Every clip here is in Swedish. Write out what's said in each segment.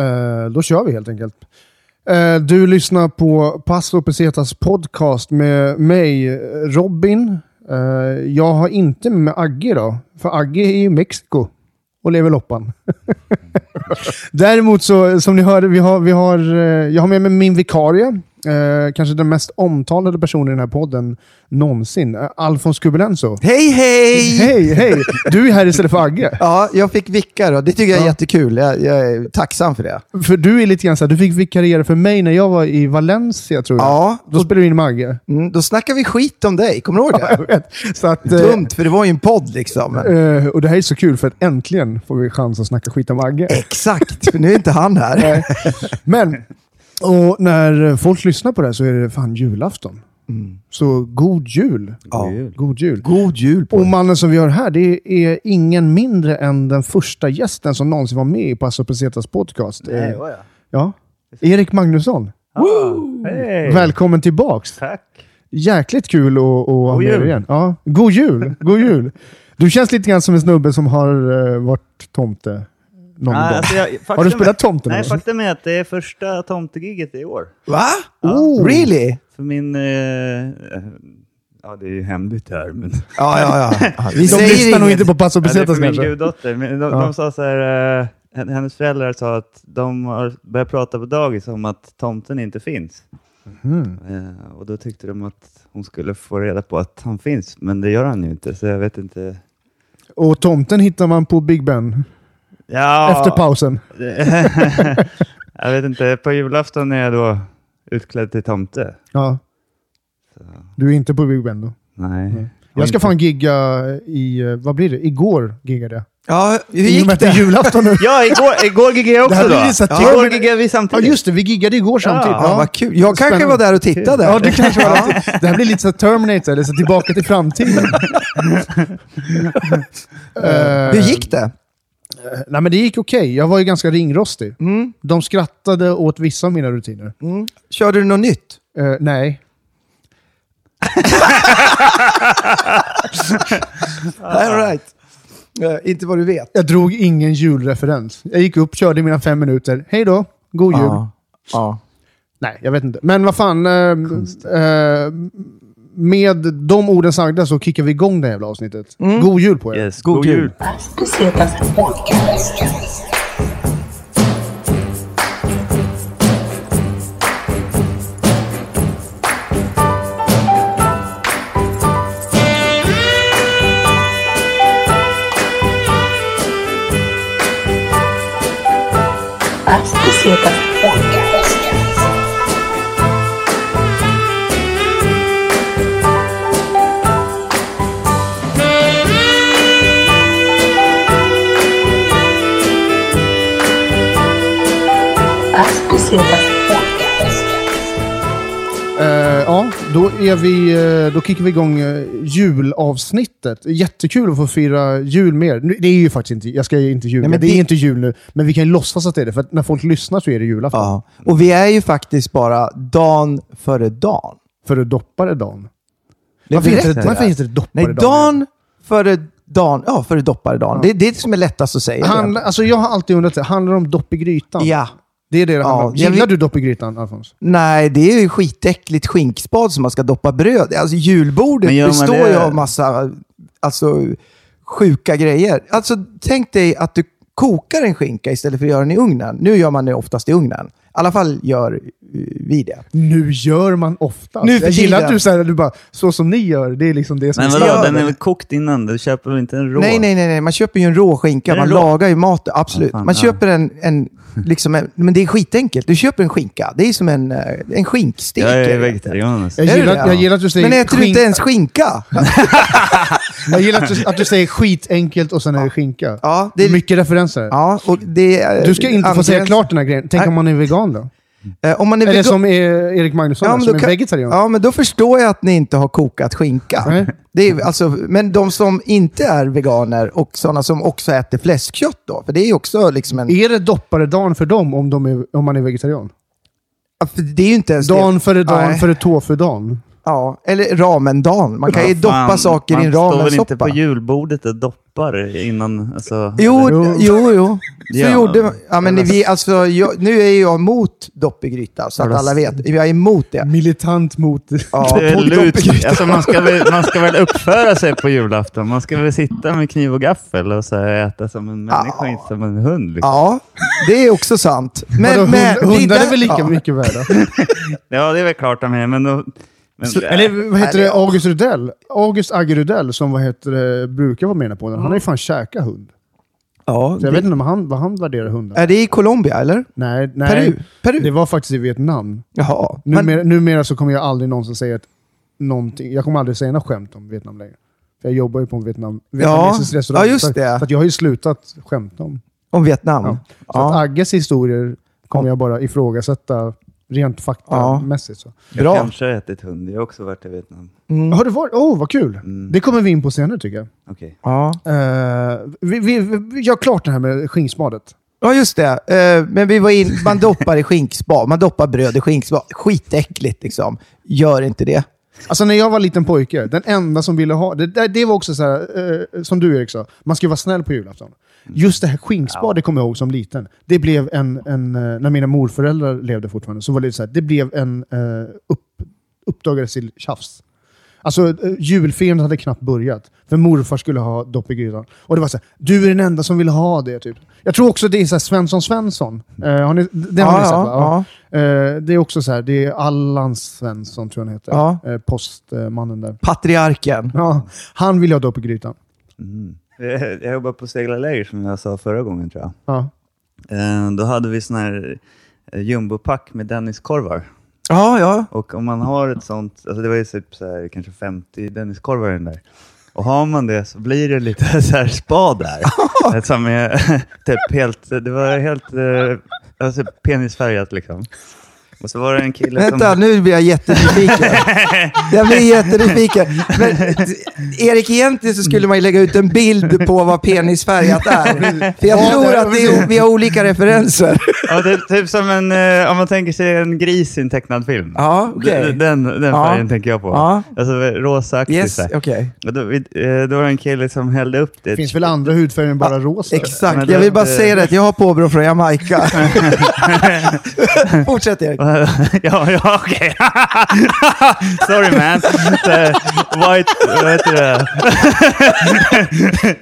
Eh, då kör vi helt enkelt. Eh, du lyssnar på Passo Pesetas podcast med mig, Robin. Eh, jag har inte med mig Agge idag, för Agge är i Mexiko och lever loppan. Däremot så, som ni hörde, vi har, vi har, eh, jag har med mig min vikarie. Eh, kanske den mest omtalade personen i den här podden någonsin. Eh, Alfons Kubelenso. Hej hej! Hej, hej! Du är här istället för Agge. Ja, jag fick vicka då. Det tycker jag är Ja. jättekul. Jag, jag är tacksam för det. För du är lite grann så här, du fick vikariera för mig när jag var i Valencia tror jag. Ja, Då spelade du in med Agge. Mm, då snackar vi skit om dig. Kommer du ihåg Jag det? vet. Så att, eh, Dumt, för det var ju en podd liksom. Eh, och det här är så kul för att äntligen får vi chans att snacka skit om Agge. Exakt, för nu är inte han här. Men, och när folk lyssnar på det här så är det fan julafton. Så god jul. Ja. God jul. God jul på Och mannen som vi har här, det är ingen mindre än den första gästen som någonsin var med i Passo Pesetas podcast. Nej, Eh, jag? ja. Erik Magnusson. Ah, hej! Välkommen tillbaks. Tack! Jäkligt kul att, ha med dig igen. Ja. God jul! God jul! Du känns lite grann som en snubbe som har uh, varit tomte någon Nej, gång. alltså jag, Har du spelat är- tomte någon Nej, faktum är att det är första tomtegigget i år. Va? Oh. Really? För min... Eh, ja, det är ju hemligt här, men... Ja, ja, ja. ja. Vi De säger lyssnar nog inte på Passo Ja, det är Pesetas för min guddotter. De, Ja. de sa så här, eh, hennes föräldrar sa att de har börjat prata på dagis om att tomten inte finns. Mm. Eh, och då tyckte de att hon skulle få reda på att han finns, men det gör han ju inte, så jag vet inte. Och tomten hittar man på Big Ben Ja, efter pausen. jag vet inte, på julafton är jag då utklädd till tomte. Ja. Så, Du är inte på Big Ben då? nej. Jag ska fan gigga i, eh, vad blir det? Igår giggade jag. Ja, hur gick det är det? julafton nu. Ja, igår, igår giggade jag Det också då. Ja, igår giggade vi Ja samtidigt. just det, vi giggade igår samtidigt. Ja, vad kul. Jag kanske Spännande. var där och tittade. Ja, du kanske var det. Det här blir lite så Terminator, eller så tillbaka till framtiden. Eh, Hur gick det? Nej, men det gick okej. Jag var ju ganska ringrostig. Mm. De skrattade åt vissa av mina rutiner. Mm. Körde du något nytt? Eh, nej. All right. Eh, inte vad du vet. Jag drog ingen julreferens. Jag gick upp, körde mina fem minuter. Hej då, god jul. Ja. ja. Nej, jag vet inte. Men vad fan. Eh, eh, med de orden sagda så kickar vi igång det här jävla avsnittet. God jul på er. Yes, god, jul. Pesetas Podcast. Pesetas Podcast. Då, är vi, eh, då kickar vi igång eh, julavsnittet. Jättekul att få fira jul mer. Nu, Det är ju faktiskt inte, jag ska inte ljuga, Nej, men det är det- inte jul nu. Men vi kan ju låtsas att det är det, för när folk lyssnar så är det julafton. ja. Och vi är ju faktiskt bara dagen före dagen. För att doppare. Det Varför heter, det, varför heter det doppare Nej, dagen före dagen. Ja, före dopparedagen. Det är det som är lättast att säga. Handla, alltså jag har alltid undrat, det, handlar det om dopp i grytan? Ja. Det är det det Ja, handlar om. jag Gillar vet- du dopp i grytan, Alfons? Nej, det är ju skitäckligt skinkspad som man ska doppa bröd i. Alltså julbordet består ju det- av massa alltså, sjuka grejer. Alltså tänk dig att du kokar en skinka istället för att göra den i ugnen. Nu gör man det oftast i ugnen. Alla fall gör eh, vi det. Nu gör man ofta. Nu jag gillar att du säger du bara, så som ni gör, det är liksom det som Men vadå, den är väl kokt innan? Du köper väl inte en rå? Nej, nej, nej, nej. Man köper ju en rå skinka. Man rå? lagar ju maten. Absolut. Ja, fan, man ja. köper en, en, liksom en... Men det är skitenkelt. Du köper en skinka. Det är som en, eh, en skinkstek. Jag är det. vegetarian. Jag gillar, jag gillar att du säger Men äter du inte ens skinka? Jag gillar att du, att du säger skitenkelt och sen är det skinka. Ja, Det är mycket referenser. Ja, och det är... Du ska inte få säga klart den här grejen. Tänk Nej. om man är vegan då? Eh, om man är Eller som är Erik Magnusson, Ja, som är kan- vegetarian. Ja, men då förstår jag att ni inte har kokat skinka. Nej. Det är, alltså, men de som inte är veganer och sådana som också äter fläskkött då, för det är också liksom en... Är det dopparedagen för dem om, de är, om man är vegetarian? Det är ju inte ens Dan det. före dan Nej. före tofu-dagen. Ja, eller ramendan. Man kan ju doppa fan, saker i en Man står väl inte ramensoppa. på julbordet och doppar innan... Alltså, Jo, Jo. jo, jo. Så Ja. gjorde man. Ja, men vi, alltså, jag, nu är jag emot dopp i gryta, så att alla vet. Jag är emot det. Militant mot... Ja, doppegryta. Alltså man, ska väl, man ska väl uppföra sig på julafton. Man ska väl sitta med kniv och gaffel och så här äta som en människa, Ja. inte som en hund. Liksom. Ja, det är också sant. Men, men, hund, hundar det är väl lika ja. mycket värda? Ja, det är väl klart de är, men... Då, men Så, eller vad heter det? August Rudell? August Agge Rudell som vad heter det, brukar vara med på den. Han har ju fan käkat hund. Ja, Så jag vet inte om han, vad han värderar hundar. Är det i Colombia, eller? Nej, nej. Peru? Peru? Det var faktiskt i Vietnam. Jaha. Men, Numera, numera så kommer jag aldrig någonsin säga ett, någonting. Jag kommer aldrig säga något skämt om Vietnam längre. För jag jobbar ju på en Vietnam, vietnamesisk restaurang. ja, just så, det. Så att jag har ju slutat skämta om. om Vietnam? Ja. Så att Agges historier kommer jag bara ifrågasätta rent faktamässigt. Så. jag Bra. kanske har ätit hund. Jag har också varit i Vietnam. Mm. Har du varit? Åh, oh, vad kul! Mm. Det kommer vi in på senare tycker jag. Okej. Ja. Uh, vi, vi, vi gör klart det här med skinkspadet. Ja, just det. Eh, men vi var in, man doppar i skinkspa. Man doppar bröd i skinkspa. Skitäckligt liksom. Gör inte det. Alltså när jag var liten pojke, den enda som ville ha... Det, det, var också så här, eh, som du Erik sa, man ska vara snäll på julafton. Just det här skinkspad, det kommer jag ihåg som liten. Det blev en, en eh, när mina morföräldrar levde fortfarande, så var det så här, det blev en uh, upp, uppdagades till tjafs. Alltså uh, julfirandet hade knappt börjat, för morfar skulle ha dopp i grytan. Och det var så här, du är den enda som vill ha det. Typ. Jag tror också det är så här, Svensson Svensson. Eh, har ni, den har ni sett va? ja. Eh, det är också så här, det är Allan Svensson tror jag han heter. Ja. Eh, postmannen där. Patriarken. Ja, han vill ha dopp i grytan. Mm. Jag jobbar på seglarläger som jag sa förra gången tror jag. Ja. Eh, Då hade vi sån här eh, jumbopack med Denniskorvar. Ja, ja. Och om man har ett sånt, alltså det var ju typ så här, kanske 50 Denniskorvar i den där. Och har man det så blir det lite så här spa där. Som är typ helt, det var helt eh, alltså penisfärgat liksom. Och så var det en kille Vänta, som... nu blir jag jättenyfiken. jag blir jättenyfiken. Men, Erik, egentligen så skulle man ju lägga ut en bild på vad penisfärgat är. För jag Ja, tror att det är, vi har olika referenser. Ja, det är typ som en, eh, om man tänker sig en gris i en tecknad film. Ja, okej. Den, den Ja. färgen tänker jag på. Ja. Alltså rosa-aktig. Yes. Och då, eh, då var det en kille som hällde upp det. Det finns väl andra hudfärger än bara rosa? Exakt. Jag vill bara säga det, att jag har påbrå från Jamaica. Fortsätt Erik. ja, ja okej. Sorry man. Eh, White, vad heter det?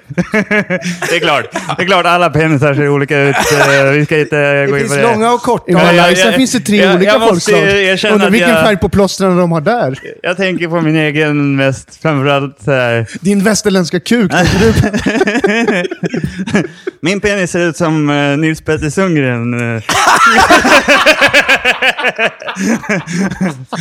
det är klart. Det är klart alla penisar ser olika ut. Eh, Vi ska inte gå Det in på finns det. långa och korta. I Ja, Malaysia jag- finns det tre olika folkslag. Undrar vilken jag- färg på plåstren de har där? Jag tänker på min egen mest, framförallt så här. Din västerländska kuk. du? Min penis ser ut som uh, Nils Petter Sundgren. Eh.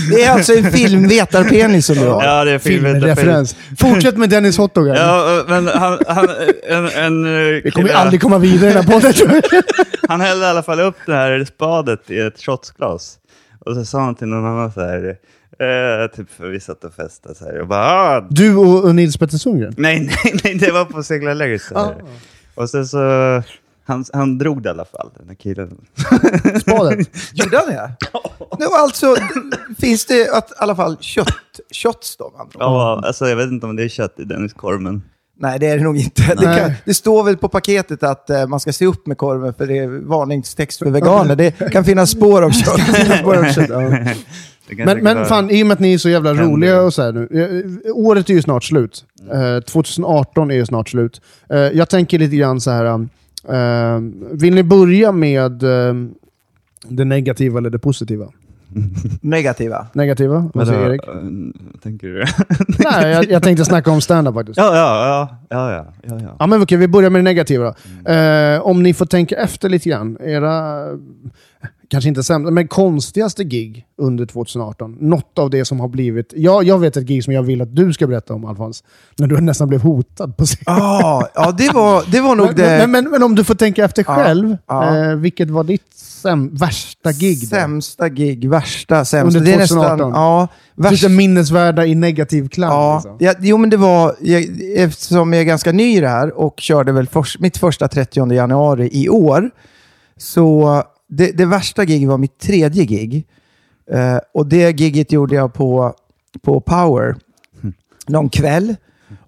Det är alltså en filmvetarpenis som du har. Ja, det är Filmreferens. Fortsätt med Dennis Hotdog. Ja, men han, han, en, en, eh, Vi kommer aldrig komma vidare i den här podden han hällde i alla fall upp det här spadet i ett shotsglas. Och så sa han till någon annan så här, eh, typ för vi satt och festade så här. Och bara, ah, Du och, och Nils Petter Sundgren? nej, nej, nej, det var på seglarlägret. här. Och sen så, han, han drog det i alla fall, den här killen. Spadet? Gjorde han det? Nu alltså, finns det att, i alla fall kött, shots då? ord? Ja, alltså jag vet inte om det är kött i Dennis-korven. Nej, det är det nog inte. Det, kan, det står väl på paketet att eh, man ska se upp med korven för det är varningstext för veganer. Det kan finnas spår av kött. Bara kött, ja. Men, men fan, i och med att ni är så jävla Kan roliga och så här nu. eh, Året är ju snart slut. Eh, 2018 är ju snart slut. Eh, jag tänker lite grann så här. Eh, vill ni börja med eh, det negativa eller det positiva? Negativa. Negativa? Vad säger Erik? eh, tänker du? Nej, jag, jag tänkte snacka om stand-up faktiskt. ja, ja, ja, ja, ja, ja, ja. Ja, men okej, vi börjar med det negativa då. Eh, om ni får tänka efter lite grann. Era, kanske inte sämsta, men konstigaste gig under 2018. Något av det som har blivit... Ja, jag vet ett gig som jag vill att du ska berätta om, Alfons. När du nästan blev hotad på scen. Ah, ja, det var, det var nog Men, det men, men, men om du får tänka efter Ja, själv. ja. Eh, vilket var ditt säm, värsta gig? då? sämsta gig. Värsta, sämsta. Under det är nästan, 2018. ja, värst, Lite minnesvärda i negativ klang. ja, Liksom. ja, jo, men det var, jag, eftersom jag är ganska ny i det här och körde väl först, mitt första 30 januari i år, så det, det värsta gig var mitt tredje gig. Eh, och det giget gjorde jag på på Power någon kväll.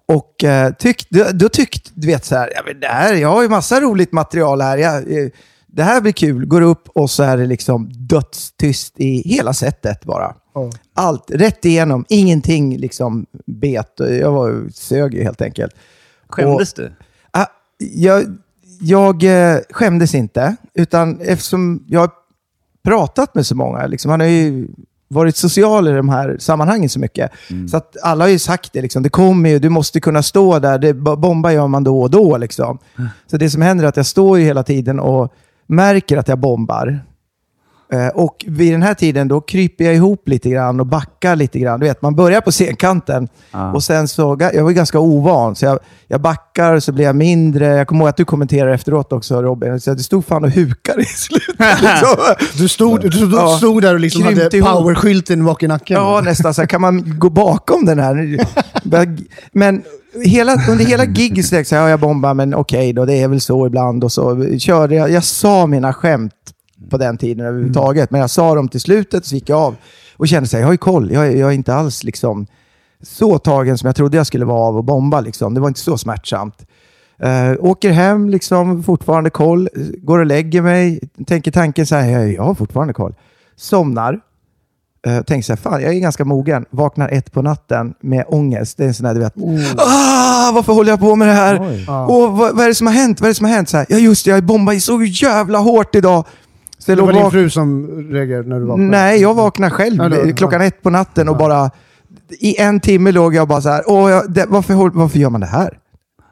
Och eh, tyck, då, då tyckte, du vet så här, ja, men det här, jag har ju massa roligt material här. Jag, eh, det här blir kul. Går upp och så är det liksom dödstyst i hela sättet bara. Ja. Allt rätt igenom, ingenting liksom bet. Jag var sög ju helt enkelt. Skämdes du? Ah, jag, jag eh, skämdes inte, utan eftersom jag har pratat med så många, liksom, han har ju varit social i de här sammanhangen så mycket. Så att alla har ju sagt det, liksom, det kommer ju, du måste kunna stå där, det, bo- bomba gör man då och då. Liksom. Så det som händer är att jag står ju hela tiden och märker att jag bombar. Eh, Och vid den här tiden då kryper jag ihop lite grann och backar lite grann. Du vet, man börjar på scenkanten Ja. och sen så, jag var ju ganska ovan, så jag, jag backar så blir jag mindre. Jag kommer ihåg att du kommenterar efteråt också Robin, så det stod fan och hukar i slutet. liksom. Du stod, du stod, Ja. stod där och liksom hade Krympte ihop. powerskylten bak i nacken. Ja, nästan. Så här, kan man gå bakom den här? Men hela, under hela giget så jag, ja, jag bombar, men okej då, det är väl så ibland. Och så körde jag, jag sa mina skämt på den tiden överhuvudtaget, men jag sa dem till slutet så gick jag av och kände sig, jag har ju koll. Jag, är- jag är inte alls liksom så tagen som jag trodde jag skulle vara av att bomba. Liksom. Det var inte så smärtsamt. Uh, åker hem, liksom, fortfarande koll. Går och lägger mig. Tänker tanken så här, jag, har fortfarande koll. Somnar. Uh, tänker så här, fan jag är ganska mogen. Vaknar ett på natten med ångest. Det är en sån där, du vet, ah, varför håller jag på med det här? Oj. Och vad, vad är det som har hänt? Vad är det som har hänt? Så här, ja just det, jag bombade så jävla hårt idag. Det var din fru som reagerade när du vaknade? Nej, jag vaknade själv Ja, det- klockan ja. ett på natten och bara... I en timme låg jag bara så här, Åh, jag, det, varför, varför gör man det här?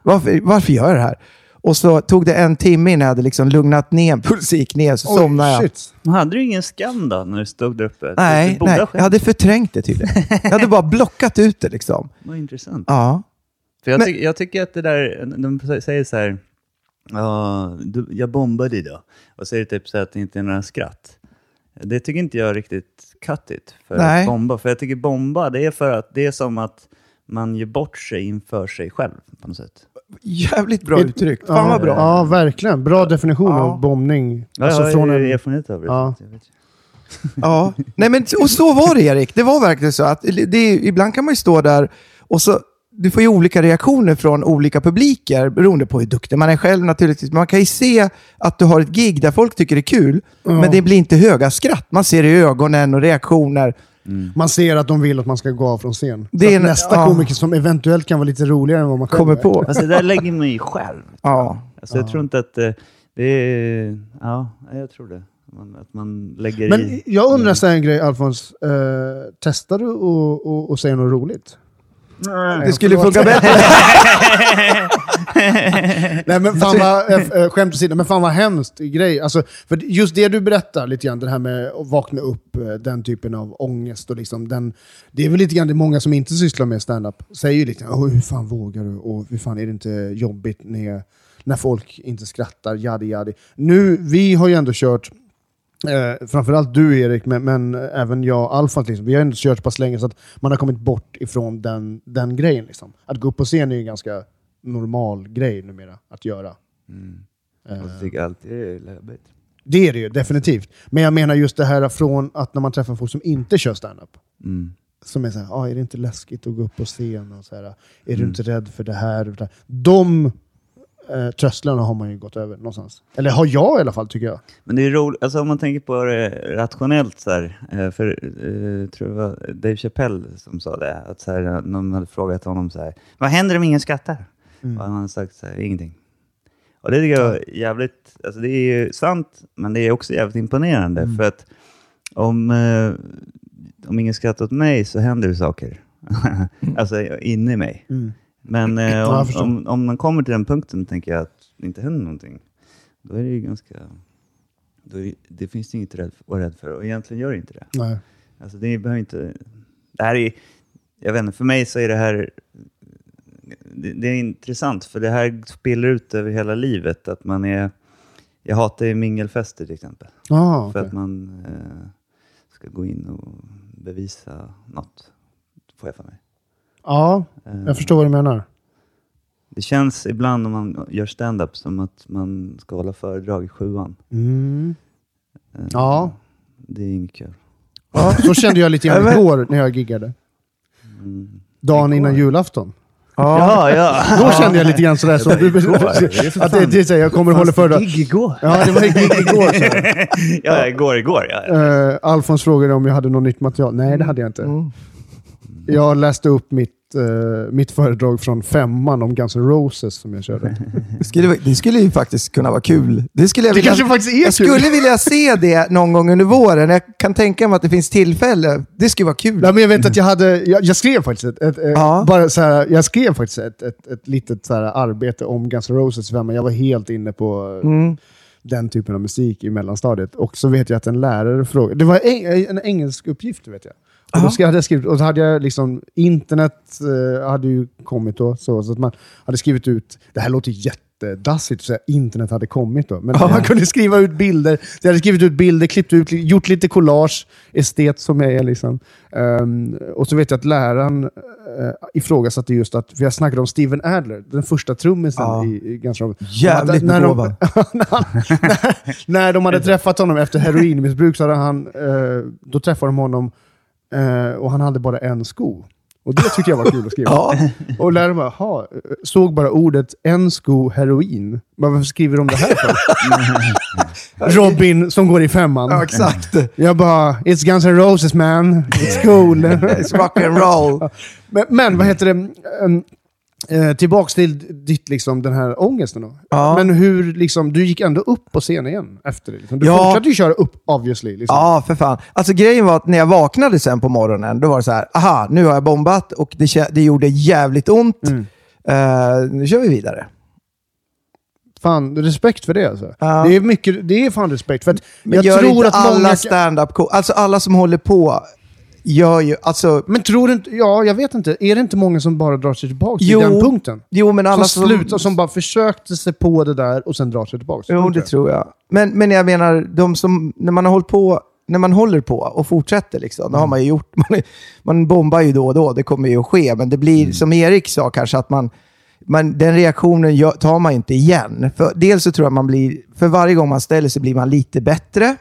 Varför, varför gör jag det här? Och så tog det en timme innan jag hade liksom lugnat ner, pulsen gick ner, så Oj, somnade jag. shit. Men hade du ingen skam då när du stod där uppe? Du Nej, nej, jag hade förträngt det tydligen. Jag hade bara blockat ut det liksom. Vad intressant. Ja. För jag, Men- tycker- jag tycker att det där, de säger så här, ja, du, jag bombade idag. Och så är det typ så att det inte är några skratt. Det tycker inte jag är riktigt it för Nej. att bomba. För jag tycker bomba, det är för att det är som att man ger bort sig inför sig själv på något sätt. Jävligt bra uttryckt. Fan ja, vad bra. Ja, verkligen. Bra definition Ja. av bombning. Ja, Alltså jag har från en... erfarenhet av det. Ja. Ja, nej men och så var det Erik. Det var verkligen så att det, ibland kan man ju stå där och så du får ju olika reaktioner från olika publiker beroende på hur duktig man är själv naturligtvis. Men man kan ju se att du har ett gig där folk tycker det är kul, men det blir inte höga skratt. Man ser det i ögonen och reaktioner. Man ser att de vill att man ska gå av från scen. Det Det är nästa ja. komiker som eventuellt kan vara lite roligare än vad man Kommer på. Alltså det där lägger man ju själv. Ja. Alltså, Jag tror inte att eh, det är... Ja, jag tror det. Man, att man lägger Men i... jag undrar så här en grej, Alfons. Uh, testar du att säga något roligt? Det skulle förlåt. funka bättre. Nej, men fan vad, äh, äh, skämt åsido, men fan vad hemskt grej. Alltså, för just det du berättar lite grann, det här med att vakna upp, eh, den typen av ångest och liksom den, det är väl lite grann det många som inte sysslar med stand-up säger ju lite grann, "Åh, hur fan vågar du? Och hur fan är det inte jobbigt när, när folk inte skrattar? Jadi, jadi. Nu, vi har ju ändå kört Eh, framförallt du Erik, men, men även jag Alfons. Liksom. Vi har ändå kört så pass länge så att man har kommit bort ifrån den, den grejen. Liksom. Att gå upp på scen är ju en ganska normal grej numera att göra. Mm. Eh, Jag tycker alltid det är läbbigt. det är det ju definitivt. Men jag menar just det här från att när man träffar folk som inte kör standup. Mm. Som är såhär, ah, är det inte läskigt att gå upp på scen? Och så här, är du Mm. inte rädd för det här? De eh, trösklarna har man ju gått över någonstans. Eller har jag i alla fall, tycker jag. Men det är roligt, alltså om man tänker på det rationellt så här, eh, för eh, tror det var Dave Chappelle som sa det, att så här, någon hade frågat honom så här, vad händer om ingen skrattar? Mm. Och han hade sagt så här, ingenting. Och det tycker jag är jävligt, alltså det är ju sant, men det är också jävligt imponerande, Mm. för att om, eh, om ingen skrattar åt mig så händer det saker. alltså inne i mig. Mm. Men eh, om, om, om man kommer till den punkten tänker jag att det inte händer någonting. Då är det ju ganska... Då är det, det finns det inget att vara rädd för och egentligen gör det inte det. Nej. Alltså det behöver inte... Det här är, jag vet inte, för mig så är det här... Det, det är intressant för det här spiller ut över hela livet. Att man är... Jag hatar ju mingelfester till exempel. Ah, För okej. att man eh, ska gå in och bevisa något. Får jag för mig. Ja, Eh, jag förstår vad du menar. Det känns ibland när man gör stand-up som att man ska hålla föredrag i sjuan. Mm. Eh, Ja. Det är inget kul. Ja, så kände jag lite grann igår när jag giggade. Dagen innan julafton. Ja, ja. Då kände jag lite grann sådär som du... Att det, det, så jag kommer och håller föredrag. Gig igår. Ja, det var gig igår. Ja, igår, igår. Ja, ja. Uh, Alfons frågade om jag hade något nytt material. Nej, det hade jag inte. Mm. Jag läste upp mitt, eh, mitt föredrag från femman om Guns N' Roses som jag körde. Det skulle, det skulle ju faktiskt kunna vara kul. Det, skulle jag Det vilja, kanske faktiskt är jag kul. skulle vilja se det någon gång under våren. Jag kan tänka mig att det finns tillfälle. Det skulle vara kul. Nej, men jag vet att jag hade, jag, jag skrev faktiskt ett, ett, Ja. bara så här, jag skrev faktiskt ett, ett, ett litet så här arbete om Guns N' Roses femman. Jag var helt inne på Mm. den typen av musik i mellanstadiet. Och så vet jag att en lärare frågade, det var en, en engelsk uppgift vet jag. Och då hade jag skrivit, och så hade jag liksom, internet eh, hade ju kommit då, så, så att man hade skrivit ut, det här låter jättedassigt att säga internet hade kommit då, men man kunde skriva ut bilder. Så jag hade skrivit ut bilder, klippt ut, gjort lite collage, estet som jag är. Liksom. Ehm, och så vet jag att läraren uh, ifrågasatte just att, för jag snackade om Steven Adler, den första trummisen Ja. i, i Guns N' Roses. Jävligt när, de, när, han- när, när de hade träffat honom efter heroinmissbruk så hade han, eh, då träffade de honom eh, och han hade bara en sko. Och det tyckte jag var kul att skriva. Ja. Och läraren bara, "Jaha, eh, såg bara ordet en sko heroin. Men varför skriver de det här för? Robin som går i femman. Ja, exakt. Jag bara, it's Guns N' Roses man. It's cool. It's rock and roll. men, men vad heter det? Eh, tillbaks till ditt, liksom, den här ångesten då. Ja. Men hur, liksom, du gick ändå upp på scen igen efter det. Liksom. Du Ja. fortsatte ju köra upp, obviously. Liksom. Ja, för fan. Alltså grejen var att när jag vaknade sen på morgonen, då var det så här, aha, nu har jag bombat och det, det gjorde jävligt ont. Mm. Eh, nu kör vi vidare. Fan, respekt för det alltså. Ja. Det, är mycket, det är fan respekt. För att Men jag gör tror inte att alla många... stand-up alltså alla som håller på, gör ju, alltså, Men tror du inte... Ja, jag vet inte. Är det inte många som bara drar sig tillbaka Jo, till den punkten? jo men alla som slutar, som bara försökte sig på det där och sen drar sig tillbaka. Jo, det tror jag. Men, men jag menar, de som, när man har hållit på, när man håller på och fortsätter, liksom, det har man ju gjort. Man, man bombar ju då och då, det kommer ju att ske. Men det blir, som Erik sa kanske, att man, man, den reaktionen gör- tar man inte igen. För dels så tror jag man blir, för varje gång man ställer sig blir man lite bättre.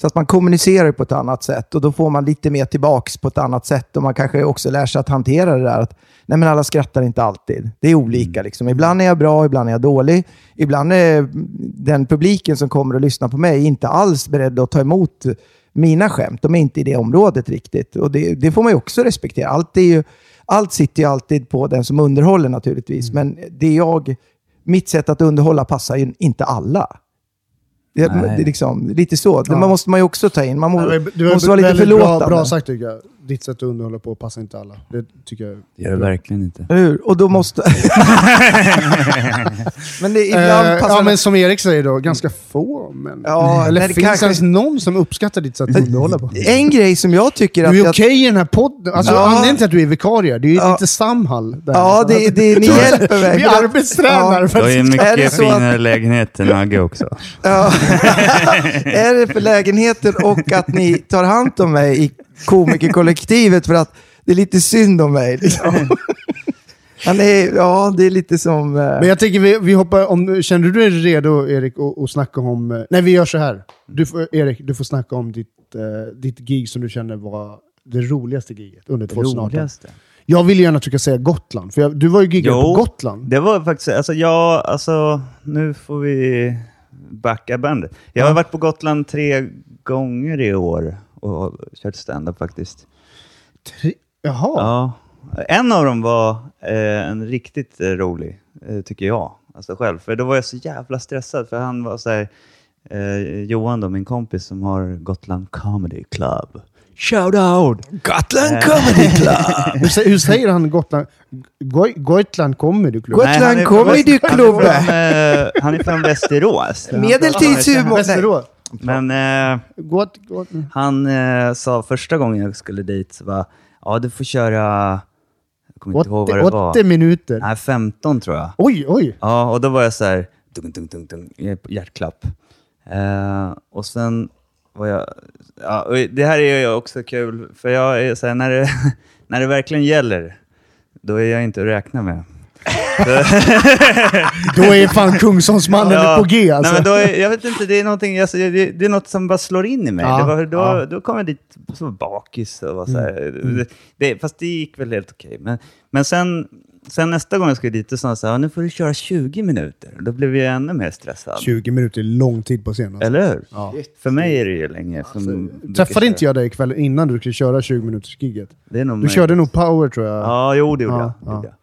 Så att man kommunicerar på ett annat sätt och då får man lite mer tillbaks på ett annat sätt. Och man kanske också lär sig att hantera det där att nej men alla skrattar inte alltid. Det är olika. Liksom. Ibland är jag bra, ibland är jag dålig. Ibland är den publiken som kommer och lyssnar på mig inte alls beredd att ta emot mina skämt. De är inte i det området riktigt. Och det, det får man ju också respektera. Allt, är ju, allt sitter ju alltid på den som underhåller naturligtvis. Men det jag, mitt sätt att underhålla passar ju inte alla. Det, Nej. liksom, lite så. Det Ja. man måste man ju också ta in. Man må, det var måste vara lite väldigt bra, förlåtande. bra sagt tycker jag. Ditt sätt att underhålla på passar inte alla. Det tycker jag. Det gör det verkligen inte. Hur? Och då måste... men det, ibland Eh, passar ja, men som Erik säger då, ganska få. Men, Ja, eller nej, det finns kanske- ens någon som uppskattar ditt sätt att underhålla på? En grej som jag tycker att... Du är jag, okej i den här podden. Alltså, Ja. Anledningen till att du är vikarie, det är ju Ja. lite Samhall. Där. Ja, det, det, ni hjälper mig. Vi arbetstränar. Ja. för Du har ju en att- Är det mycket så att- finare lägenhet än Agge också. Ja. är det för lägenheten och att ni tar hand om mig i komikerkollektivet för att det är lite synd om mig. Liksom. Han är, ja, det är lite som... eh, Men jag tänker vi, vi hoppar om... Känner du dig redo, Erik, att att snacka om... eh, Nej, vi gör så här. Du får, Erik, du får snacka om ditt, eh, ditt gig som du känner var det roligaste giget under 2018. Roligaste. Jag vill gärna tycka säga Gotland, för jag, du var ju giggare på Gotland. Det var faktiskt, alltså ja, alltså nu får vi backa bandet. Jag har varit på Gotland tre gånger i år och kört stand-up faktiskt. Tre- Jaha. Ja. En av dem var eh, en riktigt eh, rolig, eh, tycker jag. Alltså själv. För då var jag så jävla stressad, för han var så här, eh, Johan då, min kompis som har Gotland Comedy Club. Shout out! Gotland Comedy Club! Hur, hur säger han Gotland? Gotland Comedy Club? Nej, från Comedy Club. Han är från, eh, han är från Västerås. Medeltidshumor. Men eh, Gott, gott. han eh, sa första gången jag skulle dit, så var, ja du får köra, jag kommer inte ihåg vad det 80, var. 80 minuter. Nej, 15 tror jag. Oj, oj. Ja, och då var jag så här, dung, dung, dung, dung, hjärtklapp. Eh, och sen var jag, ja, det här är ju också kul, för jag är så här, när det, när det verkligen gäller, då är jag inte att räkna med. Då är fan Kungsholmsmannen Ja. på G alltså. Nej, men då är, jag vet inte, det är, någonting, alltså, det, det är något som bara slår in i mig. Ja, Det var, då, ja. då kom jag dit så bakis och var så här, Mm, Det, det, fast det gick väl helt okej. Men, men sen, sen nästa gång jag skulle dit, så sa han så här, nu får du köra 20 minuter. Då blev jag ännu mer stressad. 20 minuter är lång tid på scen. Alltså. Eller hur? Ja. För mig är det ju länge. Som brukar Träffade inte jag dig ikväll innan du skulle köra 20 minuters giget? Det är nog Du mig. körde nog power tror jag. Ja, jo det gjorde Ja, jag. Det ja.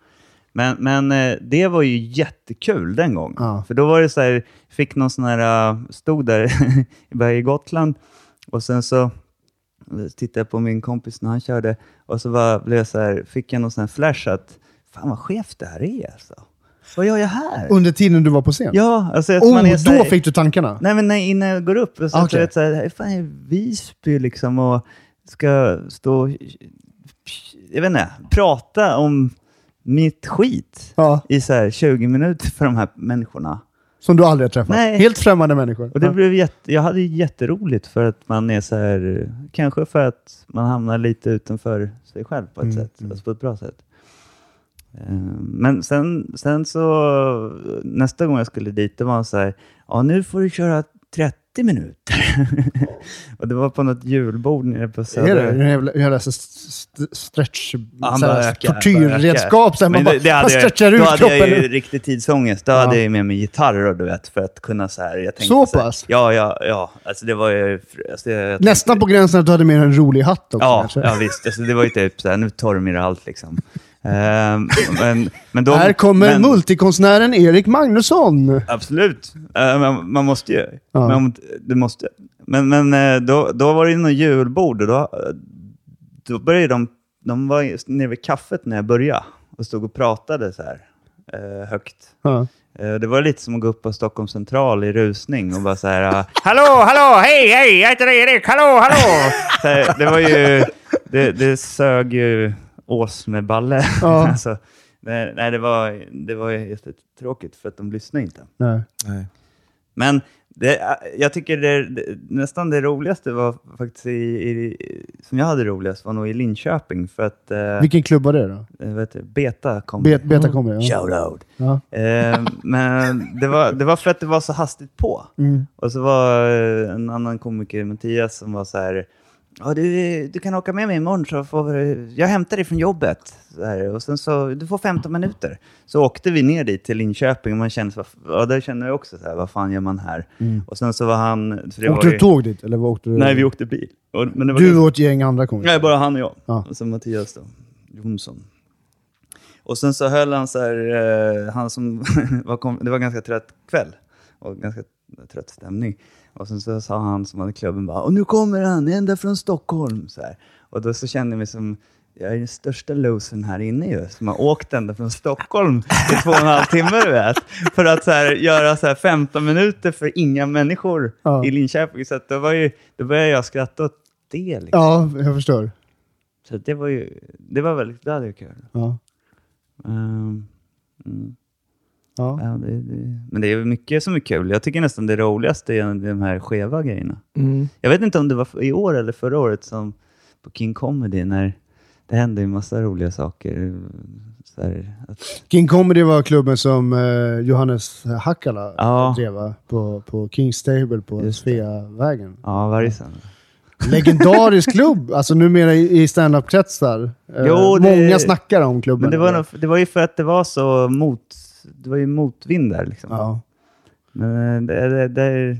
Men, men eh, det var ju jättekul den gången. Ja. För då var det så här, fick någon sån här, uh, stod där i Gotland och sen så eh, tittade jag på min kompis när han körde och så var, blev så här, fick jag någon sån här flash att fan vad skevt det här är alltså. Vad gör jag här? Under tiden du var på scen? Ja, alltså Oh, man är här, då fick du tankarna? Nej, men nej, innan jag går upp. Så jag vet, så här, fan, jag är Visby liksom och ska stå jag vet inte, prata om mitt skit Ja, i så här 20 minuter för de här människorna. som du aldrig har träffat? Nej. Helt främmande människor? Och det ja. blev jätte, jag hade jätteroligt för att man är så här, kanske för att man hamnar lite utanför sig själv på ett Mm, sätt, alltså på ett bra sätt. Eh, Men sen, sen så, nästa gång jag skulle dit, det var så här, ja nu får du köra 30 minuter. och det var på något julbord nere på Är det Söder. jävla, jävla stretch, tortyrredskap? Man bara, det, det man hade jag, stretchar då ut hade jag ju kroppen. riktig tidsångest. Då Ja. hade jag med mig gitarr och du vet, för att kunna så här. Jag Så pass? Ja, ja, ja. Alltså det var ju... Alltså, jag, Nästan på gränsen att du hade med en rolig hatt också Ja, kanske. ja visst. Alltså, det var ju typ så här, nu tar du med dig allt liksom. Ehm, men, men de, Här kommer men, multikonstnären Erik Magnusson. Absolut. Eh, man, man måste ju. Ja. Man, du måste. Men, men eh, då, då var det ju något julbord och då, då började de... De var nere vid kaffet när jag började och stod och pratade så här eh, högt. Ja. Eh, Det var lite som att gå upp på Stockholm central i rusning och bara så här... hallå, hallå, hej, hej, jag heter Erik, hallå, hallå! Här, det var ju... Det, det sög ju ås med balle. Ja. alltså, nej, nej, det var, det var jättetråkigt för att de lyssnade inte. Nej. Men det, jag tycker det, det, nästan det roligaste var faktiskt i, i, som jag hade roligast var nog i Linköping för att eh, Vilken klubb var det då? eh, vet du, Beta kom. Bet, beta kommer ja. Shoutout. ja. Eh, men det var, det var för att det var så hastigt på. Mm. Och så var eh, en annan komiker, Mattias, som var så här, ja, du, du kan åka med mig imorgon så får jag hämtar dig från jobbet. Här, och sen så, du får 15 minuter. Så åkte vi ner dit till Linköping och man kände, ja, där kände jag också så här, vad fan gör man här? Och sen så var han... För Åkte du tåg dit? Eller vad åkte du? Nej, vi åkte bil. Och, men det var Du och ett gäng andra komiker? Nej, bara han och jag. Ja. Och så Mattias då, Jonsson. Och sen så höll han så här, eh, han som var, kom, det var ganska trött kväll och ganska trött stämning. Och sen så sa han som hade klubben bara, och nu kommer han, ända från Stockholm. Så här. Och då så kände jag mig som, jag är den största losern här inne ju, som har åkt ända från Stockholm i två och en halv timme, du vet. För att så här, göra så här 15 minuter för inga människor Ja. i Linköping. Så att då, var ju, då började jag skratta åt det. Liksom. Ja, jag förstår. Så det var ju, det var väldigt, det hade jag kul. Ja. Ehm, mm, Ja. men det är mycket som är kul. Jag tycker nästan det roligaste är de här skeva grejerna. Mm. Jag vet inte om det var i år eller förra året som på King Comedy när det hände en massa roliga saker. Här, att, King Comedy var klubben som eh, Johannes Hakkala Ja. drev på, på Kings Stable på. Sveavägen. ja, varje söndag. Legendarisk klubb, alltså numera i, i standup-kretsar. Eh, Många snackar om klubben. Men det var, nog, det var ju för att det var så mot, det var ju motvind där liksom. Ja. Men eh, det, det, det är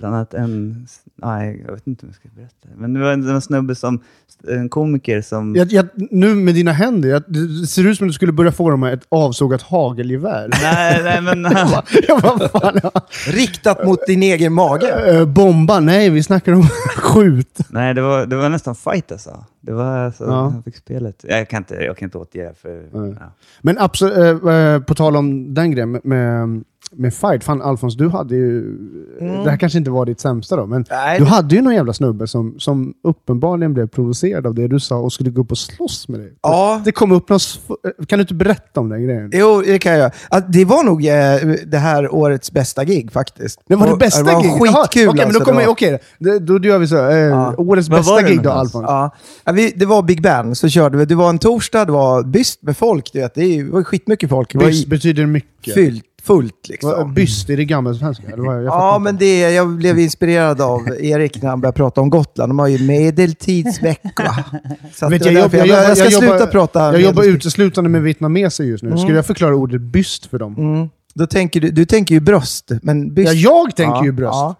bland annat en, nej jag vet inte om jag ska berätta. Men det var en, en snubbe som, en komiker som, Jag, jag, nu med dina händer, jag, det ser ut som att du skulle börja forma ett avsågat hagelgevär. nej, nej men jag bara, fan, ja. Riktat mot din egen mage. Eh, bomba? Nej, vi snackar om skjut. nej det var, det var nästan fight alltså. Det var alltså, Ja. han fick spelet. Jag kan inte, jag kan inte återge det för, Nej. ja. Men absolut, eh, eh, på tal om den grejen med, med med fight. Fan Alfons, du hade ju... Det här kanske inte var ditt sämsta då, men Mm. Nej, du det- hade ju någon jävla snubbe som, som uppenbarligen blev provocerad av det du sa och skulle gå upp och slåss med dig. Ja. Det kom upp någon... Kan du inte berätta om den grejen? Jo, det kan jag Det var nog eh, det här årets bästa gig faktiskt. Det var det bästa Det var gig? Skitkul Okej, men alltså, då kommer jag... var- Okej, då, då, då gör vi så. Eh, Ja. Årets Var bästa gig då? Alfons. Ja. Vi, det var Big Ben, så körde vi. Det var en torsdag, det var byst med folk. Du vet. Det var skitmycket folk. Byst betyder mycket. fyllt, fullt liksom. Byst, är det fattar Ja, men det, jag blev inspirerad av Erik när han började prata om Gotland. De har ju medeltidsvecka. Så Vet jag, jag, jag, jag, ska sluta prata Jag jobbar uteslutande med vietnameser just nu. Skulle jag förklara ordet byst för dem? Mm. Då tänker du, du tänker ju bröst, men byst... Ja, jag tänker ju bröst.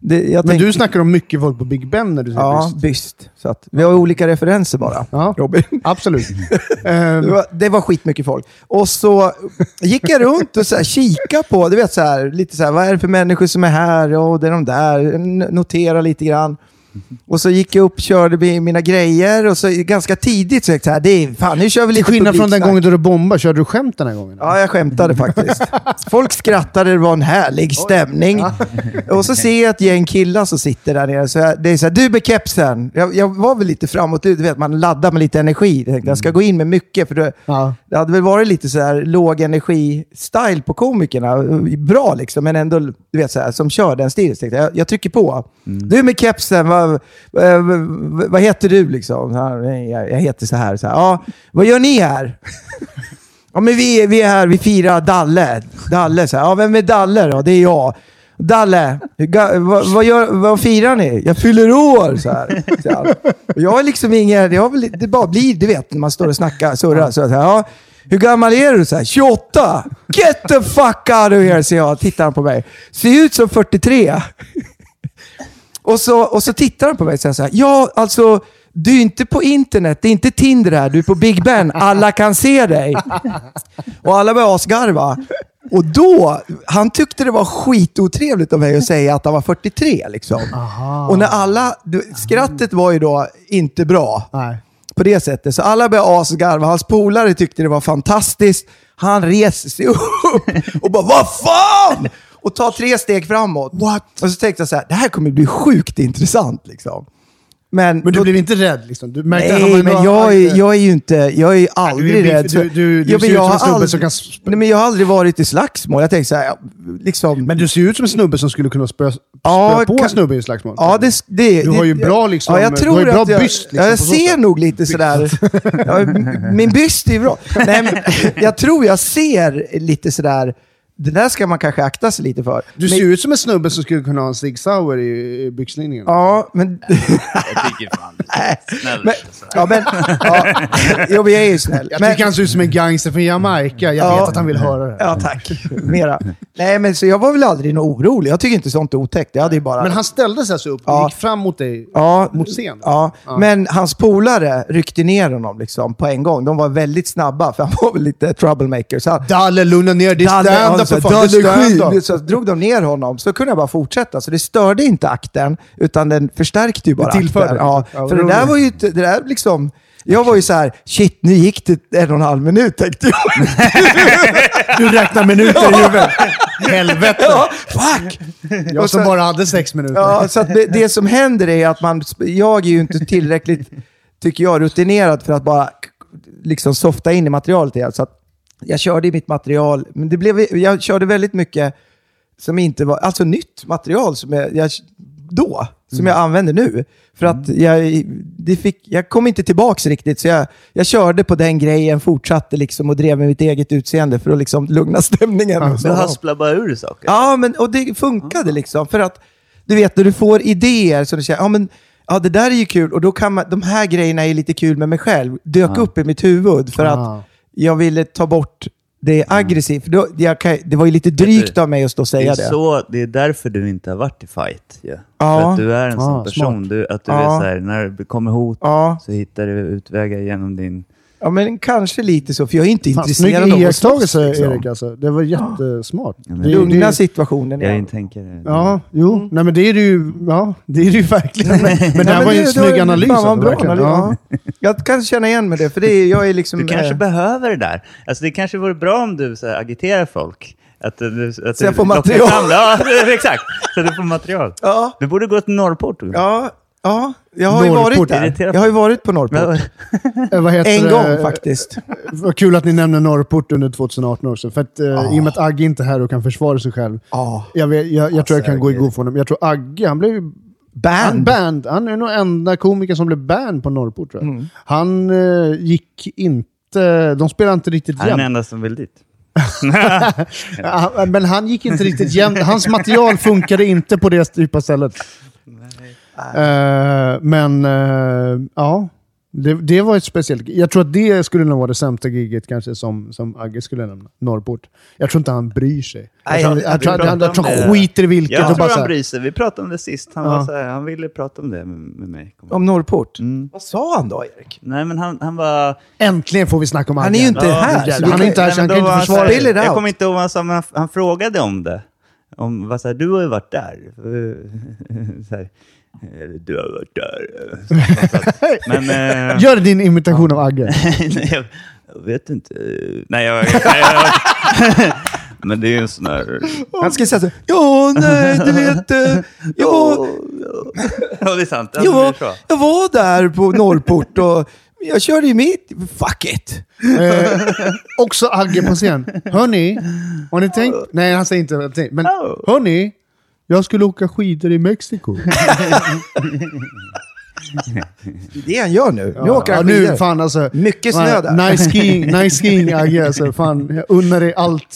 Det, Men tänker, du snackar om mycket folk på Big Ben när du säger Ja, byst. byst. Så att, vi har olika referenser bara, Ja. Robin. Absolut. Det Ehm, var, det var skitmycket folk. Och så gick jag runt och så här, kika på, du vet så här, lite så här, vad är det för människor som är här? Och det är de där. Notera lite grann. Och så gick jag upp, körde mi- mina grejer och så ganska tidigt så jag så här, det är, fan nu kör vi till lite skillnad från den gången då du bombade, körde du skämt den här gången? Ja, jag skämtade faktiskt. Folk skrattade, det var en härlig stämning. Och så ser jag ett gäng killar som sitter där nere. Så jag, det är så här, du med kepsen. Jag, jag var väl lite framåt, du vet, man laddar med lite energi. Jag tänkte, jag ska gå in med mycket, för det, Ja. det hade väl varit lite så här låg energi-style på komikerna. Bra liksom, men ändå, du vet, så här, som kör den stilen. Jag, jag trycker på. Du med kepsen, vad, vad, eh, vad, heter du liksom? Jag, heter så här. Så här. Ja, vad gör ni här? Ja, men vi, vi är här, vi firar Dalle. Dalle, så här. Ja, vem är Dalle då? Det är jag. Dalle, vad, vad, gör, vad firar ni? Jag fyller år, så här. Så här. Och jag är liksom ingen, jag väl, det bara blir, du vet, när man står och snackar, surrar. Så här, ja, hur gammal är du? Så här, 28! Get the fuck out of here, säger jag. Tittar han på mig. Ser ut som 43. Och så, och så tittar han på mig och säger så här, ja alltså, du är inte på internet, det är inte Tinder här, du är på Big Ben, alla kan se dig. Och alla började asgarva. Och då, han tyckte det var skitotrevligt av mig att säga att han var 43 liksom. Och när alla, skrattet var ju då inte bra Nej. på det sättet. Så alla började asgarva. Hans polare tyckte det var fantastiskt. Han reser sig upp och bara “Vad fan!” Och tar tre steg framåt. What? Och så tänkte jag så här, det här kommer bli sjukt intressant. Liksom. Men, Men du då- blev inte rädd? Liksom. Du märkte att Nej, var- men jag är, jag är ju inte, jag är aldrig du är biff- rädd. du- du- du Ja, ser ut som en snubbe aldrig- som kan Nej, men jag har aldrig varit i slagsmål. Jag tänkte så här, liksom... Men du ser ut som en snubbe som skulle kunna spöa, Ja, på kan- en snubbe i slagsmål. Ja, det, det, Du har ju bra liksom- ja, jag du tror har ju bra att jag, byst, liksom, ja, jag ser sätt. nog lite sådär... Ja, min byst är ju bra. Nej, men, jag tror jag ser lite sådär... Det där ska man kanske akta sig lite för. Du ser ju ut som en snubbe som skulle kunna ha en Sig Sauer i, i byxlinningen. Ja, men... Jag tycker fan snällt. men ja, men... Ja, jo, men jag är ju snäll. Jag men, tycker han ser ut som en gangster från Jamaica. Jag Ja. vet att han vill höra det. Ja, tack. Mera. Nej, men så jag var väl aldrig något orolig. Jag tycker inte sånt är otäckt. Jag hade ju bara... Men han ställde sig alltså upp och Ja. gick fram mot dig. Ja, mot scen. Ja, men hans polare ryckte ner honom liksom på en gång. De var väldigt snabba, för han var väl lite troublemaker. Så han, Dalle, lugna ner dig. Dalle, Skit. up. Så drog de ner honom, så kunde jag bara fortsätta. Så det störde inte akten, utan den förstärkte ju bara Det tillförde. akten. Ja, Ja, för det där var ju det där liksom... Jag var ju så här, shit, nu gick det en och en halv minut tänkte jag. Du räknar minuter i huvudet. Helvete. Ja, fuck! Jag som så- bara hade sex minuter. Ja, så det, det som händer är att man, jag är ju inte tillräckligt, tycker jag, rutinerad för att bara liksom softa in i materialet igen. Så att jag körde i mitt material, men det blev, jag körde väldigt mycket som inte var, alltså nytt material som jag, jag då, som jag använder nu. För att jag, det fick, jag kom inte tillbaka riktigt, så jag, jag körde på den grejen, fortsatte liksom och drev med mitt eget utseende för att liksom lugna stämningen. så. Du hasplar bara ur saker. Ja, men, och det funkade liksom. För att, du vet, när du får idéer så du säger, ja men, ja det där är ju kul och då kan man, de här grejerna är lite kul med mig själv. Dök upp i mitt huvud för att jag ville ta bort det aggressivt. Då, jag kan, det var ju lite drygt av mig att stå och Det säga är, det. så, det är därför du inte har varit i fight. Ja. Ja. För att du är en sån Ah, person. Du, att du Ja. är så här, när det kommer hot Ja. så hittar du utvägar genom din... ja, men kanske lite så, för jag är inte Fan, intresserad av att slåss. Liksom. Erik alltså. Det var jättesmart. Det- Lugna det- situationen. Jag ja. inte tänker... Ja, jo. Nej men det är det ju, ja, det är det ju verkligen. Men, men det här Ja, var ju en det- snygg det- analys. fan, alltså, bra analys. Ja. Ja. Jag kan känna igen med det, för det är, jag är liksom... Du kanske eh, behöver det där. Alltså det kanske vore bra om du så här, agiterar folk. Att, att Så jag du får material. Fram, ja, exakt. Så du får material. Ja, Du borde gå till Norrport. ja, ja. Jag har ju Norrport, varit där. Jag har ju varit på Norrport. Men, Eh, vad heter En det? gång faktiskt. Vad kul att ni nämner Norrport under 2018 också. För att, eh, Ja. I och med att Agge inte är här och kan försvara sig själv. Ja. Jag, vet, jag, jag tror jag kan gå i god för honom. Jag tror Agge, han blev ju Band. band. han är nog enda komikern som blev band på Norrport tror jag. Mm. Han eh, gick inte... De spelade inte riktigt han är den jämnt. enda som vill dit. Men han gick inte riktigt jämnt. Hans material funkade inte på det djupa stället. Eh, men eh, ja, det, det var ett speciellt. Jag tror att det skulle nog vara det sämsta giget kanske som, som Agge skulle nämna. Norrport. Jag tror inte han bryr sig. Nej, jag tror, jag- jag tror, han, jag tror han skiter i vilket. Jag och tror bara så han bryr sig. Vi pratade om det sist. Han, Ja. var så här, han ville prata om det med, med mig. Om Norrport. Mm. Vad sa han då, Erik? Nej, men han, han var... Äntligen får vi snacka om Agge. Han är ju inte Ja, här. du Han är inte här, så han kan inte försvara här- Jag kommer inte ihåg vad han sa, men han, han frågade om det. Om, vad så här, du har ju varit där. Så här, "Eller, du har varit där. Men... Eh, Gör din imitation av Agge. nej, jag, jag vet inte. Nej, jag... Nej, jag men det är ju en sån här... Han ska säga så Ja, nej, du vet. Jag var, Ja, det är sant. Ja, jag, var, jag var där på Norrport och jag körde ju mitt. Fuck it. Eh, också Agge på scen. Hörni, har ni tänkt? Nej, han säger inte jag. Men hörni, jag skulle åka skidor i Mexiko. Det är det han gör nu. Nu åker han nu, skidor. fan alltså. Mycket snö där. Nice skiing, nice skiing Agge. Alltså, fan, jag unnar dig allt,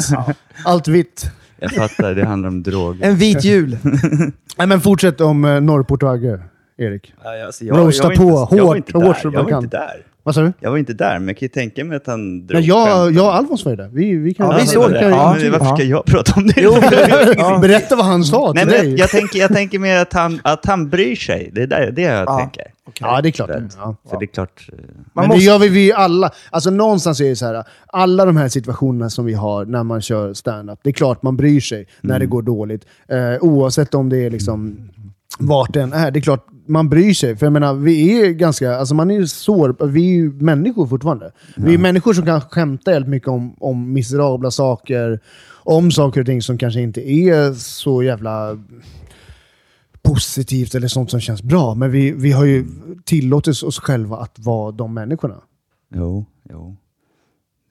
allt vitt. Jag fattar, det handlar om droger. En vit jul. Nej, men fortsätt om eh, Norrport och Agge, Erik. Ja, alltså, Roasta var på, inte, jag var hårt, inte hårt där. som Jag var kan. inte där. Vad sa du? Jag var inte där, men jag kan ju tänka mig att han drog Nej, jag, jag och Alfons var ju där. Vi, vi kan, Ja, vi såg det. kan- Ja. men varför ska Ja. jag prata om det? Berätta vad han sa Nej, till men dig. jag, jag, tänker, jag tänker mer att han, att han bryr sig. Det är där, det jag Ja. tänker. Ja, det är klart. Ja. För det är klart... eh, Man men måste- det gör vi, vi alla. Alltså någonstans är det så här, alla de här situationerna som vi har när man kör stand-up. det är klart man bryr sig när det går dåligt. Eh, oavsett om det är liksom vart den är. Det är klart man bryr sig. För jag menar, vi är ganska, alltså man är ju sår, vi är ju människor fortfarande. Vi är människor som kan skämta helt mycket om, om miserabla saker, om saker och ting som kanske inte är så jävla positivt eller sånt som känns bra. Men vi, vi har ju tillåtit oss själva att vara de människorna. Jo, jo.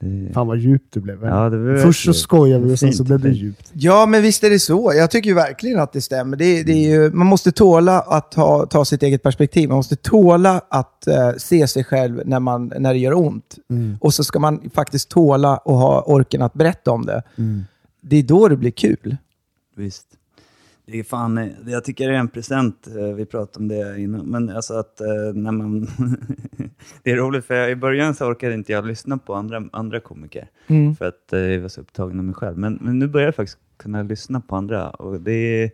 Det, Fan vad djupt det blev. Ja, det blev Först så skojar vi och sen så blev det djupt. Ja, men visst är det så. Jag tycker ju verkligen att det stämmer. Det, det är ju, man måste tåla att ta, ta sitt eget perspektiv. Man måste tåla att eh, se sig själv när, man, när det gör ont. Och så ska man faktiskt tåla och ha orken att berätta om det. Det är då det blir kul. Visst. Det är fan, eh, jag tycker det är en present, eh, vi pratade om det innan, men alltså att eh, när man... det är roligt för jag, i början så orkade inte jag lyssna på andra, andra komiker. För att jag var så upptagen av mig själv. Men, men nu börjar jag faktiskt kunna lyssna på andra. Och det,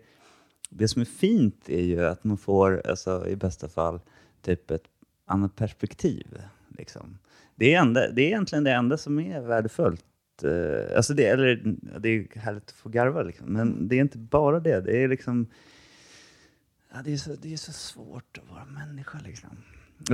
det som är fint är ju att man får, alltså, i bästa fall, typ ett annat perspektiv. Liksom. Det, är enda, det är egentligen det enda som är värdefullt. Eh, alltså det, eller, det är härligt att få garva, liksom. men det är inte bara det. Det är liksom... Ja, det, är så, det är så svårt att vara människa. Liksom.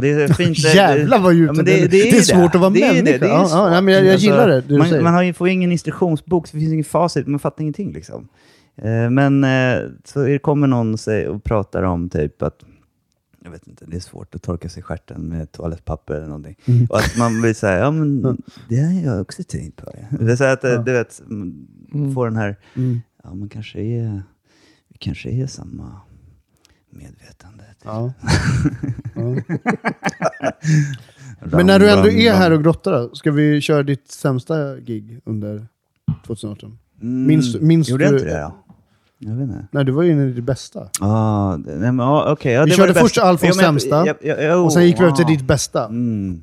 Det är fint. det- Jävlar vad djupt men det är. Det är svårt att vara det är människa. Det, det är Ja, ja, nej, men jag- jag gillar det, det du man, man har får ingen instruktionsbok, så det finns ingen facit, man fattar ingenting. Liksom. Eh, men eh, så är- kommer någon och, säger, och pratar om typ att jag vet inte, det är svårt att torka sig i stjärten med toalettpapper eller någonting. Mm. Och att man blir såhär, ja men det har jag också tänkt på. Ja. Det är så att, eh, du vet, man får den här, Mm. ja man kanske är, vi kanske är samma medvetande. Ja. Ja. Men när du ändå är här och grottar, då, ska vi köra ditt sämsta gig under 2018? Mm, minns- minns Gjorde jag du- inte det då? Jag vet inte. Nej, du var ju inne i det bästa. Ah, nej, men, ah, okej, ja, Vi körde först. Alfons jag- sämsta, jag- jag- jag- Och sen gick vi över till ditt bästa. Mm.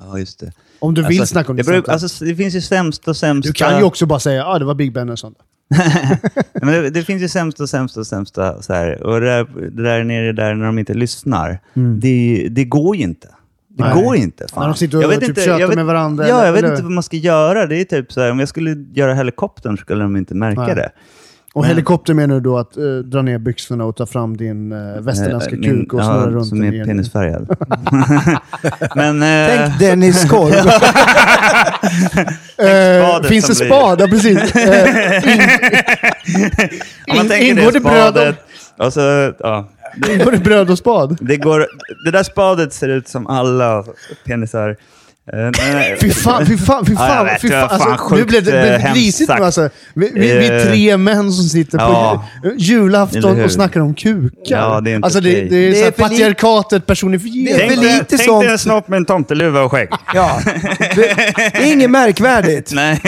Ja, just det. Om du vill Alltså, snacka om det, beror, sämsta. alltså, det finns ju sämsta och sämsta. du kan ju också bara säga att ah, det var Big Ben och sånt. Men det, det finns ju sämsta och sämsta och sämsta. Så här. Och det där, det där nere där när de inte lyssnar, det, det går ju inte. Det Mm. Nej. går inte. Fan. När de sitter och Jag vet typ inte- tjötar med varandra, Ja, eller- jag vet eller- inte vad man ska göra. Det är typ så här, om jag skulle göra helikoptern skulle de inte märka Nej. det. Och Men- helikopter menar du då att eh, dra ner byxorna och ta fram din uh, västerländska min- kuk och snurra ja, runt Som den är igen? penisfärgad. Men... eh, Tänk Dennis Korv. Spadet finns som det blir- spad? Ja, precis. Man in- tänker ingår det det bröd. Och så, ja, Ingår det bröd och spad? det, går, det där spadet ser ut som alla penisar. Eh, nej. Fy fan, fy fan, fy Ja, jag fan. vet, fy fan. Alltså, nu blev det, eh, blev det grisigt nu alltså. Vi, vi, vi är Eh, tre män som sitter på ja. ju- julafton och snackar om kukar. Ja, det är inte alltså det, det är, Det är patriarkatet personifierat. Tänk, lite tänk sånt. dig en snopp med en tomteluva och skägg. Ja. Det det är inget märkvärdigt. Nej.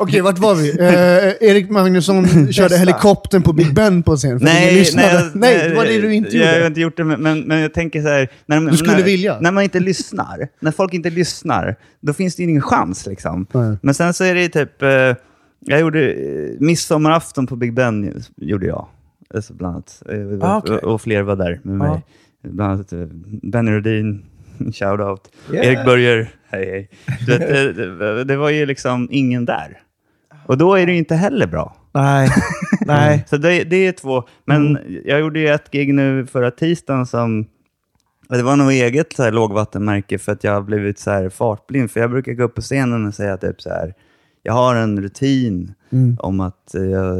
Okej, vart var vi? Eh, Erik Magnusson körde helikoptern på Big Ben på scen. ingen Nej, lyssnade. nej, nej, det var det du inte Jag har gjorde. inte gjort det, men, men, men jag tänker så här. När, Du skulle när, vilja. När man inte lyssnar, när folk inte lyssnar, då finns det ingen chans. Liksom. Nej. Men sen så är det typ, eh, jag gjorde eh, midsommarafton på Big Ben, gjorde jag. Alltså bland annat. Eh, Ah, okej. och, och fler var där med Ja. mig. Bland annat Benny Rudin, shout-out. Yeah. Erik Börjer, hej hej. Du vet, det, det var ju liksom ingen där. Och då är det ju inte heller bra. Nej. Nej. Så det, det är två. Men Mm. jag gjorde ju ett gig nu förra tisdagen som... Det var nog eget så här, lågvattenmärke för att jag har blivit så här fartblind. För jag brukar gå upp på scenen och säga typ så här. Jag har en rutin Mm. om att eh, jag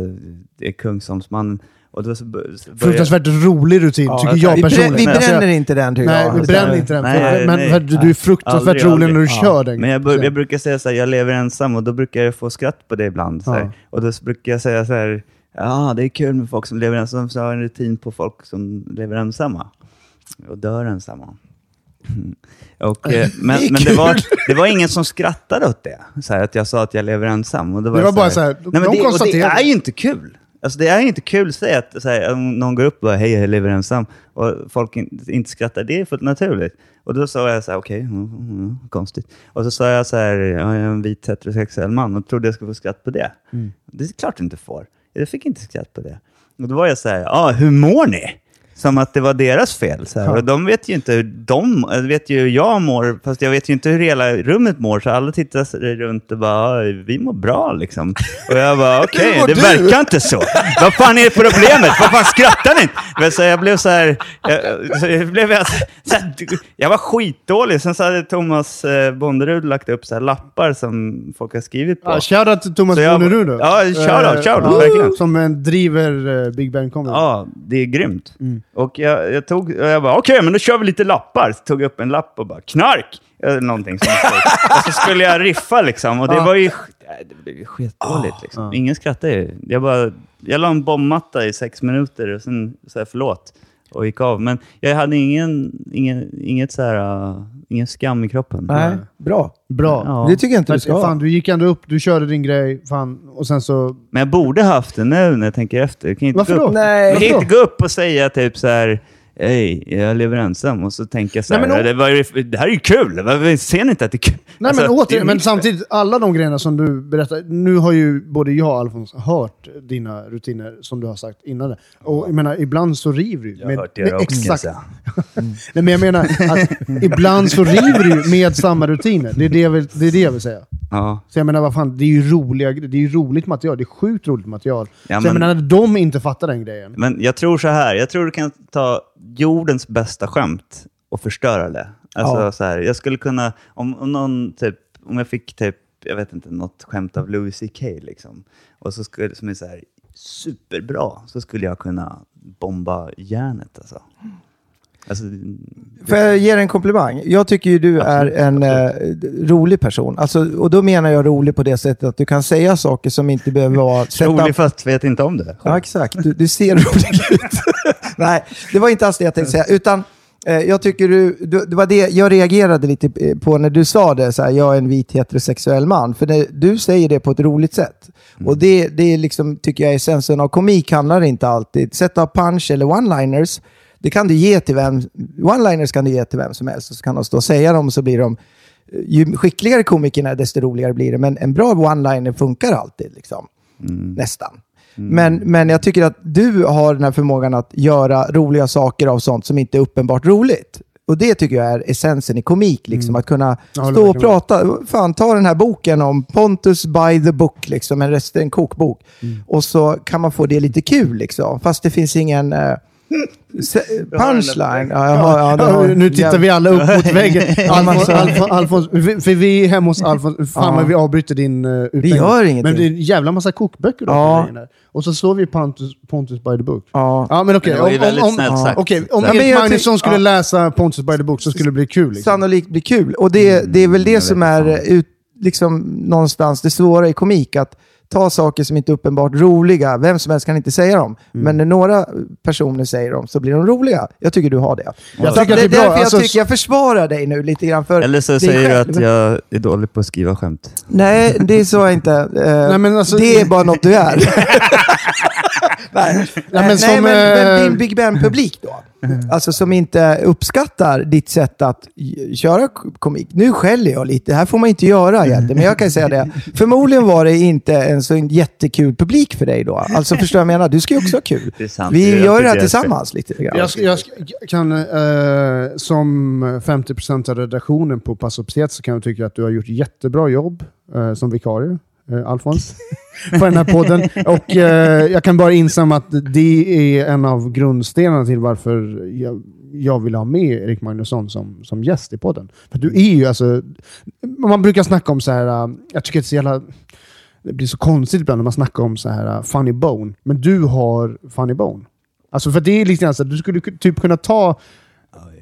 är Kungsholmsmannen. Och då så Fruktansvärt rolig rutin, Ja, tycker jag vi, brä- personligen. vi Alltså, jag- bränner inte den tycker Nej, jag. vi bränner inte den. Nej, men nej. du är fruktansvärt Aldrig, rolig aldrig. när du Ja. kör den. Men jag, bör, jag brukar säga så här, jag lever ensam och då brukar jag få skratt på det ibland. Så här. Ja. Och då brukar jag säga så här, ja det är kul med folk som lever ensamma, så har jag en rutin på folk som lever ensamma och dör ensamma. Mm. Och, eh, men men det, var, det var ingen som skrattade åt det, så här, att jag sa att jag lever ensam. Och det var, Det var bara så här, de nej, men det, och det är ju inte kul. Alltså det är inte kul att säga att så här, någon går upp och bara, hej jag lever ensam och folk in, inte skrattar. Det är fullt naturligt. Och då sa jag så här, okej, mm, mm, konstigt. Och så sa jag så här, ja, jag är en vit heterosexuell man och trodde jag skulle få skratt på det. Mm. Det är klart du inte får. Jag fick inte skratt på det. Och då var jag så här, ja, hur mår ni? Som att det var deras fel. Så. Ja. Och de vet ju inte hur de, vet ju hur jag mår, fast jag vet ju inte hur hela rummet mår. Så alla tittar runt och bara, "Ja, vi mår bra liksom. Och jag bara, okej, mår det du?" verkar inte så. Vad fan är problemet? Vad fan skrattar ni? Men så jag blev så här, jag, så jag, blev, så här, jag var skitdålig. Sen så hade Thomas eh, Bonderud lagt upp så här lappar som folk har skrivit på. Ja, shoutout till Thomas jag- Bonnerud då. Ja, shoutout, shoutout, ja, verkligen. Som driver eh, Big Bang Comedy. Ja, det är grymt. Mm. Och jag, jag tog, och jag bara, okej, men då kör vi lite lappar. Så tog jag upp en lapp och bara, knark! Eller någonting som Och så skulle jag riffa liksom. Och det var ju det skitdåligt. Liksom. Ja. Ingen skrattade ju. Jag, bara, jag la en bombmatta i sex minuter och sen sa jag förlåt och gick av. Men jag hade ingen, ingen, inget så här, uh, ingen skam i kroppen. Nej, bra. Bra. Ja. Det tycker jag inte du Men, ska ha. fan, du gick ändå upp, du körde din grej, fan, och sen så... Men jag borde haft det nu när jag tänker efter. Jag kan inte Varför gå då? upp. Nej. Jag kan inte gå upp och säga typ så här, hej, jag lever ensam. Och så tänker jag så här, Nej, men det, ju- det här är ju kul. Vad- Ser ni inte att det är kul? Nej Alltså, men det återigen, men samtidigt, alla de grejerna som du berättar. Nu har ju både jag och Alfons hört dina rutiner som du har sagt innan det. Och jag menar, ibland så river du. Jag har hört era också, jag säga. Nej, men jag menar att ibland så river du med samma rutiner. Det är det jag vill, det är det jag vill säga. Ja. Så jag menar, vad fan, det är ju roliga, det är ju roligt material. Det är sjukt roligt material. Ja, så jag men- menar, när de inte fattar den grejen. Men jag tror så här, jag tror du kan ta jordens bästa skämt och förstöra det. Alltså Ja. så här, jag skulle kunna, om, om någon typ, om jag fick typ, jag vet inte, något skämt av Louis CK liksom, och så skulle, som är så här superbra, så skulle jag kunna bomba järnet alltså. Alltså Får jag ge dig en komplimang? Jag tycker ju du är Absolut, en eh, rolig person. Alltså, och då menar jag rolig på det sättet att du kan säga saker som inte behöver vara... sätta- rolig fast vet inte om det. Ja, exakt. Du, du ser rolig ut. Nej, det var inte alls det jag tänkte säga. Utan eh, jag tycker du, du, det var det jag reagerade lite eh, på när du sa det, så här, jag är en vit heterosexuell man. För det, du säger det på ett roligt sätt. Och det, det är liksom, tycker jag är essensen av komik handlar inte alltid. Sätta punch eller one-liners, det kan du ge till vem, one-liners kan du ge till vem som helst. Och så kan de stå och säga dem och så blir de, eh, ju skickligare komikerna är, desto roligare blir det. Men en bra one-liner funkar alltid. Liksom. Nästan. Men, men jag tycker att du har den här förmågan att göra roliga saker av sånt som inte är uppenbart roligt. Och det tycker jag är essensen i komik, liksom. att kunna Mm. Ja, det stå och prata. Fan, ta den här boken om Pontus by the book, liksom, en, rest, en kokbok. Mm. Och så kan man få det lite kul, liksom. fast det finns ingen eh, punchline. Ja, jag har, ja, har, nu tittar vi alla upp mot väggen. Alfons, Alfons, Alfons, för vi är hemma hos Alfons. Fan Ja. vad vi avbryter din uh, utläggning. gör ingenting. Men det är en jävla massa kokböcker då. Ja. Och så slår vi Pontus, Pontus by the book. Ja. Ja, men okej. Det var ju Om, om, snällt sagt. okej, om men Erik Magnusson skulle ja. läsa Pontus by the book så skulle det bli kul. Liksom. sannolikt blir kul. Och det, det är väl det jag som är ut, liksom, någonstans det svåra i komik. Att ta saker som inte är uppenbart roliga. Vem som helst kan inte säga dem. Mm. Men när några personer säger dem så blir de roliga. Jag tycker du har det. Jag Så tycker att det är bra. därför Alltså, jag tycker jag försvarar dig nu lite grann. För Eller så säger du att jag är dålig på att skriva skämt. Nej, det är så jag inte. Eh, Nej, men alltså- det är bara något du är. Nej, men Nej, som, men, men eh, din Big Ben-publik då? Alltså som inte uppskattar ditt sätt att köra komik. Nu skäller jag lite, det här får man inte göra egentligen, men jag kan säga det. Förmodligen var det inte en så jättekul publik för dig då. Alltså förstår du vad jag menar? Du ska ju också ha kul. Vi Jag gör det här jag är tillsammans lite grann. Jag, jag ska, kan, eh, som 50% av redaktionen på Pass så kan jag tycka att du har gjort jättebra jobb eh, som vikarie, eh, Alfons, för den här podden. Och eh, jag kan bara instämma att det är en av grundstenarna till varför jag, jag vill ha med Erik Magnusson som, som gäst i podden. För du är ju alltså, man brukar snacka om så här, eh, jag tycker att det är så jävla det blir så konstigt ibland när man snackar om så här uh, funny bone. Men du har funny bone. Alltså för det är lite grann så att du skulle typ kunna ta...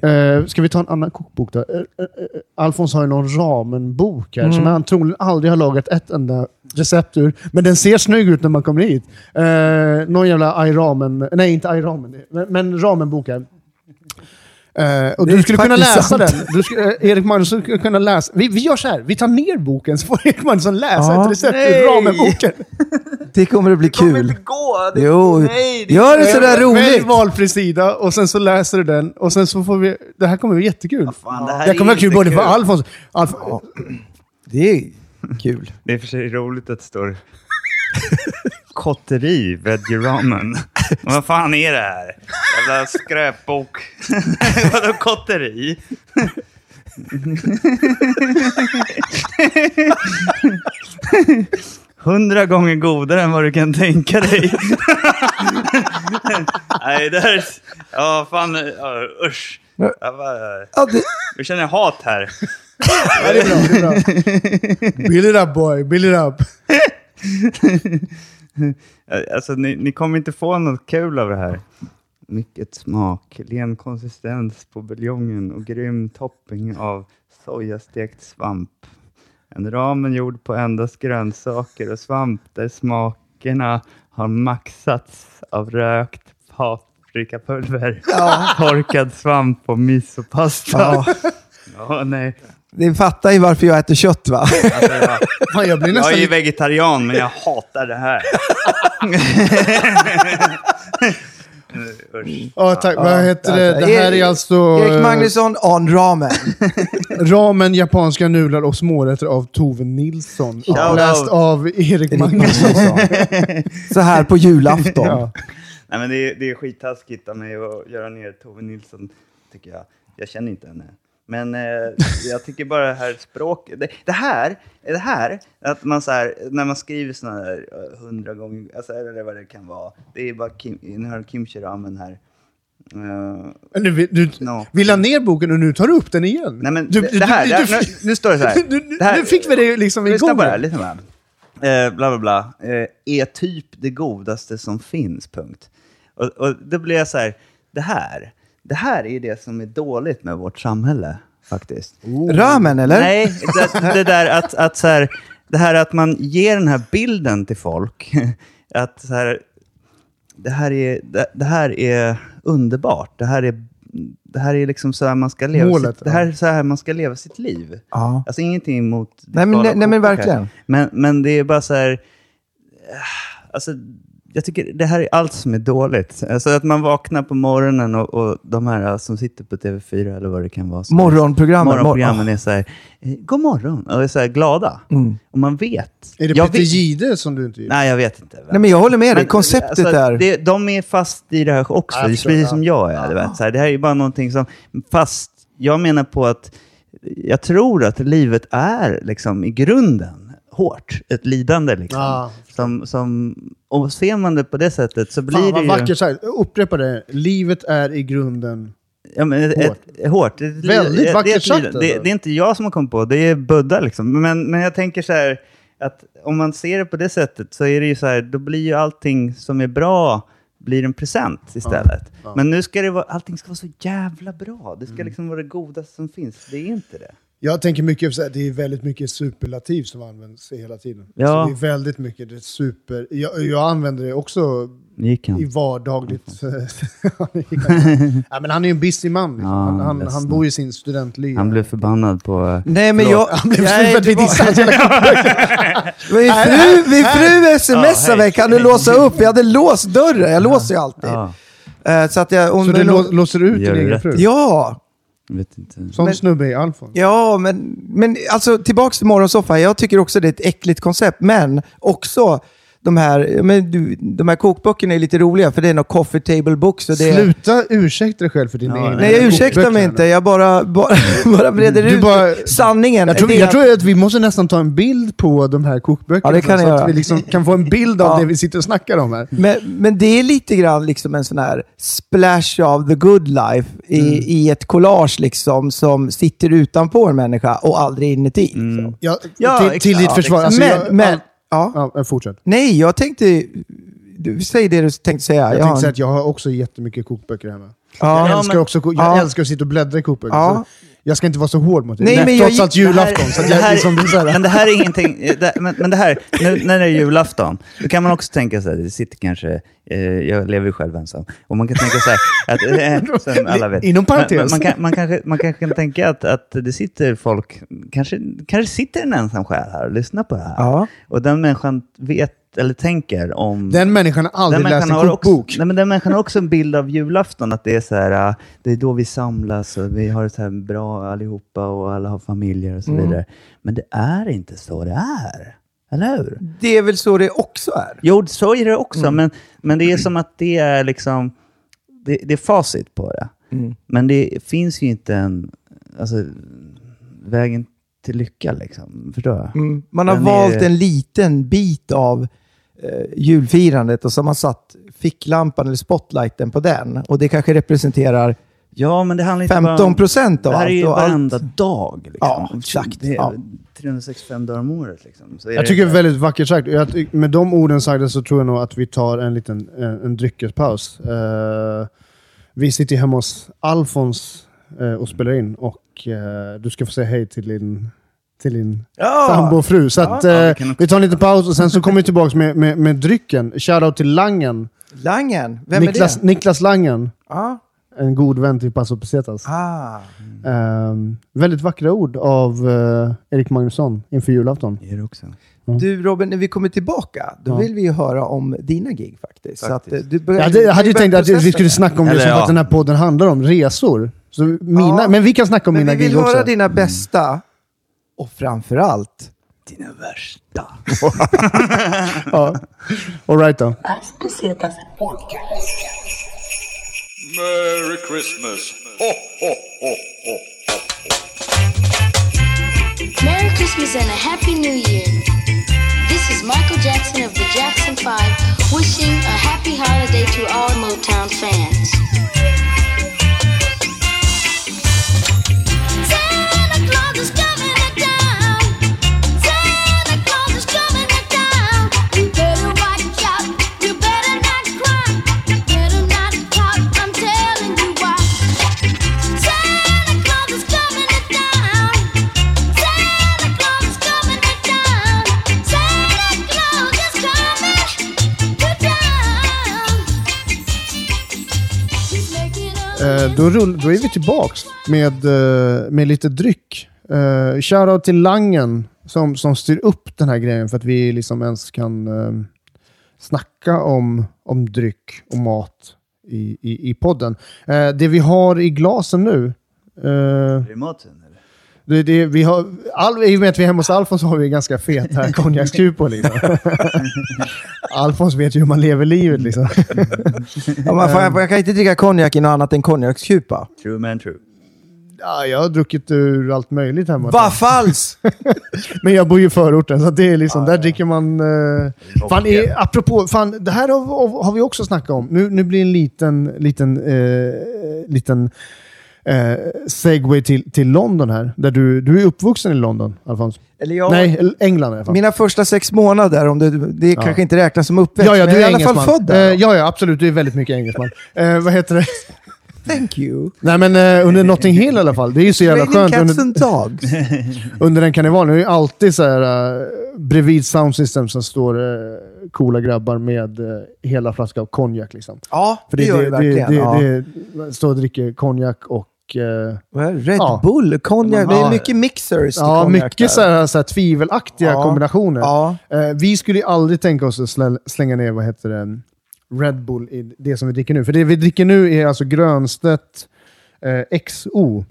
Uh, ska vi ta en annan kokbok då? Eh, eh, eh, Alfons har ju någon ramenbok här som han troligen aldrig har lagat ett enda recept ur. Men den ser snygg ut när man kommer hit. Uh, någon jävla aj-ramen... Nej, inte aj-ramen. Men, men ramenbok här. Eh, och Det du skulle kunna läsa sant. den. Du skulle, eh, Erik Magnusson skulle kunna läsa. Vi, vi gör så här, vi tar ner boken så får Erik Magnusson läsa Ja. ett recept ur ramenboken. Det kommer att bli kul. gå! Jo, Nej, det- gör det sådär Eh, Välj roligt. valfri sida och sen så läser du den och sen så får vi... Det här kommer bli jättekul. fan, det här det är kommer vara kul inte både för Alfons... Alf, Det är kul. Det är för sig roligt att det står kotteri, veggie ramen. Men Vad fan är det här? Jävla skräpbok. Vadå kotteri? Hundra gånger godare än vad du kan tänka dig. Nej, det här är... Ja, fan. Ja, usch. Jag, bara, jag känner hat här. ja, det är bra. Det är bra. Build it up boy, build it up. Alltså, ni, ni kommer inte få något kul av det här. Mycket smak, len konsistens på buljongen och grym topping av sojastekt svamp. En ramen gjord på endast grönsaker och svamp där smakerna har maxats av rökt paprikapulver, torkad svamp och misopasta. ja, Ja, nej. Det fattar ju varför jag äter kött va? Alltså, jag, Fan, jag blir jag nästan är ju vegetarian, men jag hatar det här. Usch. Ja, tack. Vad heter det? Det här är alltså Erik Magnusson on ramen. ramen, japanska nudlar och smårätter av Tove Nilsson. Uppläst av Erik Magnusson. Så här på julafton. Ja. Nej, men det, är, det är skittaskigt av mig att göra ner Tove Nilsson, tycker jag. Jag känner inte henne. Men eh, jag tycker bara det här språket... Det, det här, det här, att man så här, när man skriver sådana här eh, hundra gånger, alltså, eller vad det kan vara. Det är bara Kim, nu har kimchi ramen här. Men Du, du, No. vi la ner boken och nu tar du upp den igen. Nej, men du, det, det här, det nu, nu står det så här. Du, det här nu fick vi det liksom Lyssna igång. på det här, lyssna på det här. Eh, bla bla bla. Eh, är typ det godaste som finns, punkt. Och, och då blir jag så här, det här, det här är det som är dåligt med vårt samhälle, faktiskt. Ramen eller? Nej, det, det där att, att så här, det här att man ger den här bilden till folk, att så här, det här är, det, det här är underbart, det här är, det här är liksom så här man ska leva Målet, sitt, det här är så här man ska leva sitt liv. Ja. Alltså ingenting emot Nej, men- galna nej, men verkligen. Men, men det är bara så här... eh, Alltså, jag tycker det här är allt som är dåligt. Alltså att man vaknar på morgonen och, och de här som sitter på TV4 eller vad det kan vara. Morgonprogrammen. Morgonprogrammen Mor- är så här, eh, god morgon, och är så här glada. Mm. Och man vet. Är det jag Peter Gide som du inte gillar? Nej, jag vet inte. Nej, men jag håller med dig. Konceptet alltså, är... Det, de är fast i det här också, Ja, jag precis ja. som jag är. Vet. Så här, det här är ju bara någonting som fast jag menar på att jag tror att livet är liksom i grunden hårt. Ett lidande liksom. Ja. Som, som, och ser man det på det sättet så blir Fan det vad ju... vackert sagt. Upprepa det. Livet är i grunden... Ja, men ett, Hårt. Ett, hårt. Det ett Väldigt det ett vackert sagt. Det, alltså. det är inte jag som har kommit på det, är Buddha. Liksom. Men, men jag tänker så här, att om man ser det på det sättet så är det ju så här, då blir ju allting som är bra blir en present istället. Ja. Men nu ska det vara, allting ska vara så jävla bra. Det ska Mm. liksom vara det godaste som finns. Det är inte det. Jag tänker mycket på att det är väldigt mycket superlativ som används hela tiden. Ja. Så det är väldigt mycket det är super... Jag, jag använder det också i vardagligt... ja, men han är ju en busy man. Liksom. Ja, han, han, han bor i sin studentliv. Han blev förbannad på... Nej, men jag... Han blev Nej, för att vi dissade Min fru, min fru smsade mig, kan du låsa upp? Jag hade låst dörren, jag låser ju alltid. Ja, Eh, Så att jag... Om Så du låser ut din egen fru? Ja, vet inte. Sån Men- snubbe är Alfons. Ja, men, men alltså tillbaks till morgonsoffa. Jag tycker också det är ett äckligt koncept, men också de här, men du, de här kokböckerna är lite roliga, för det är några coffee table books. Och det är, Sluta ursäkta dig själv för dina Ja, egna nej, jag ursäktar mig inte. Jag bara, bara, bara breder Du ut bara- sanningen. Jag tror, Det jag att- tror att vi måste nästan ta en bild på de här kokböckerna. Ja, det kan så jag att göra. vi liksom kan få en bild av Ja. det vi sitter och snackar om här. men, men det är lite grann liksom en sån här splash of the good life i, Mm. i ett collage liksom, som sitter utanpå en människa och aldrig inuti. Mm. Ja, till, till ditt Ja, försvar. Alltså, men, jag, men, all, ja. ja, fortsätt. Nej, jag tänkte... Du, säg det du tänkte säga. Jag har tänkte säga att jag har också jättemycket kokböcker hemma. Ja. jag älskar, men- också, jag Ja. älskar att sitta och bläddra i kokböcker. Ja. Så jag ska inte vara så hård mot dig. Nej, Nej, men jag trots julafton. Så att det jag, här, liksom, det så här, men det här är ingenting, det, men, men det här, nu när det är julafton, då kan man också tänka sig, det sitter kanske, eh, jag lever ju själv ensam, och man kan tänka sig att, eh, som alla vet. Inom parentes. Men, man, kan, man, kanske, man kanske kan tänka att, att det sitter folk, kanske, kanske sitter en ensam själ här och lyssnar på det här. Ja. Och den människan vet, eller tänker om... den människan har aldrig läst en kokbok. Nej, men den människan har också en bild av julafton, att det är så här, äh, det är då vi samlas och vi har det så här bra allihopa och alla har familjer och så Mm. vidare. Men det är inte så det är. Eller hur? Det är väl så det också är. Jo, så är det också, Mm. men, men det är som att det är liksom, det, det är facit på det. Mm. Men det finns ju inte en, alltså, vägen till lycka liksom. Förstår jag? Mm. Man har Den är- valt en liten bit av eh, julfirandet och så har man satt ficklampan eller spotlighten på den. Och det kanske representerar Ja, men det handlar inte bara 15 om... procent av Det här är allt. ju och allt. varenda dag. Liksom. Ja, exakt. Det är Ja. 365 dagar om året. Liksom. Så är Jag det- tycker det är väldigt vackert sagt. Jag, med de orden sagda så tror jag nog att vi tar en liten en, en dryckespaus. Eh, vi sitter hemma hos Alfons eh, och spelar in och eh, du ska få säga hej till din, till din Ja. sambo och fru. Så att, Ja, eh, vi vi tar en liten paus och sen så kommer vi tillbaka med, med, med drycken. Shoutout till Langen. Langen, vem Niklas, är det? Niklas Langen. Ja. En god vän till Paso Pesetas. Ah. Ehm, väldigt vackra ord av eh, Erik Magnusson inför julafton. Det är det också. Du Robin, när vi kommer tillbaka, då Ja. vill vi ju höra om dina gig faktiskt. Så att, Faktiskt. eh, du börjar, Jag hade, jag hade ju tänkt att vi skulle det. snacka om det Eller som ja. att den här podden handlar om. Resor. Så mina, Ja. Men vi kan snacka om Men mina vi vill gig också. höra dina bästa och framförallt Dina värsta. Ja. All right då. Merry Christmas. Ho, ho, ho, ho. Merry Christmas and a Happy New Year. This is Michael Jackson of the Jackson 5 wishing a happy holiday to all Motown fans. Eh, då, rull, då är vi tillbaks med, eh, med lite dryck. Uh, Shoutout till Langen som, som styr upp den här grejen för att vi liksom ens kan uh, snacka om, om dryck och mat i, i, i podden. Eh, det vi har i glasen nu eh, det Är maten? Det, det, vi har, all, I och med att vi är hemma hos Alfons så har vi en ganska fet här konjakskupor. Liksom. Alfons vet ju hur man lever livet. Liksom. Ja, man, får, jag kan inte dricka konjak i något annat än konjakskupa. True man true. Ja, jag har druckit ur allt möjligt hemma. Vad falskt! Men jag bor ju i förorten, så det är liksom, där dricker man... Eh, fan, är, apropå, fan, det här har, har vi också snackat om. Nu, nu blir det en liten, liten, eh, liten eh, segway till, till London här. Där du, du är uppvuxen i London, Alfons. Eller jag, Nej, England i alla fall. Mina första sex månader, om det, det kanske inte räknas som uppväxt, ja, ja, men du jag är är i alla fall född där. Eh, ja, ja, absolut. Du är väldigt mycket engelsman. Eh, vad heter det? Thank you. Nej, men eh, under Notting Hill i alla fall. Det är ju så jävla skönt. cats Under, and dogs. under den karnevalen. Det är ju alltid så här, uh, bredvid sound system som står uh, coola grabbar med uh, hela flaska av konjak. Liksom. Ja, För det, gör det verkligen. Det, ja. det, det, står och dricker konjak och... eh, är det? Red Ja. Bull, konjak. Det är mycket mixers ja, mycket så här, så här tvivelaktiga Ja. kombinationer. Ja. Eh, vi skulle ju aldrig tänka oss att slä, slänga ner vad heter det, Red Bull i det som vi dricker nu. För det vi dricker nu är alltså Grönstedt eh, XO.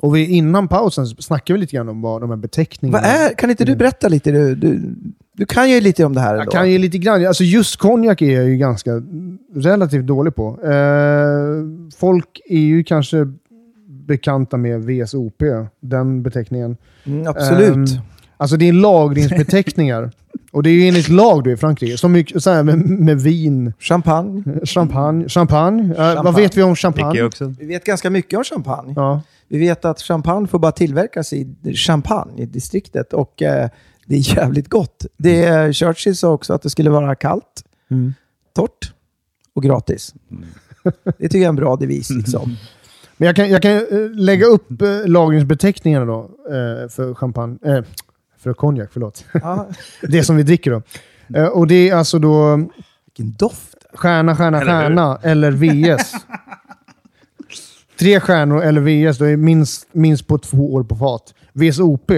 Och vi, innan pausen snackade vi lite grann om vad de här beteckningarna... Vad är, kan inte du berätta lite? Du, du, du kan ju lite om det här. Jag kan ju lite grann. Alltså just konjak är jag ju ganska relativt dålig på. Eh, folk är ju kanske bekanta med VSOP, den beteckningen. Mm, absolut. Ehm, alltså det är lagringsbeteckningar. Och det är ju enligt lag då i Frankrike. Så mycket så här med, med vin, Champagne. champagne. Champagne. Eh, vad vet vi om champagne? Vi vet ganska mycket om champagne. Ja. Vi vet att champagne får bara tillverkas i Champagne, i distriktet. Och eh, det är jävligt gott. Det är, Churchill sa också att det skulle vara kallt, Mm. torrt och gratis. Det tycker jag är en bra devis. Liksom. Men jag kan, jag kan eh, lägga upp eh, lagringsbeteckningarna då eh, för champagne. Eh, för konjak, förlåt. Ja, det som vi dricker då. Eh, och det är alltså då vilken doft. stjärna, stjärna, Eller hur? stjärna eller VS. Tre stjärnor eller VS, då är minst, minst på två år på fat. VSOP,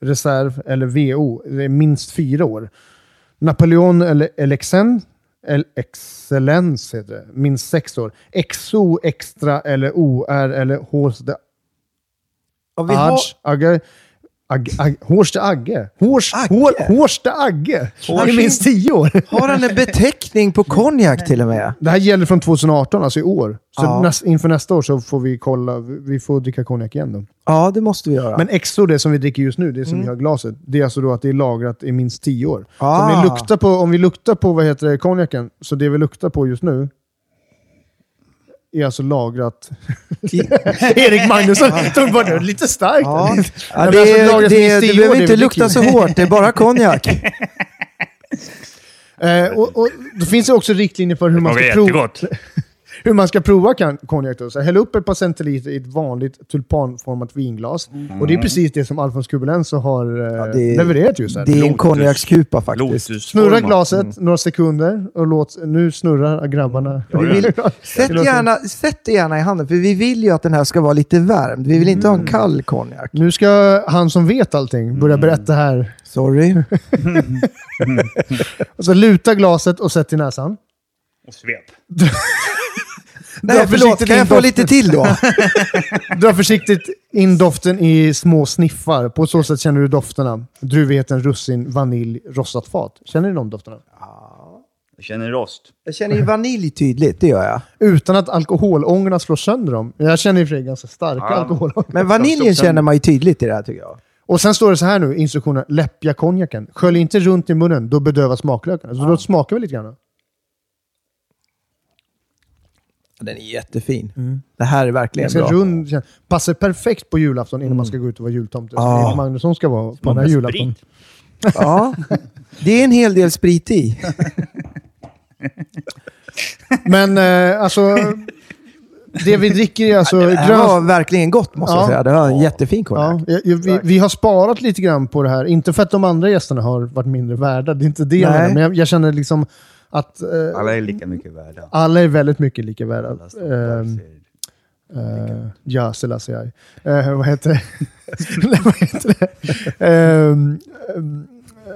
reserv eller VO, det är minst fyra år. Napoleon eller Elexen, eller Excellence heter det, minst sex år. XO, Extra eller OR eller Horste Ja, vi har, Agge. Agge. Agge. Agge. Hår. Han är minst tio år. har han en beteckning på konjak till och med? Det här gäller från 2018, alltså i år. Så Ja. näst, inför nästa år så får vi kolla. Vi får dricka konjak igen då. Ja, det måste vi göra. Men XO, det som vi dricker just nu, det som vi har glaset, det är alltså då att det är lagrat i minst 10 år. Så om Ah. vi luktar på, om vi luktar på vad heter det, konjaken, så det vi luktar på just nu är alltså lagrat... Erik Magnusson tog bara det lite starkt. Ja. Ja, men det, alltså, det, det, 10 behöver inte lukta så hårt, det är bara konjak. Eh, och, och då finns det också riktlinjer för hur man Det ska prova, jättegott. Hur man ska prova kan- konjak. Häll upp ett par centiliter i ett vanligt tulpanformat vinglas. Och det är precis det som Alfons Kubelenso har eh, det är- levererat just här. Det är en konjakskupa faktiskt. Snurra glaset några sekunder och låt... Nu snurrar grabbarna. Vi vill, sätt, gärna, sätt det gärna i handen, för vi vill ju att den här ska vara lite värmd. Vi vill inte ha en kall konjak. Nu ska han som vet allting börja berätta här. Sorry. Och så luta glaset och sätt i näsan. Och svep. Dra Nej, förlåt, försiktigt kan jag få lite till då? Dra försiktigt in doften i små sniffar. På så sätt känner du dofterna. Druvigheten, russin, vanilj, rostat fat. Känner ni de dofterna? Jag känner rost. Jag känner ju vanilj tydligt, det gör jag. Utan att alkoholångorna slår sönder dem. Jag känner i och för sig ganska starka Ja. alkoholångor. Men vaniljen känner man ju tydligt i det här tycker jag. Och sen står det så här nu, instruktionen. Läppja konjaken. Skölj inte runt i munnen, då bedövas smaklökarna. Så då smakar vi lite grann. Den är jättefin. Det här är verkligen bra. rund. Passar perfekt på julafton innan man ska gå ut och vara jultomte. Ja. Magnusson ska vara på den här julafton. Ja, det är en hel del sprit i. Men eh, alltså, det vi dricker är alltså Det här grön... var verkligen gott måste jag Ja. säga. Det var en jättefin konjak. Ja, jag- jag- vi, vi har sparat lite grann på det här. Inte för att de andra gästerna har varit mindre värda, det är inte det jag menar. Men jag, jag känner liksom att eh, Alla är lika mycket värda. alla är väldigt mycket lika värda. Ehm, sig. Uh, ja, Selassie. Uh, vad heter det? Vad heter det?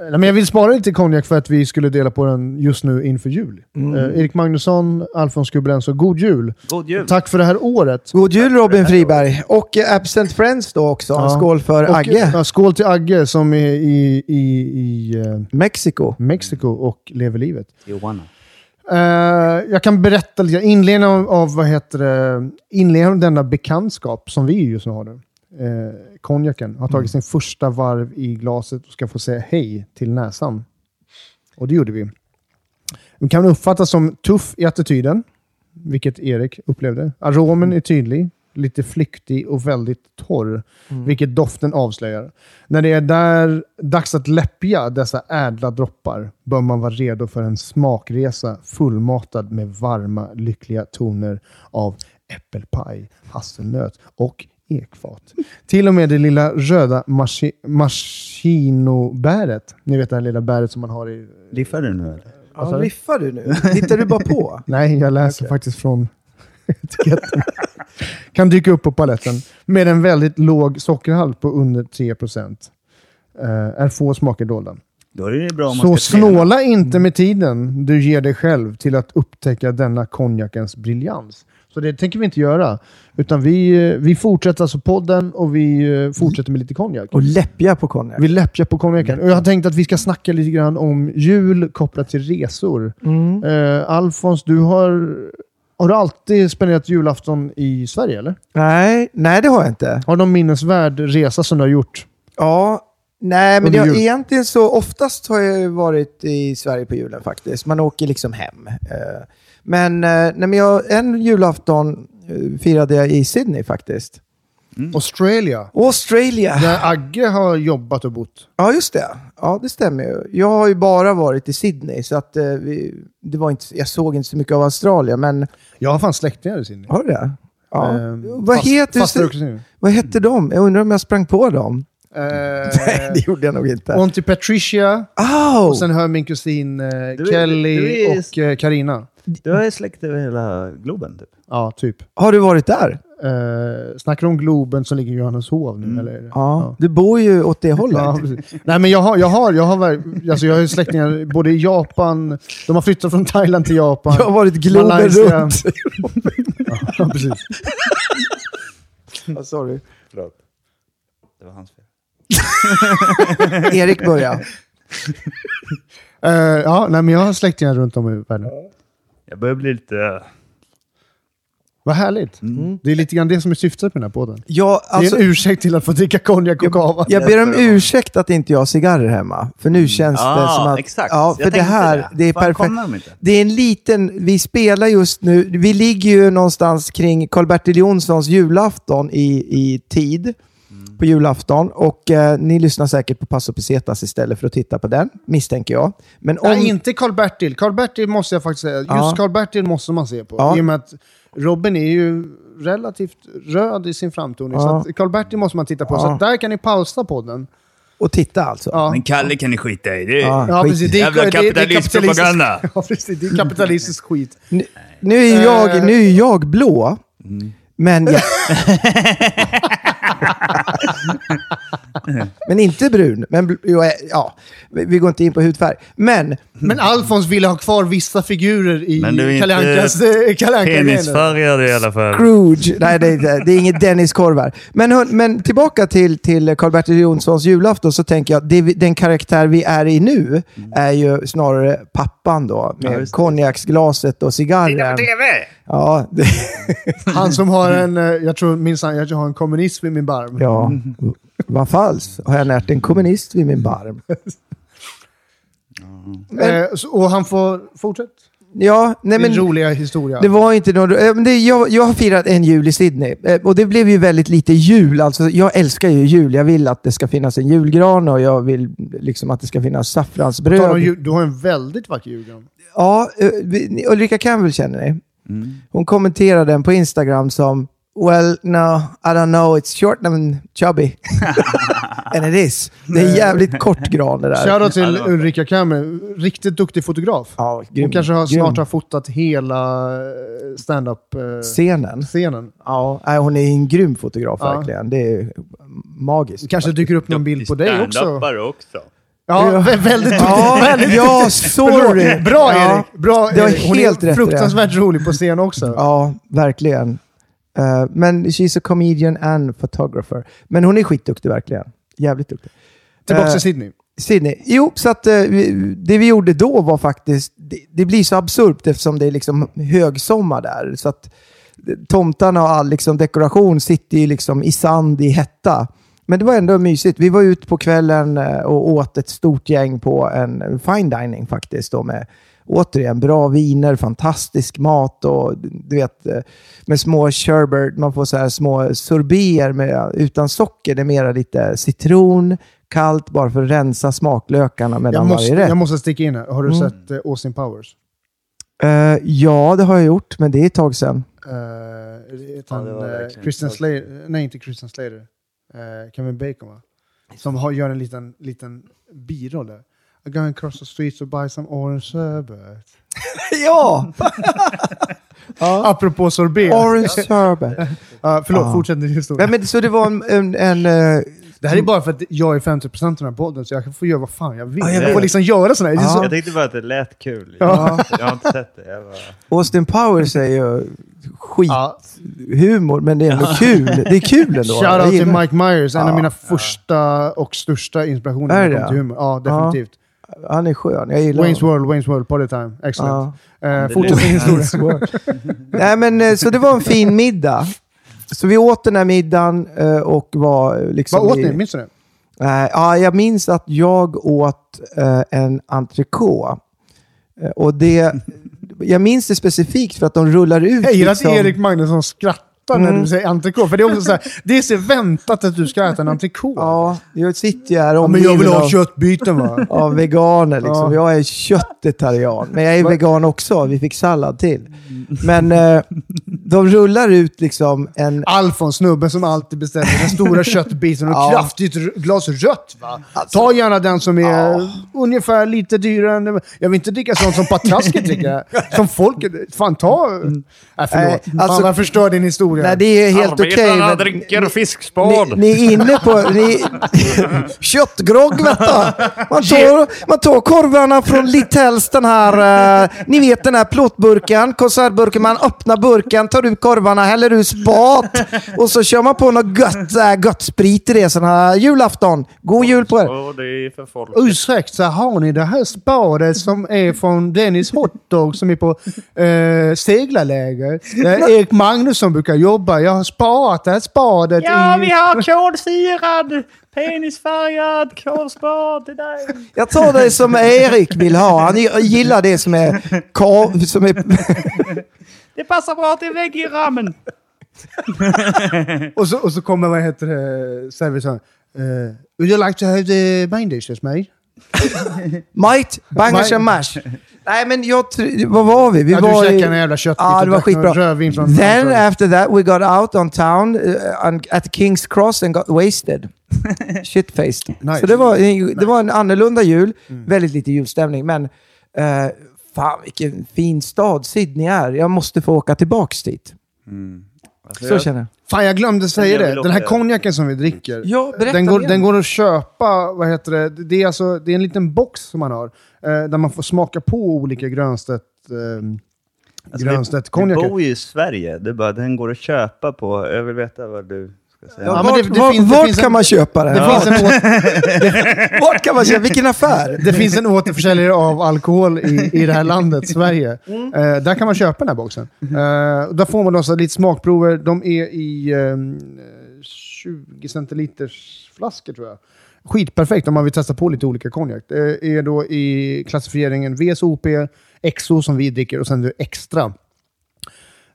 Nej, men jag vill spara lite konjak för att vi skulle dela på den just nu inför jul. Mm. Eh, Erik Magnusson, Alfons Kubelenso, god jul! God jul! Tack för det här året! God jul Robin Friberg. Och eh, Absent Friends då också. Ja. Skål för Och, Agge. ja, skål till Agge som är i, i, i eh, Mexiko. Mexiko och lever livet. Johanna. Eh, jag kan berätta lite, inledningen av, av vad heter det, inledningen av denna bekantskap som vi just nu har nu. Eh, konjaken har tagit sin första varv i glaset och ska få säga hej till näsan. Och det gjorde vi. Den kan uppfattas som tuff i attityden, vilket Erik upplevde. Aromen är tydlig, lite flyktig och väldigt torr, vilket doften avslöjar. När det är där dags att läppja dessa ädla droppar bör man vara redo för en smakresa fullmatad med varma, lyckliga toner av äppelpaj, hasselnöt och ekfat. Till och med det lilla röda machi- machinobäret, ni vet det här lilla bäret som man har i... Liffar du nu eller? Ja, riffar du nu? Hittar du bara på? Nej, jag läser faktiskt från etiketten. kan dyka upp på paletten. Med en väldigt låg sockerhalt på under 3 procent. Eh, är få smaker dolda. Då är det bra om man Så snåla inte med tiden du ger dig själv till att upptäcka denna konjakens briljans. Så det tänker vi inte göra. Utan vi, eh, vi fortsätter alltså podden och vi eh, fortsätter med lite konjak. Och läppja på konjak. Vi läppjar på konjaken. Och jag har tänkt att vi ska snacka lite grann om jul kopplat till resor. Mm. Eh, Alfons, du har, har du alltid spenderat julafton i Sverige, eller? Nej, nej, det har jag inte. Har du någon minnesvärd resa som du har gjort? Ja, nej, men jag, egentligen så oftast har jag varit i Sverige på julen faktiskt. Man åker liksom hem. Eh, Men, eh, nej, men jag, en julafton eh, firade jag i Sydney faktiskt. Australia. Australia. Där Agge har jobbat och bott. Ja, just det. Ja, det stämmer ju. Jag har ju bara varit i Sydney, så att, eh, vi, det var inte, jag såg inte så mycket av Australien, men Jag har fan släktingar i Sydney. har du det? Ja. Ehm, vad, fast- heter, och kusiner. vad hette de? Jag undrar om jag sprang på dem? Nej, det Eh, gjorde jag nog inte. Auntie Patricia. Oh! Och sen hör min kusin eh, är- Kelly du är- och eh, Karina. Du har släkt över hela Globen typ. Ja, typ. Har du varit där? Eh, snackar du om Globen som ligger i Johanneshov nu? Eller? Mm. Ja. Du bor ju åt det hållet. Ja. Nej, men jag har, jag har, jag har, alltså jag har släktingar både i Japan, de har flyttat från Thailand till Japan. Jag har varit Globen Malaysia. runt. Ja, precis. Ja, sorry. Förlåt. Det var hans fel. Erik börjar. Eh, ja, nej, men jag har släktingar runt om i världen. Jag börjar bli lite... Vad härligt. Det är lite grann det som är syftet med den här podden. Ja, det är alltså, en ursäkt till att få dricka konjak och kava. jag ber om ursäkt att inte jag har cigarrer hemma. För nu känns det Ja, som att... exakt. Ja, Jag för det här, det. det är Fan, perfekt. de? Det är en liten... Vi spelar just nu... Vi ligger ju någonstans kring Karl-Bertil Jonssons julafton i, i tid. Mm. På julafton. Och eh, ni lyssnar säkert på Passo Pesetas istället för att titta på den, misstänker jag. Men om... Nej, inte Karl-Bertil. Karl-Bertil måste jag faktiskt säga. Just Ja. Karl-Bertil måste man se på. Ja. I och med att Robin är ju relativt röd i sin framtoning. Så Ja. att Karl-Bertil måste man titta på. Ja. Så där kan ni pausa podden. Och titta alltså. Ja. Men Kalle kan ni skita i. Det är... Ja. Precis. Det är, Jävla kapitalistpropaganda. kapitalistisk- Ja, precis. Det är kapitalistisk skit. Nu, nu, är jag, Eh. nu är jag blå, men jag... men inte brun. Men, eh, ja, vi går inte in på hudfärg. Men Men Alfons ville ha kvar vissa figurer i Men du är Kalle inte Ankas... eh, Kalle. Penisfärgad i alla fall. Scrooge, nej det är, inte- det är inget Dennis-korvar. Men, men tillbaka till, till Karl-Bertil Jonssons julafton så tänker jag, vi- den karaktär vi är i nu är ju snarare pappan då. Ja, Med det. konjaksglaset och cigarren. Ja, det, Han som har en, eh, jag tror minsann, jag har en kommunism i min barm. ja. Vad falskt. Har jag närt en kommunist vid min barm? Eh, så, och han får fortsätta. Ja, nej Din men... roliga historia. Det var inte någon, eh, men det, jag, jag har firat en jul i Sydney eh, och det blev ju väldigt lite jul. Alltså, jag älskar ju jul. Jag vill att det ska finnas en julgran och jag vill liksom att det ska finnas saffransbröd. Du har en väldigt vacker julgran. Ja, eh, Ulrika Campbell känner ni? Mm. Hon kommenterade den på Instagram som Well, no, I don't know. It's short and chubby. And it is. Det är en jävligt kort gran det där. Shoutout till Ulrika Kammer. Riktigt duktig fotograf. Ja, grym, Hon kanske har, grym. snart har fotat hela eh, stand-up-scenen. Scenen. Ja, hon är en grym fotograf Ja. verkligen. Det är magiskt. kanske dyker upp någon bild på dig också. Också. Ja, vä- väldigt duktig. Ja, väldigt ja, sorry. Bra. Erik! Bra, Det var Erik. Hon helt är fruktansvärt rolig på scen också. Ja, verkligen. Eh, men she's a comedian and photographer. Men hon är skitduktig verkligen. Jävligt duktig. Tillbaka Eh, till Sydney. Sydney. Jo, så att eh, vi, det vi gjorde då var faktiskt, det, det blir så absurt eftersom det är liksom högsommar där. Så att eh, tomtarna och all liksom, dekoration sitter ju liksom i sand i hetta. Men det var ändå mysigt. Vi var ute på kvällen eh, och åt ett stort gäng på en fine dining faktiskt. Då med återigen bra viner, fantastisk mat och du vet eh, med små sherbet, man får så här små sorbéer med, utan socker. Det är mera lite citron, kallt bara för att rensa smaklökarna mellan Jag måste, varje rätt. jag måste sticka in här. Har du Mm. sett uh, Austin Powers? Eh, ja, det har jag gjort, men det är ett tag sedan. Uh, var eh, verkligen Christian. Slater, nej inte Christian Slater. Uh, Kevin Bacon va? Som har, gör en liten, liten biroll där. I go across the streets to buy some orange sherbet. ja! Apropå sorbet. Orange sherbet. Ja, förlåt, Ja. fortsätt din historia. Nej, men, så det var en... en, en eh, Det här är bara för att jag är 50% av den här podden, så jag kan få göra vad fan jag vill. Ja, jag får liksom göra sådana här. Det är Ja. så, Jag tyckte bara att det lät kul. Ja. Jag har inte sett det. Jag bara... Austin Powers är ju ja. skithumor, men det är ändå kul. Det är kul ändå. Shoutout till Mike Myers, en av Ja. mina första och största inspirationer Är när det det? kom till humor. Ja, definitivt. Han är skön. Jag gillar Wayne's honom. World, Wayne's World, Party Time. Excellent. Ja. Eh, fortsätt din historia. Nej, men, eh, så det var en fin middag. Så vi åt den här middagen eh, och var eh, liksom... Vad åt i- ni? Minns du det? Eh, ja, jag minns att jag åt eh, en entrecote. Eh, och det... Jag minns det specifikt för att de rullar ut... Jag gillar att liksom- Erik Magnusson skrattar när Mm. du säger entrecote. För det är också så här, det är så väntat att du ska äta en entrecote. Ja, jag sitter ju här Ja, men jag vill ha av- köttbyten va? av veganer. Liksom. Ja. Jag är köttetarian, men jag är vegan också. Vi fick sallad till. Men eh, de rullar ut liksom en... Alfons, snubben som alltid beställer den stora köttbiten och Ja. kraftigt glas rött. Va? Ta gärna den som är ungefär lite dyrare än... Jag vill inte dricka sånt som Patraske dricker. Som folket... Fan, ta... Nej, förlåt. Nej, alltså- Fan, jag förstör din historia. Nej, det är helt okej. Arbetarna men dricker ni, fiskspad. ni är inne på... Ni, köttgrogg, du. Man tar, man tar korvarna från Littells, den här... eh, ni vet den här plåtburken, konservburken. Man öppnar burken, tar ut korvarna, häller ut spat och så kör man på något gött, äh, gött sprit i det. Sån här julafton. God jul på er. Och det är för folk. Ursäkta, har ni det här spadet som är från Dennis Hotdog som är på eh, seglarläger? Det är Erik Magnusson brukar jobba. Jag har sparat det här spadet Ja, i... vi har kolsirad, penisfärgad kolspad till dig. Jag tar det som Erik vill ha. Han gillar det som är... Ka, som är Det passar bra till väggramen. Och så, och så kommer, vad heter det, servitören. Uh, would you like to have the main dishes, mate? Might, bangers and mash. Nej, men jag Vad var vi? Vi Ja, var du i- käkade en jävla köttbit och det var skitbra. rödvin från Then Norrköping. after that we got out on town uh, on, at King's Cross and got wasted. Shitfaced. Nice. Så det var, det var en annorlunda jul. Väldigt lite julstämning, men uh, fan vilken fin stad Sydney är. Jag måste få åka tillbaks dit. Alltså, Så jag, känner jag. Fan, jag glömde säga Jag det. Den här konjaken som vi dricker. Ja, den, går, den går att köpa, vad heter det? Det är, alltså, det är en liten box som man har. Eh, där man får smaka på olika Grönstedt... Eh, alltså, Grönstedt vi, vi konjaker. bor ju i Sverige. Det är bara, den går att köpa på... Jag vill veta vad du ska säga. Ja, men vart det- det vart- finns- det vart finns kan en- man köpa det? Det, Ja. finns en Vart kan man köpa? Vilken affär? det finns en återförsäljare av alkohol i, i det här landet, Sverige. Mm. Eh, där kan man köpa den här boxen. Eh, och där får man också lite smakprover. De är i ehm, 20 centiliters flaskor tror jag. Skitperfekt om man vill testa på lite olika konjak. Det är då i klassificeringen VSOP, XO som vi dricker och sen det extra.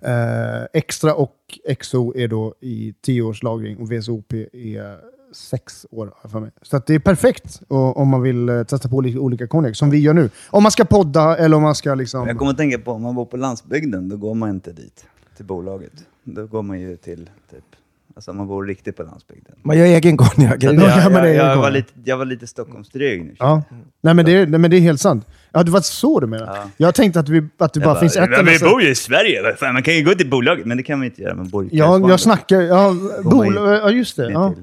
Eh, extra och XO är då i 10 års lagring och VSOP är 6 år jag för mig. Så att det är perfekt och, om man vill eh, testa på lite olika konjak, som vi gör nu. Om man ska podda eller om man ska liksom... Jag kommer att tänka på, om man bor på landsbygden, då går man inte dit, till bolaget. Då går man ju till, typ, alltså man bor riktigt på landsbygden. Man gör egen konjak. Jag, jag, jag, ju var lite, jag var lite Stockholmsdryg nu. Ja. Nej, men det, är- nej, men det är helt sant. Ja, det var så du menar. Ja. Jag tänkte att, vi, att det bara, Jag finns ett men vi bor ju i Sverige, fan, man kan ju gå till bolaget, men det kan man inte göra. Man bor Ja, jag snackar... Ja, bol, ja just det. Ja.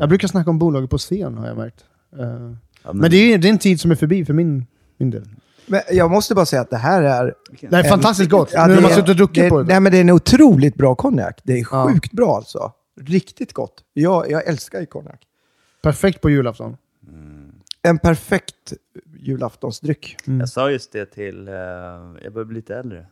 Jag brukar snacka om bolaget på scen har jag märkt. Eh, Ja, men det är, det är en tid som är förbi för min, min del. Men jag måste bara säga att det här är... Det är fantastiskt gott. Ja, nu har man suttit och druckit det, på det. Nej, men det är en otroligt bra konjak. Det är Ja. sjukt bra alltså. Riktigt gott. Jag, jag älskar ju konjak. Perfekt på julafton. En perfekt julaftonsdryck. Jag sa just det till, eh, jag börjar bli lite äldre.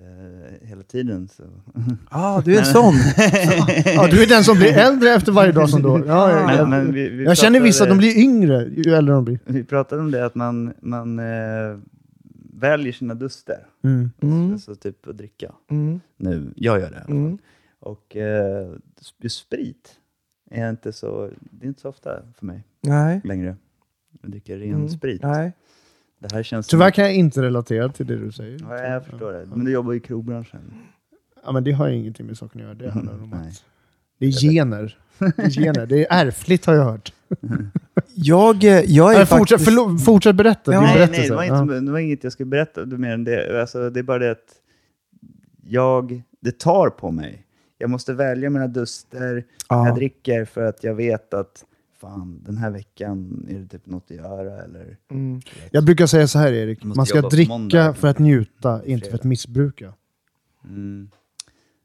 Eh, hela tiden. Så. ah, du är en sån. Ja, du är den som blir äldre efter varje dag som då. Ja, Men, ja. men vi, vi Jag känner vissa, de blir yngre ju äldre de blir. Vi pratade om det, att man, man eh, väljer sina duster. Mm. Mm. Alltså typ att dricka. Mm. Nu, jag gör det. Mm. Och eh, sprit är inte så, det är inte så ofta för mig Nej. längre. Dricker ren Mm. sprit. Nej. Det här känns Tyvärr kan jag inte relatera till det du säger. Ja, jag förstår det. Men du jobbar i krogbranschen. Ja, men det har ju ingenting med saken att göra. Det handlar om Nej. att det är gener. Det är gener. Det är ärftligt har jag hört. Jag, eh, jag är Nej, fortsätt, faktiskt... förlåt, fortsätt berätta Ja. din nej, berättelse. nej, det var, inte, Ja. det var inget jag skulle berätta mer än det. Alltså, det är bara det att jag, det tar på mig. Jag måste välja mina duster Ja. jag dricker för att jag vet att fan, den här veckan är det typ något att göra. Eller, Mm. Jag brukar säga så här Erik, man ska dricka måndag. för att njuta, inte för att missbruka. mm,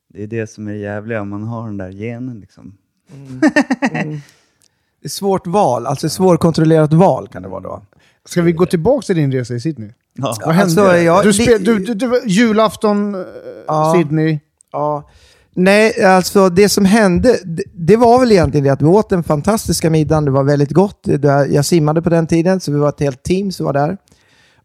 det är det som är jävliga om man har den där genen. Liksom. Det är svårt val, alltså svårkontrollerat val kan det vara då. Ska vi gå tillbaka till din resa i Sydney? Ja. Vad hände? Alltså, jag- du, spe, li- du, du, du, julafton, eh, Ja. Sydney. Ja. Nej, alltså det som hände, det, var väl egentligen det att vi åt den fantastiska middagen, det var väldigt gott. Jag simmade på den tiden, så vi var ett helt team som var där.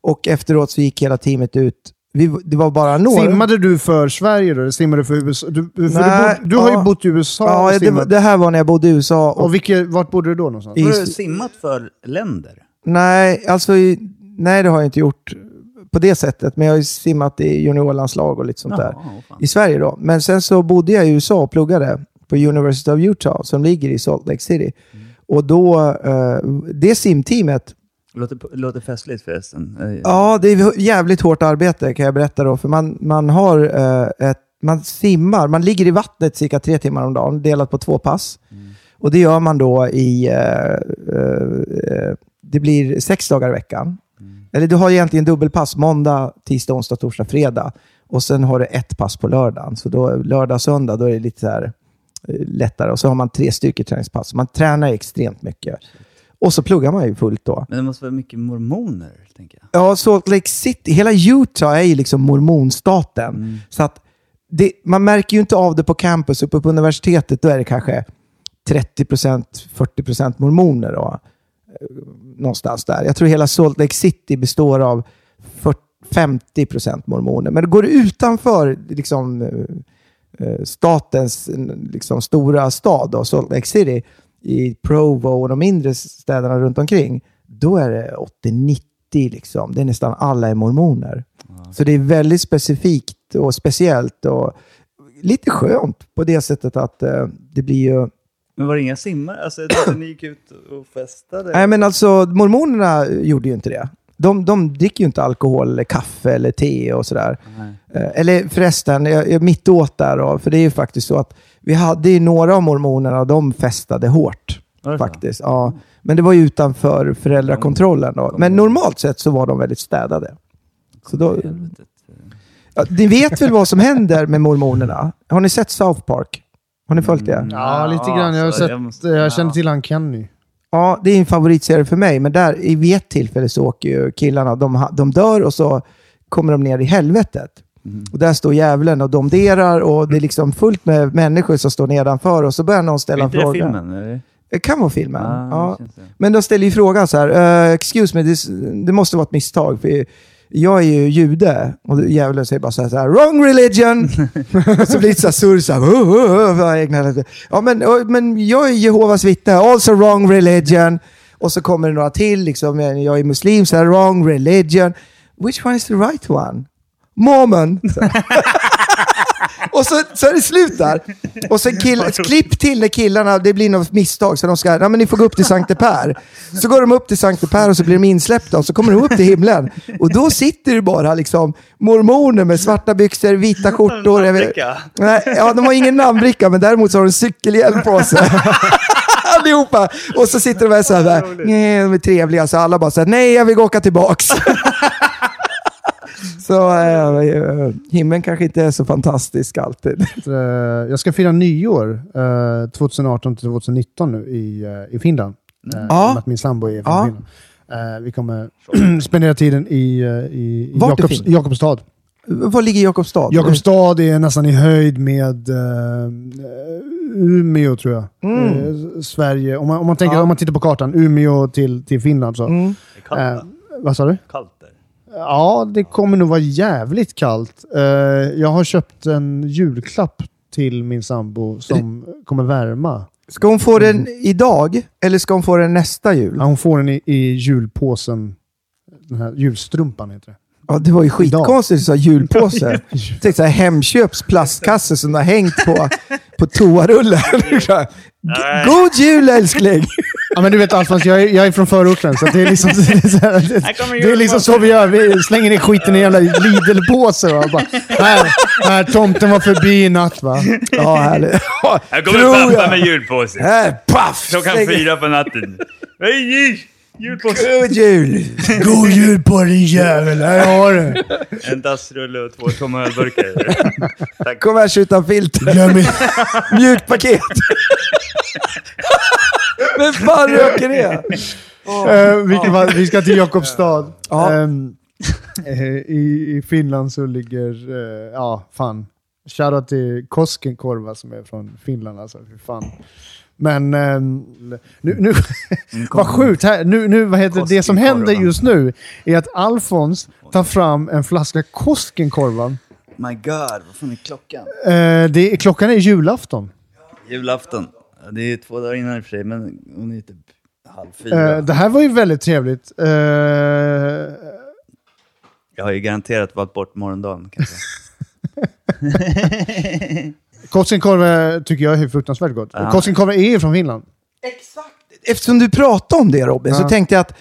Och efteråt så gick hela teamet ut. Vi, det var bara några. Simmade du för Sverige då? Eller simmade du för USA? Du, för Nej, du, bor, du har ju ja. bott i USA Ja, och det, det här var när jag bodde i USA. Och, och vilket, vart bodde du då någonstans? I- Har du simmat för länder? nej, alltså, i- nej, det har jag inte gjort på det sättet. Men jag har ju simmat i juniorlandslag och lite sånt där. Jaha, fan. i Sverige då. Men sen så bodde jag i USA och pluggade på University of Utah som ligger i Salt Lake City. Och då, eh, det simteamet, Låter, låter festligt förresten. Eh, ja det är jävligt hårt arbete kan jag berätta då. För man, man har eh, ett, man simmar, man ligger i vattnet cirka tre timmar om dagen, delat på två pass. Och det gör man då i, eh, eh, det blir sex dagar i veckan. Eller du har egentligen dubbelpass måndag, tisdag, onsdag, torsdag, fredag. Och sen har du ett pass på lördagen. Så då, lördag, söndag, då är det lite så här, eh, lättare. Och så har man tre styrketräningspass. Man tränar extremt mycket. Och så pluggar man ju fullt då. Men det måste vara mycket mormoner, tänker jag. Ja, Salt Lake City, hela Utah är ju liksom mormonstaten. Så att det, man märker ju inte av det på campus. Uppe på universitetet då är det kanske 30%, 40% mormoner. Då. Någonstans där. Jag tror hela Salt Lake City består av 40, 50% mormoner. Men går du utanför liksom, eh, eh, statens liksom, stora stad, då, Salt Lake City, i Provo och de mindre städerna runt omkring, då är det 80-90 liksom. Det är nästan alla är mormoner. Så det är väldigt specifikt och speciellt och lite skönt på det sättet att eh, det blir ju... Men var det inga simmare? Alltså, jag trodde ni gick ut och festade. Nej men alltså mormonerna gjorde ju inte det. De, de dricker ju inte alkohol eller kaffe eller te och sådär. Eh, Eller förresten, jag jag mitt åt där då, för det är ju faktiskt så att vi hade ju några av mormonerna och de festade hårt. Så? Faktiskt, ja. Men det var ju utanför föräldrakontrollen då. Men normalt sett så var de väldigt städade. Så då, ja, ni vet väl vad som händer med mormonerna? Har ni sett South Park? Har ni följt det? Ja, lite grann. Jag har alltså, sett, jag jag, måste- känner ja. till han Kenny. Ja, det är en favoritserie för mig. Men där, i vid ett tillfälle så åker ju killarna, de, de dör och så kommer de ner i helvetet. Och där står djävulen och domderar och det är liksom fullt med människor som står nedanför och så börjar någon ställa en fråga. filmen? Eller? Det kan vara filmen. Ah, ja. det känns det. Men de ställer ju frågan så här, "Eh, excuse me, det, det måste vara ett misstag. För jag är ju jude. Och djävulen säger bara så här, så här wrong religion. och så blir det så här surr, så här, ja, men, men jag är Jehovas vittne, also wrong religion. Och så kommer det några till, liksom, jag är muslim, så här, wrong religion. Which one is the right one? Mormon. Och så, så är det slut där. Och sen kill, klipp till när killarna, det blir något misstag, så de ska, ja men ni får gå upp till Sankte Per. Så går de upp till Sankte Per och så blir de insläppta och så kommer de upp till himlen. Och då sitter det bara liksom mormoner med svarta byxor, vita skjortor. Nej, ja, de har ingen namnbricka, men däremot så har de cykelhjälm på sig. Allihopa. Och så sitter de här så här, nej, de är trevliga, så alla bara så här, nej jag vill åka tillbaks. så äh, himlen kanske inte är så fantastisk alltid. Eh, Jag ska fira nyår eh, 2018 till 2019 nu i, eh, i Finland. Eh, Ja. Att min sambo är från Ja. Finland. Eh, vi kommer spendera tiden i, eh, i, i Jakobs? Jakobstad. Var ligger Jakobstad? Jakobstad är nästan i höjd med eh, Umeå tror jag. Mm. Eh, Sverige. Om man, om, man tänker, Ja. om man tittar på kartan, Umeå till, till Finland. Så. Mm. Det är kallt, Eh, va? vad sa du? kallt. Ja, det kommer nog vara jävligt kallt. Eh, jag har köpt en julklapp till min sambo som kommer värma. Ska hon få den idag eller ska hon få den nästa jul? Ja, hon får den i, i julpåsen. Den här julstrumpan heter det. Ja, det var ju skitkonstigt att du sa julpåse. Tänkte så här, Hemköps plastkasse som har hängt på, på toarullen. God jul älskling! Ja, men du vet Alfons, jag är, jag är från förorten så det är liksom, det är, så här, Här kommer det, det är liksom så vi gör. Vi slänger ner skiten i en jävla Lidl-påse. va. Bara, Här, här, tomten var förbi i natt va. Ja, härligt. Här kommer pappa med julpåse. Här, paff! Klockan Slänger- fyra på natten. Hej, julpåse. God jul! God jul på din jävel, här har du. En dassrulle och två tomma ölburkar. Tack. Kommers utan filter. Glöm. Mjukt paket. Vem fan röker det? Uh, vilket fall, vi ska till Jakobstad. Ja. Eh, i, I Finland så ligger, eh, ja fan, shoutout till Koskenkorva som är från Finland alltså. Fy fan. Men ehm, nu, nu vad sjukt, här, nu, nu, vad heter det, som händer just nu är att Alfons tar fram en flaska Koskenkorva. My God, vad fan är klockan? Eh, det, är- klockan är julafton. Julafton. Det är två dagar innan i och för sig, men hon är typ halv fyra. Eh, det här var ju väldigt trevligt. Eh, Jag har ju garanterat valt bort morgondagen. Kan jag säga. Koskenkorva tycker jag är fruktansvärt gott. Ja. Koskenkorva är ju från Finland. Eftersom du pratade om det Robin, så tänkte jag att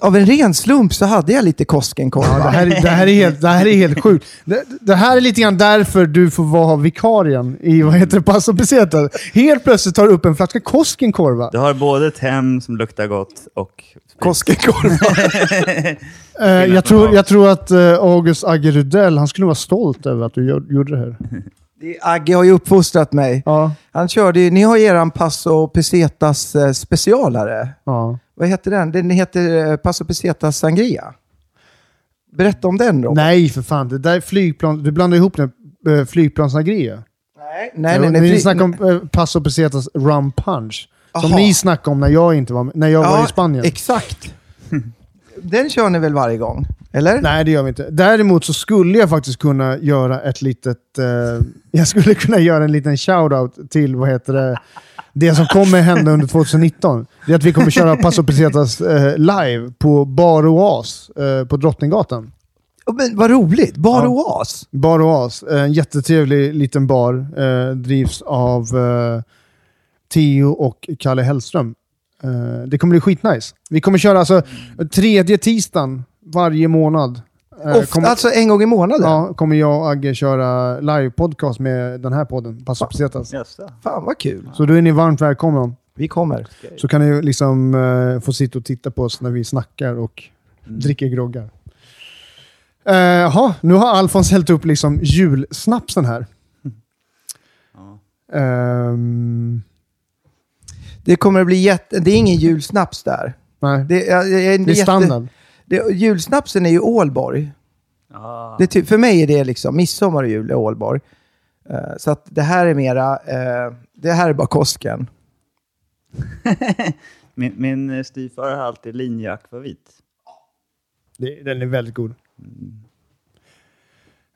av en ren slump så hade jag lite Koskenkorva. Ja, det, här, är- det, här är helt, det här är helt sjukt. Det, det här är lite grann därför du får vara vikarien i vad heter det, Paso Peseta. Helt plötsligt tar du upp en flaska Koskenkorva. Du har både ett hem som luktar gott och... Koskenkorva. Eh, jag, tror, jag tror att eh, August Agge Rudell, han skulle vara stolt över att du gjorde det här. Agge har ju uppfostrat mig. Ja, Han körde ju, ni har ju eran Paso Pesetas eh, specialare. ja. Vad heter den? Den heter eh, Paso Pesetas Sangria. Berätta om den Robin. Nej, för fan. Det där är flygplan... Du blandar ihop det med eh, flygplansagria. Nej, nej, nej. nej, Vi snackar om eh, Paso Pesetas rum punch. Som Aha. ni snackade om när jag, inte var, när jag var i Spanien. Exakt. Den kör ni väl varje gång? Eller? Nej, det gör vi inte. Däremot så skulle jag faktiskt kunna göra ett litet... Eh, jag skulle kunna göra en liten shout-out till, vad heter det, det som kommer hända under 2019. Det är att vi kommer köra Paso Pesetas eh, live på Bar Oas eh, på Drottninggatan. Men vad roligt. Bar Ja. Oas. Bar Oas, en jättetrevlig liten bar. Eh, drivs av eh, Theo och Kalle Hellström. Eh, det kommer bli skitnice. Vi kommer köra alltså tredje tisdagen varje månad. Eh, Ofta, kommer- alltså en gång i månaden? Ja, kommer jag och Agge köra live-podcast med den här podden, Paso Pesetas. Jaså? Fan vad kul. Så då är ni varmt välkomna. Vi kommer. Så kan ni liksom eh, få sitta och titta på oss när vi snackar och dricker groggar. Eh, Jaha, nu har Alfons hällt upp liksom julsnapsen här. Ja. Ehm, Det kommer att bli jätte... Det är ingen julsnaps där. nej, Det, jag, jag, jag, det är standard. Det, julsnapsen är ju Ålborg. Ah. Det, för mig är det liksom midsommar och jul är Ålborg. Eh, så att det här är mera... eh, det här är bara Kosken. Min, min eh, styvfar har alltid linjeakvavit. Det, den är väldigt god.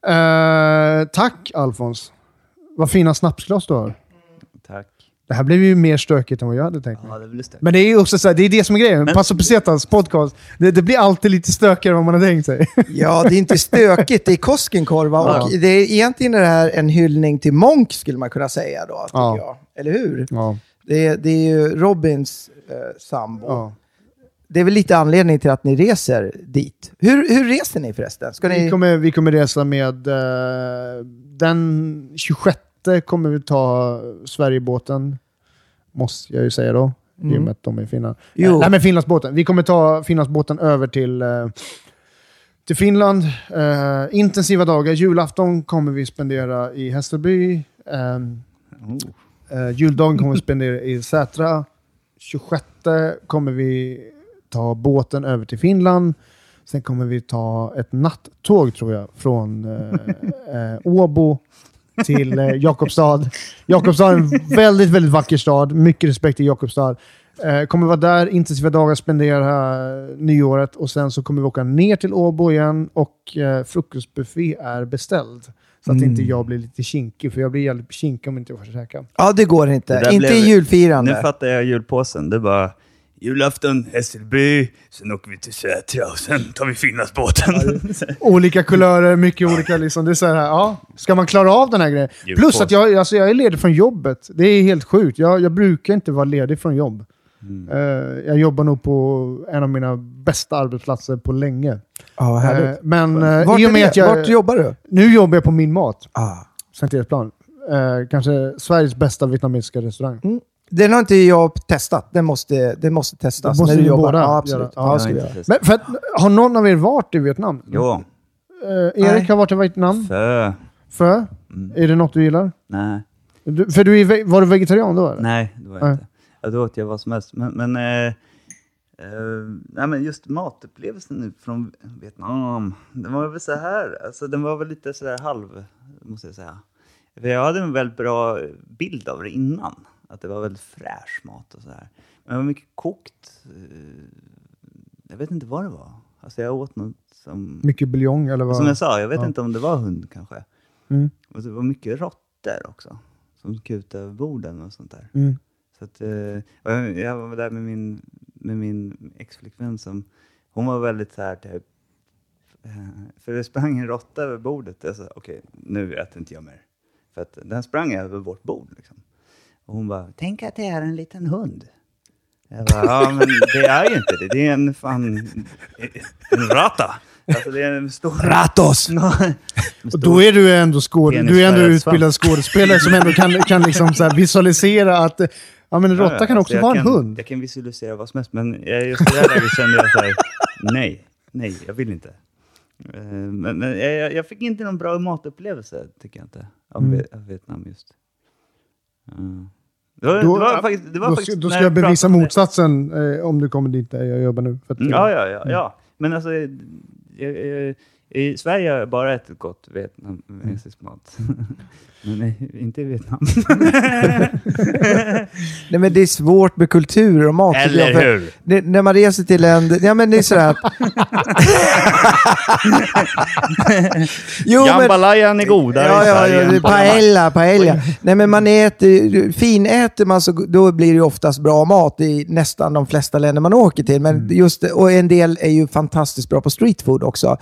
Eh, tack Alfons. Vad fina snapsglas du har. Tack. Det här blev ju mer stökigt än vad jag hade tänkt mig. Ja, det blir. Men det är ju också så här, det är det som är grejen. Men- Paso Pesetas podcast, det, det blir alltid lite stökigare än vad man har tänkt sig. Ja, det är inte stökigt. Det är Koskenkorva. Ja. Och det är egentligen är det här en hyllning till Monk, skulle man kunna säga då. Ja. jag. Eller hur? ja, Det är, det är ju Robins eh, sambo. ja. Det är väl lite anledning till att ni reser dit. Hur, hur reser ni förresten? Ska ni... Vi, kommer, vi kommer resa med... eh, den 26 kommer vi ta Sverigebåten. Måste jag ju säga då. I och Mm. med att de är i Finland. Jo. Nej, men Finlandsbåten. Vi kommer ta Finlandsbåten över till, eh, till Finland. Eh, intensiva dagar. Julafton kommer vi spendera i Hässelby. Oh. eh, juldagen kommer vi spendera i Sätra. 26 kommer vi ta båten över till Finland. Sen kommer vi ta ett nattåg tror jag från eh, eh, Åbo till eh, Jakobstad. Jakobstad är en väldigt, väldigt vacker stad. Mycket respekt till Jakobstad. Eh, kommer vara där intensiva dagar, spendera nyåret och sen så kommer vi åka ner till Åbo igen och eh, frukostbuffé är beställd. Så att Mm. inte jag blir lite kinkig, för jag blir jävligt kinkig om inte jag får käka. Ja, det går Det inte. där Inte blev- i Nu julfirande. fattar jag julpåsen. Det är bara julafton Hässelby, sen åker vi till Sätra och sen tar vi Finlandsbåten. Olika kulörer, mycket olika liksom. Det är så här, ja, ska man klara av den här grejen? Plus att jag, alltså, jag är ledig från jobbet. Det är helt sjukt. Jag, jag brukar inte vara ledig från jobb. Mm. Eh, jag jobbar nog på en av mina bästa arbetsplatser på länge. Ja, Eh, härligt. men uh, Vart, i och med att jag... Vart jobbar du? Nu jobbar jag på Min Mat, Ah. Sankt Eriksplan. Eh, kanske Sveriges bästa vietnamesiska restaurang. Mm. Den har inte jag testat. Den måste, den måste testas Det måste när du jobbar. båda Ja, absolut. göra. Ja, jag inte Men för att, har någon av er varit i Vietnam? Jo, Eh, Erik Nej. har varit i Vietnam. för... För? Mm. Är det något du gillar? Nej, Du, för du är, var du vegetarian då? Eller? nej, det var jag Nej. inte. Ja, då åt jag vad som helst. Men, men, eh, eh, nej, men just matupplevelsen nu från Vietnam, den var väl så här. Alltså, den var väl lite så där halv, måste jag säga. För jag hade en väldigt bra bild av det innan. Att det var väldigt fräsch mat och så här. Men det var mycket kokt. eh, Jag vet inte vad det var. Alltså jag åt något som... Mycket buljong eller vad? Som jag sa, jag vet Ja. inte om det var hund kanske. Mm. Och det var mycket råttor också. Som kutade över borden och sånt där. Mm. Så att, eh, jag, jag var där med min, med min exflickvän som, hon var väldigt så här typ, eh, för det sprang en råtta över bordet. Jag sa, okej, nu äter inte jag mer. För att den sprang över vårt bord liksom. Och hon bara, tänk att det är en liten hund. Jag bara, ja men det är ju inte det. Det är en fan, en råtta. Alltså det är en stor... Ratos! Och då är du ändå, skåd, du är ändå utbildad skådespelare som ändå kan, kan liksom så här visualisera att ja, men en råtta Ja, kan alltså också vara en hund. Jag kan visualisera vad som helst, men jag- just i det här läget kände jag så här, nej, nej, jag vill inte. Eh, Men, men jag, jag fick inte någon bra matupplevelse, tycker jag inte, av, Mm. Vietnam just. Mm. Det var, Då, det var faktiskt, det var då, faktiskt ska, då ska jag bevisa motsatsen eh, om du kommer dit där jag jobbar nu. För att, Mm, Ja, ja, ja, ja. Men alltså, jag, jag, i Sverige har jag bara ätit gott vietnamesisk mat. men nej, inte i Vietnam. Nej, men det är svårt med kultur och mat. jag, Eller för hur? Det, när man reser till länder... Ja, men det är sådär att... jo, men... Jambalayan är godare Ja, i ja, Sverige ja, paella, paella. Nej, men man äter, finäter man så då blir det oftast bra mat i nästan de flesta länder man åker till. Men just, det- och en del är ju fantastiskt bra på street food också.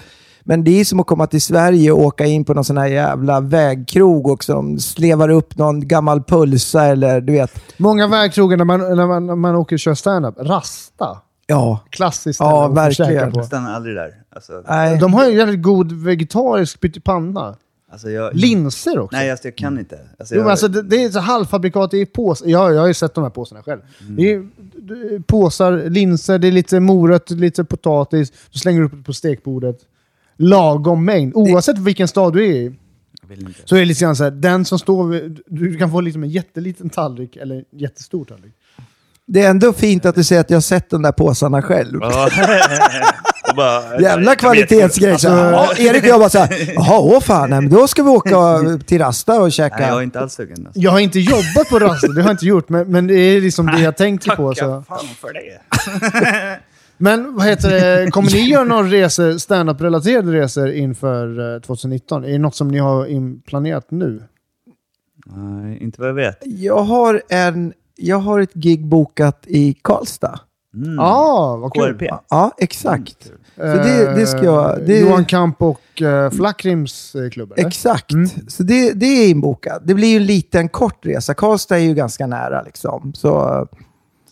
Men det är som att komma till Sverige och åka in på någon sån här jävla vägkrog också. De slevar upp någon gammal pulsa eller du vet. Många vägkrogar när man, när man, när man åker och kör stand-up. Rasta. Ja, Klassiskt. Ja, verkligen. på. Jag stannar aldrig där. Alltså, nej. De har ju jävligt god vegetarisk pyttipanna. alltså jag, Linser också. Nej, alltså, jag kan inte. Alltså, Jo, jag, alltså, det, det är så halvfabrikat i påsar. Jag, jag har ju sett de här påsarna själv. Mm. Det är, påsar, linser, det är lite morot, lite potatis. Du slänger upp det på stekbordet. Lagom mängd. Oavsett vilken stad du är i. Så är det lite grann så här, den som står vid, Du kan få liksom en jätteliten tallrik eller en jättestor tallrik. Det är ändå fint att du säger att jag har sett de där påsarna själv. Ja. Och bara, Jävla kvalitetsgrej. Så, ja, Erik och jag bara såhär, jaha, åh fan, nej, men då ska vi åka till Rasta och käka. Nej, jag är inte alls sugen. Alltså. Jag har inte jobbat på raster, det har jag inte gjort. Men, men det är liksom det jag tänker på. Så. fan för det. Men vad heter det, kommer ni göra några resor, stand-up-relaterade resor inför eh, 2019? Är det något som ni har planerat nu? Nej, inte vad jag vet. Jag har, en, jag har ett gig bokat i Karlstad. Mm. Ja, ah, vad kul. KRP. Ja, exakt. Så det- det ska jag- det- Johan Kamp och uh, Flackrims eh, klubb, eller? Exakt. Mm. Så det, det är inbokat. Det blir ju en liten kort resa. Karlstad är ju ganska nära liksom. Så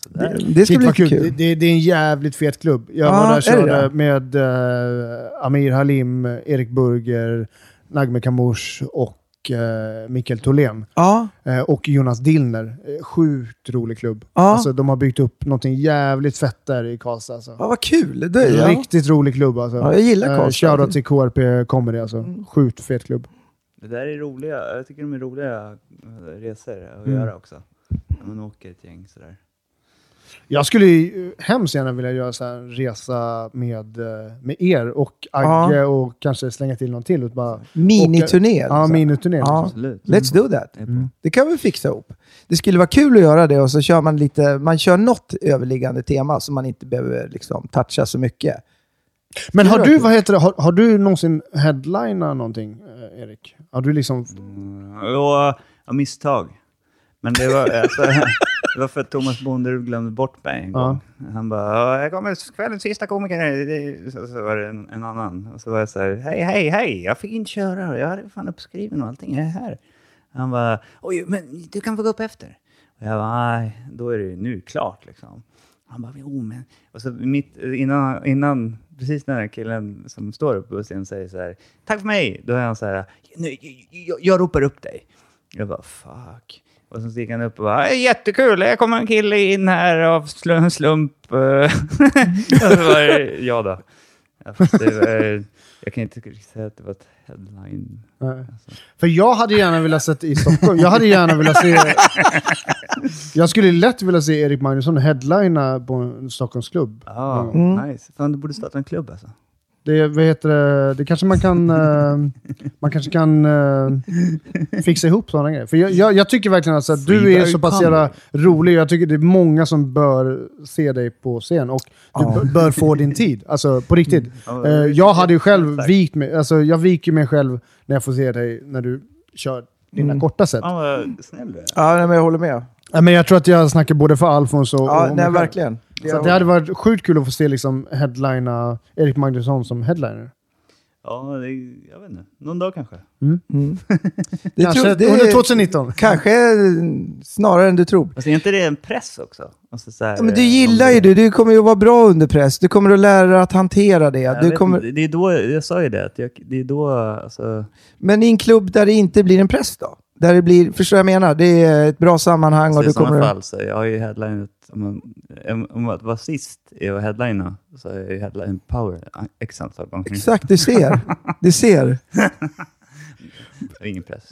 det, det ska bli kul. kul. Det, det, är en jävligt fet klubb. Jag Ja, var där och är körde med eh, Amir Halim, Erik Burger, Nagme Kamush och uh, Mikael Tholén. Ja, Eh, och Jonas Dillner. Eh, Sjukt rolig klubb. Ja. Alltså, de har byggt upp någonting jävligt fett där i Karlstad. Alltså. ja vad kul. Det, ja. Riktigt rolig klubb alltså. Ja, jag gillar Eh, Karlstad. Shoutout till KRP Comedy alltså. Sjukt fet klubb. Det där är roliga, jag tycker de är roliga eh, resor att Mm. göra också. När man åker ett gäng sådär. Jag skulle ju hemskt gärna vilja göra så här en resa med, eh, med er och Agge och kanske slänga till någon till. Och bara, Miniturné. Ja, liksom. miniturné. Ja. Absolut. Let's do that. Det är bra. Det kan vi fixa ihop. Det skulle vara kul att göra det och så kör man lite, man kör något överliggande tema som man inte behöver liksom toucha så mycket. Men har du, vad heter det, har, har du någonsin headlinat någonting, eh, Erik? Har du liksom... Ja, ja, misstag. Men det var, alltså, det var för att Thomas Bonderud glömde bort mig en Ja. gång. Han bara, "Ja, jag kommer kvällens sista komiker. Det- det-" Så, så var det en, en annan. Och så var jag så här, hej, hej, hej, jag fick inte köra. Jag hade fan uppskriven och allting. Jag är här. Han bara, oj, men du kan få gå upp efter. Och jag bara, nej, då är det nu klart liksom. Han bara, jo men... Och så mitt, innan, innan, precis när den killen som står uppe på scenen säger så här, tack för mig, då är han så här, "Nu, jag, jag ropar upp dig. Jag bara, fuck. Och så gick han upp och bara, jättekul, det kommer en kille in här av sl- en slump. och så var det jag då. Det var, jag kan inte säga att det var ett headline. Nej. För jag hade gärna velat se i Stockholm. Jag hade gärna velat se... Jag skulle lätt vilja se Erik Magnusson headlina på en Stockholmsklubb. Ja, Mm. nice. Fan, du borde starta en klubb alltså. Det, vad heter det, det kanske man kan... eh, man kanske kan eh, fixa ihop sådana grejer. För jag, jag, jag tycker verkligen att så här, du är så pass jävla rolig. Jag tycker det är många som bör se dig på scen och du Ja. b- bör få din tid. Alltså på riktigt. Eh, jag hade ju själv vikt mig. Alltså jag viker mig själv när jag får se dig när du kör dina Mm. korta set. Ja, snäll du är. Ja, men jag håller med. Ja, men jag tror att jag snackar både för Alfons och, Ja, och nej, verkligen. Så att det hade varit sjukt kul att få se liksom headlina Erik Magnusson som headliner. Ja, det, jag vet inte. Någon dag kanske. Mm. Det Kanske tror- det under är- 2019. Kanske snarare än du tror. Fast är inte det en press också? Alltså, så här, Ja, men du eh, gillar ju det- det. Du kommer ju att vara bra under press. Du kommer att lära dig att hantera det. Jag Du kommer... inte, Det är då, jag sa ju det, att jag, det är då, alltså, Men i en klubb där det inte blir en press då? Där det blir, förstår jag menar? Det är ett bra sammanhang så och i du sådana kommer... fall, så jag har ju headlinat, om, man, om, att vara sist i att headlina, så jag ju headline power x antal gånger. Exakt, du ser. Du ser. Ingen press.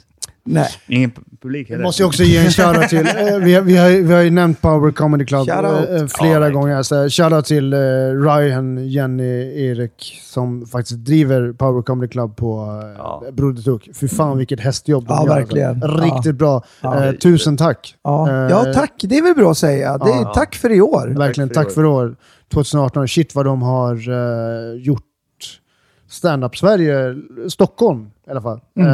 Nej. Ingen pu- publik Vi heller. måste ju också ge en shoutout till, eh, vi, har, vi, har, vi har ju nämnt Power Comedy Club Shoutout. eh, eh, Ja, flera verkligen. gånger. Så, shoutout till eh, Ryan, Jenny, Erik som faktiskt driver Power Comedy Club på eh, Ja. Broder Tuck. Fy fan vilket hästjobb de Ja, gör. verkligen. Alltså. Riktigt bra. Ja. Eh, tusen tack. Ja. Eh, ja, tack. Det är väl bra att säga. Det är, Ja. Tack för i år. Verkligen, Tack för för år. 2018. Shit vad de har uh, gjort stand-up Sverige, Stockholm i alla fall. Eh,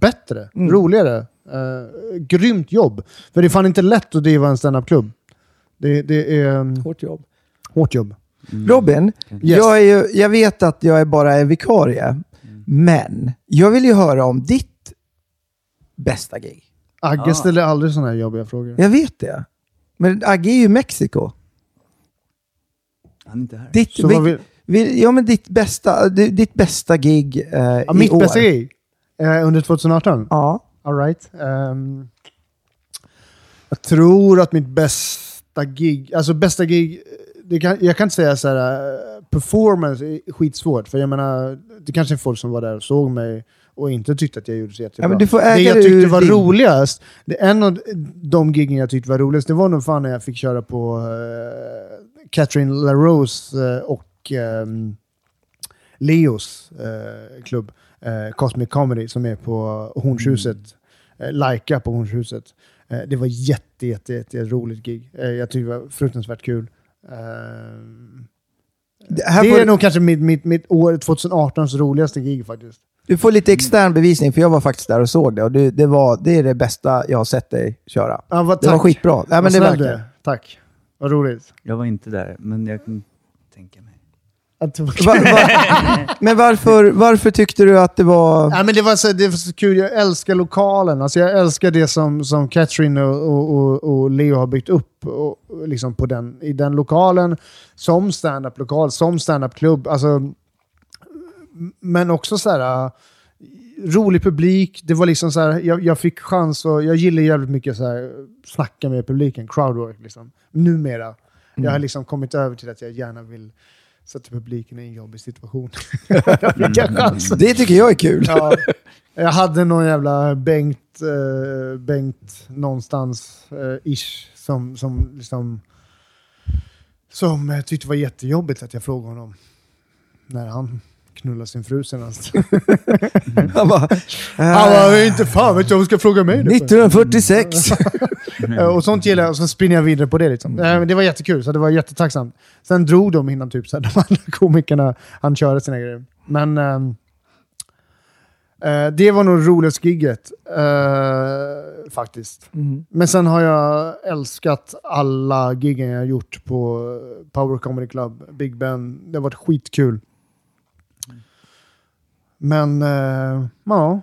bättre, Mm. roligare. Uh, grymt jobb. För det är fan inte lätt att driva en stand-up-klubb. Det, det är um, Hårt jobb. hårt jobb. Robin, Yes. jag, är ju, jag vet att jag är bara är vikarie, men jag vill ju höra om ditt bästa gig. Agge Ja. ställer aldrig sådana här jobbiga frågor. Jag vet det. Men Agge är ju i Mexiko. Han är inte här. Ditt, vill, vill, ja, men ditt bästa, ditt bästa gig eh, ja, i mitt år. bästa gig eh, under 2018? Ja. All right. Ehm, jag tror att mitt bästa gig, alltså bästa gig, kan, jag kan inte säga så här, eh, performance är skitsvårt. För jag menar, det kanske är folk som var där och såg mig och inte tyckte att jag gjorde så jättebra. Ja, det jag tyckte var din- roligast, det, en av de giggen jag tyckte var roligast, det var nog fan när jag fick köra på uh, Catherine LaRose eh, och ehm, Leos eh, klubb, eh, Cosmic Comedy, som är på Hornshuset. Eh, Laika på Hornshuset. Eh, det var jätte, jätte, jätte roligt gig. Eh, jag tyckte det var fruktansvärt kul. Eh, Det, här det får, är nog kanske mitt, mitt, mitt år 2018s roligaste gig faktiskt. Du får lite extern bevisning, för jag var faktiskt där och såg det. Och det, det, var, det är det bästa jag har sett dig köra. Ja, vad, Det var skitbra. Ja, men Vad det är. Tack. Vad roligt. Jag var inte där, men jag kan tänka mig. Att var Va, va, men varför, varför tyckte du att det var... Ja, men det, var så, det var så kul, jag älskar lokalen. Alltså jag älskar det som, som Catherine och, och, och, Leo har byggt upp och, liksom på den, i den lokalen. Som stand-up-lokal, som stand-up-klubb. Alltså, men också så här, äh, rolig publik. Det var liksom så här, jag, jag fick chans och jag gillar jävligt mycket så här, snacka med publiken, crowdwork. Liksom. Numera. Jag har liksom kommit över till att jag gärna vill sätta publiken i en jobbig situation. jag fick en chans. Det tycker jag är kul. Ja, jag hade någon jävla Bengt eh, Bengt någonstans, eh, ish, som, som liksom som eh, tyckte det var jättejobbigt att jag frågade honom när han knullade sin fru senast. Han bara, Han bara, inte fan vet jag vad ska fråga mig det för?" 1946. Eh, Och sånt gillar jag, och så spinner jag vidare på det. Liksom. Eh, men Det var jättekul, så det var jättetacksamt. Sen drog de innan typ, så här, de andra komikerna han körde sina grejer. Men eh, det var nog roligaste gigget, eh, faktiskt. Mm. Men sen har jag älskat alla giggen jag gjort på Power Comedy Club, Big Ben. Det har varit skitkul. Men, eh, ja.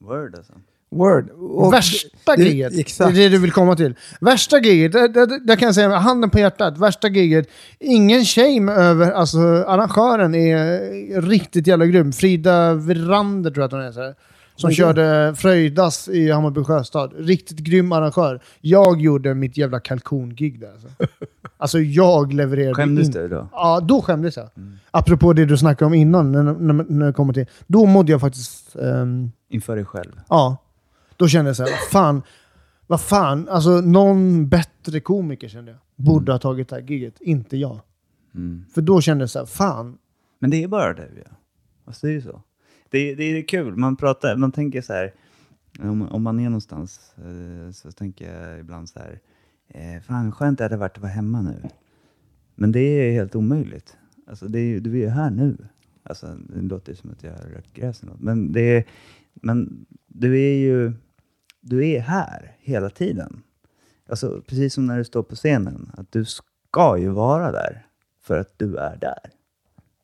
Word alltså. Word. Och- Värsta det- giget, Exakt. det är det du vill komma till. Värsta giget, där, där, där kan jag säga handen på hjärtat, värsta giget. Ingen shame över, alltså arrangören är riktigt jävla grym. Frida Verander tror jag att hon är. Som det? körde Fröjdas i Hammarby Sjöstad. Riktigt grym arrangör. Jag gjorde mitt jävla kalkongig där. Alltså, alltså jag levererade Skämdes in- du då? Ja, då skämdes jag. Apropå det du snackade om innan, när, när, när jag kommer till. Då mådde jag faktiskt... ehm, Inför dig själv? Ja. Då kände jag så här, fan, vad fan, alltså någon bättre komiker kände jag. Borde ha tagit det här giget, inte jag. Mm. För då kände jag så här, fan. Men det är bara det ja. Alltså det är ju så. Det, det är kul, man pratar, man tänker så här, om, om man är någonstans eh, så tänker jag ibland så här, eh, fan vad skönt det hade varit att vara hemma nu. Men det är helt omöjligt. Alltså det är, du är ju här nu. Alltså det låter som att jag har rökt gräs eller något. Men, det är, men du är ju, du är här hela tiden. Alltså precis som när du står på scenen, att du ska ju vara där för att du är där.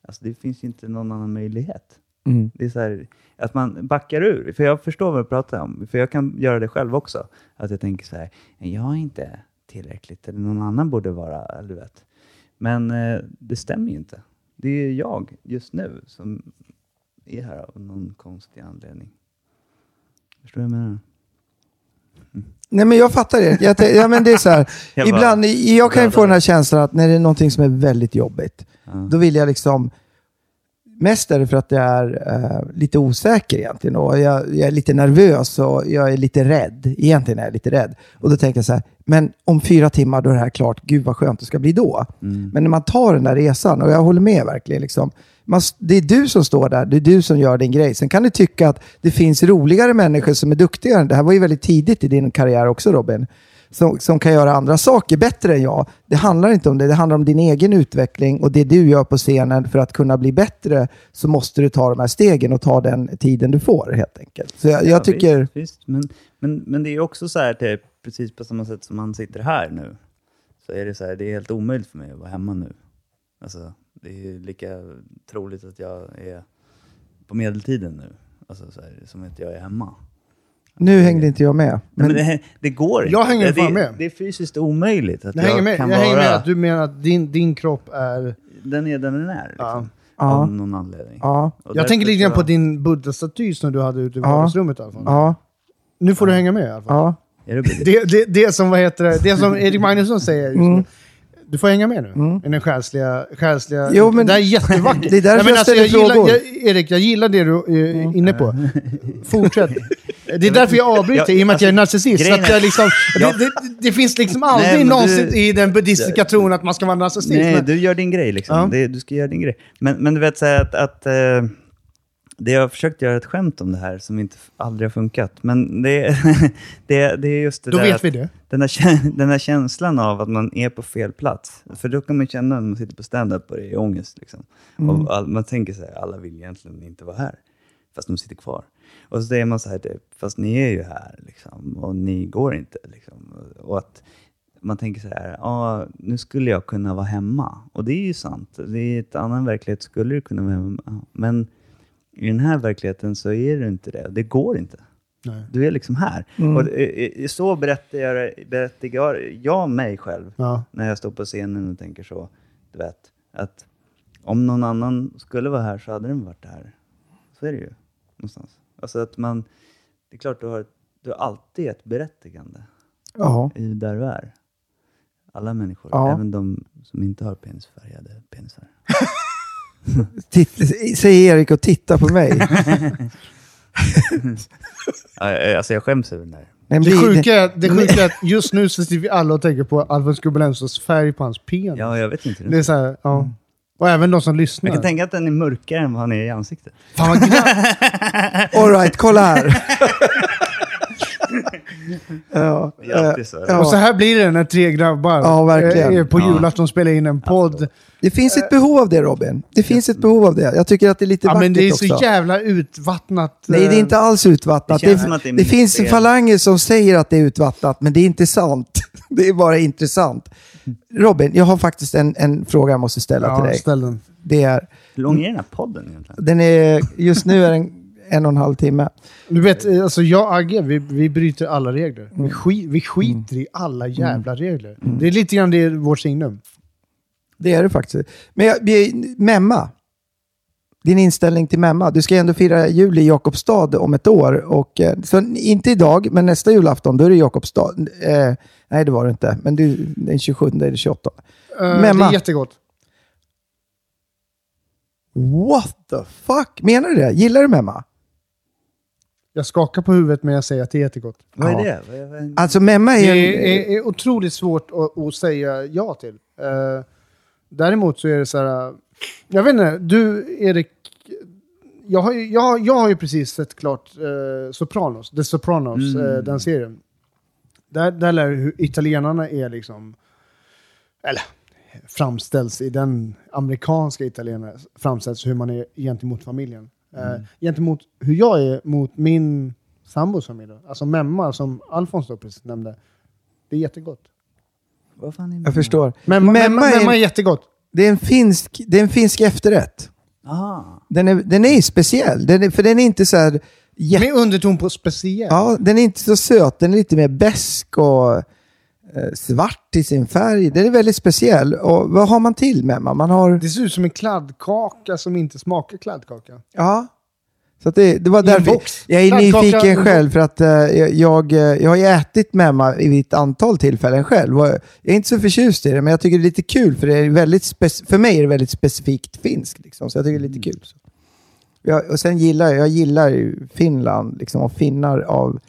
Alltså det finns ju inte någon annan möjlighet. Mm. Det är så här, att man backar ur. För jag förstår vad du pratar om. För jag kan göra det själv också. Att jag tänker så här, jag är inte tillräckligt, eller någon annan borde vara, du vet. Men eh, det stämmer ju inte. Det är jag just nu som är här av någon konstig anledning. Förstår du vad jag menar? Nej men jag fattar det. Jag, ja, men det är så här. Jag Ibland, jag kan ju få den här känslan att när det är någonting som är väldigt jobbigt, Ja. då vill jag liksom... Mest är det för att jag är eh, lite osäker egentligen och jag, jag är lite nervös och jag är lite rädd. Egentligen är jag lite rädd. Och då tänker jag så här, men om fyra timmar då är det här klart. Gud vad skönt det ska bli då. Mm. Men när man tar den där resan, och jag håller med verkligen, liksom, man, det är du som står där, det är du som gör din grej. Sen kan du tycka att det finns roligare människor som är duktigare. Det här var ju väldigt tidigt i din karriär också Robin. Som, som kan göra andra saker bättre än jag. Det handlar inte om det, det handlar om din egen utveckling och det du gör på scenen för att kunna bli bättre så måste du ta de här stegen och ta den tiden du får helt enkelt. Så jag, jag Ja, tycker... Visst, visst. Men, men, men det är också så här, typ, precis på samma sätt som man sitter här nu, så är det så här, det är helt omöjligt för mig att vara hemma nu. Alltså, det är lika troligt att jag är på medeltiden nu, alltså så här, som att jag är hemma. Nu hängde inte jag med. Men, Men, men det, det går inte. Jag hänger det, fan med. Det är fysiskt omöjligt att Jag hänger med, kan jag hänger med att du menar att din, din kropp är... Den är den den är, liksom, Ja. Ja. av någon anledning. ja, Jag tänker lite grann på din buddha-staty som du hade ute i Ja. vardagsrummet i alla fall. ja, Nu får du hänga med i alla fall. ja. Det? Det, det, det som, vad heter det, det som Erik Magnusson säger just Mm. Du får hänga med nu. I den själsliga... själsliga Jo, men- det här är jättevackert. Det är därför Nej, jag ställer jag gillar, frågor. jag, Erik, jag gillar det du är inne på. Fortsätt. Det är därför jag avbryter, i och med att jag är narcissist. Så jag liksom, Ja. det, det, det finns liksom aldrig Nej, någonsin du- i den buddhistiska tron att man ska vara narcissist. Nej, men, du gör din grej liksom. Ja. Det, du ska göra din grej. Men, men du vet så här att, att eh, det jag har försökt göra ett skämt om det här som inte aldrig har funkat. Men det, det, det är just det då där vet vi det. Den, här, den här känslan av att man är på fel plats. För då kan man känna när man sitter på stand-up och det är ångest. Liksom. Och all, man tänker så här, alla vill egentligen inte vara här. Fast de sitter kvar. Och så säger man så här, typ, fast ni är ju här. Liksom, och ni går inte. Liksom. Och att man tänker så här, ah, nu skulle jag kunna vara hemma. Och det är ju sant. Är ett annan verklighet skulle du kunna vara hemma. Men i den här verkligheten så är det inte det. Det går inte. Nej. Du är liksom här. Och eh, eh, så berättigar, berättigar jag mig själv Ja. när jag står på scenen och tänker så. Du vet, att om någon annan skulle vara här så hade den varit här. Så är det ju. Någonstans. Alltså att man, det är klart du har, du har alltid ett berättigande ja. i där du är. Alla människor, Ja. även de som inte har penisfärgade penisar. Titt, säger Erik och tittar på mig. Alltså jag skäms över den där. Men Det sjuka, är, det sjuka är att just nu så sitter vi alla och tänker på Alfons Gubbelensos färg på hans penis. Ja, jag vet inte. Det är så här, ja. Och även de som lyssnar. Jag kan tänka att den är mörkare än vad han är i ansiktet. Fan vad glatt. All right, kolla här. Ja, så. eh, ja. Och så här blir det när tre grabbar Ja, verkligen. är på Ja. julafton spelar in en podd. Det finns ett behov av det Robin. Det finns ett behov av det. Jag tycker att det är lite Ja, vackert men det är så också. jävla utvattnat. Nej, det är eh, inte alls utvattnat. Det Det, det det finns fel. falanger som säger att det är utvattnat, men det är inte sant. Det är bara intressant. Robin, jag har faktiskt en, en fråga jag måste ställa till Ja, dig. ställ den. Det är, Hur lång är den här podden egentligen? den är, just nu är den en och en halv timme. Du vet, eh, alltså jag och Agge, vi, vi bryter alla regler. Mm. Vi, skit, vi skiter i alla jävla regler. Det är lite grann det är vårt signum. Det är det faktiskt. Men jag, Memma. Din inställning till Memma. Du ska ändå fira jul i Jakobstad om ett år. Och, eh, så inte idag, men nästa julafton, då är det Jakobstad. Eh, nej, det var det inte. Men du, den 27 eller 28. Eh, Det Memma. är jättegott. What the fuck? Menar du det? Gillar du Memma? Jag skakar på huvudet men jag säger att det är jättegott. Vad Ja. är det? Alltså Memma är... Det är, är otroligt svårt att, att säga ja till. Eh, däremot så är det så här... Jag vet inte, du Erik... Jag har, ju- jag, har- jag har ju precis sett klart eh, Sopranos, The Sopranos, Mm. eh, den serien. Där, där lär hur italienarna är liksom... Eller framställs i den amerikanska italienare framställs hur man är gentemot familjen. Eh, gentemot hur jag är mot min sambos familj. då. Alltså Memma som Alfons då precis nämnde. Det är jättegott. Vad fan är Jag förstår. Memma, Memma memma, är- memma är jättegott. Det är en finsk, det är en finsk efterrätt. Ah. Den är, den är speciell, den är, för den är inte så här... Jätte, Med underton på speciell. ja, den är inte så söt, den är lite mer besk och svart i sin färg. Den är väldigt speciell. Och vad har man till med man? Har... Det ser ut som en kladdkaka som inte smakar kladdkaka. Ja. Så det, det var därför jag är nyfiken själv för att eh, jag, eh, jag har ju ätit memma vid ett antal tillfällen själv. Jag är inte så förtjust i det, men jag tycker det är lite kul för det är väldigt för mig är det väldigt specifikt finskt. Liksom, så jag tycker det är lite kul. Så. Jag, och sen gillar jag, jag gillar ju Finland liksom, och finnar av...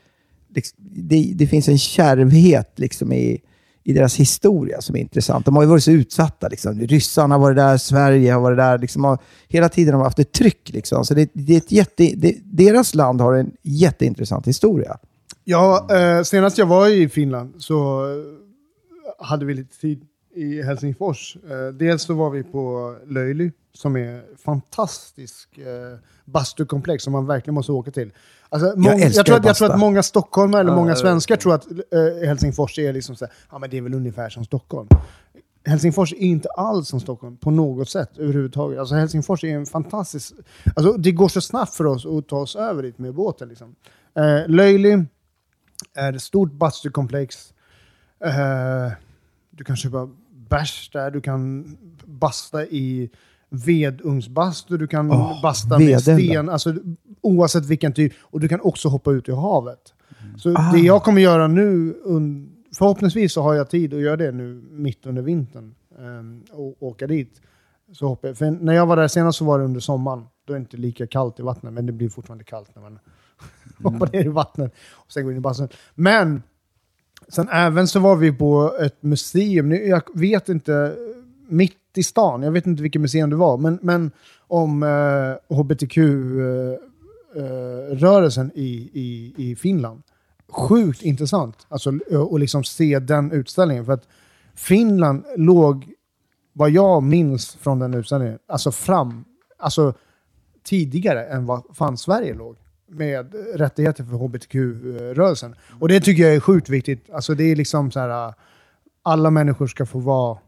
Liksom, det, det finns en kärvhet liksom, i, i deras historia som är intressant. De har ju varit så utsatta. Liksom. Ryssarna har varit där, Sverige har varit där. Liksom, har, hela tiden har de haft ett tryck. Liksom. Så det, det är ett jätte, det, deras land har en jätteintressant historia. Ja, eh, senast jag var i Finland så eh, hade vi lite tid i Helsingfors. Eh, dels så var vi på Löjly som är fantastisk eh, bastukomplex som man verkligen måste åka till. Alltså, många, jag, älskar tror att, jag tror att många stockholmare eller många jag svenskar tror att eh, Helsingfors är liksom så här, ja men det är väl ungefär som Stockholm. Helsingfors är inte alls som Stockholm på något sätt överhuvudtaget. Alltså Helsingfors är en fantastisk... Alltså det går så snabbt för oss att ta oss över dit med båten. Liksom. Eh, Löjly är ett stort bastukomplex. Eh, du kan köpa bärs där, du kan basta i vedugnsbastu, du kan Åh, basta med vedelda. sten, alltså, oavsett vilken typ. Och du kan också hoppa ut i havet. Så Ah. det jag kommer göra nu, förhoppningsvis så har jag tid att göra det nu mitt under vintern. ehm, och åka dit. Så hoppar jag. För när jag var där senast så var det under sommaren. Då är det inte lika kallt i vattnet, men det blir fortfarande kallt när man hoppar ner i vattnet och sen går in i bastun. Men sen även så var vi på ett museum. Nu, Jag vet inte, mitt i stan, jag vet inte vilket museum det var, men, men om eh, hbtq-rörelsen i, i, i Finland. Sjukt intressant alltså, eh, att liksom se den utställningen. För att Finland låg, vad jag minns från den utställningen, alltså fram, alltså tidigare än vad fan Sverige låg med rättigheter för hbtq-rörelsen. Och det tycker jag är sjukt viktigt. Alltså det är liksom så här, eh, alla människor ska få vara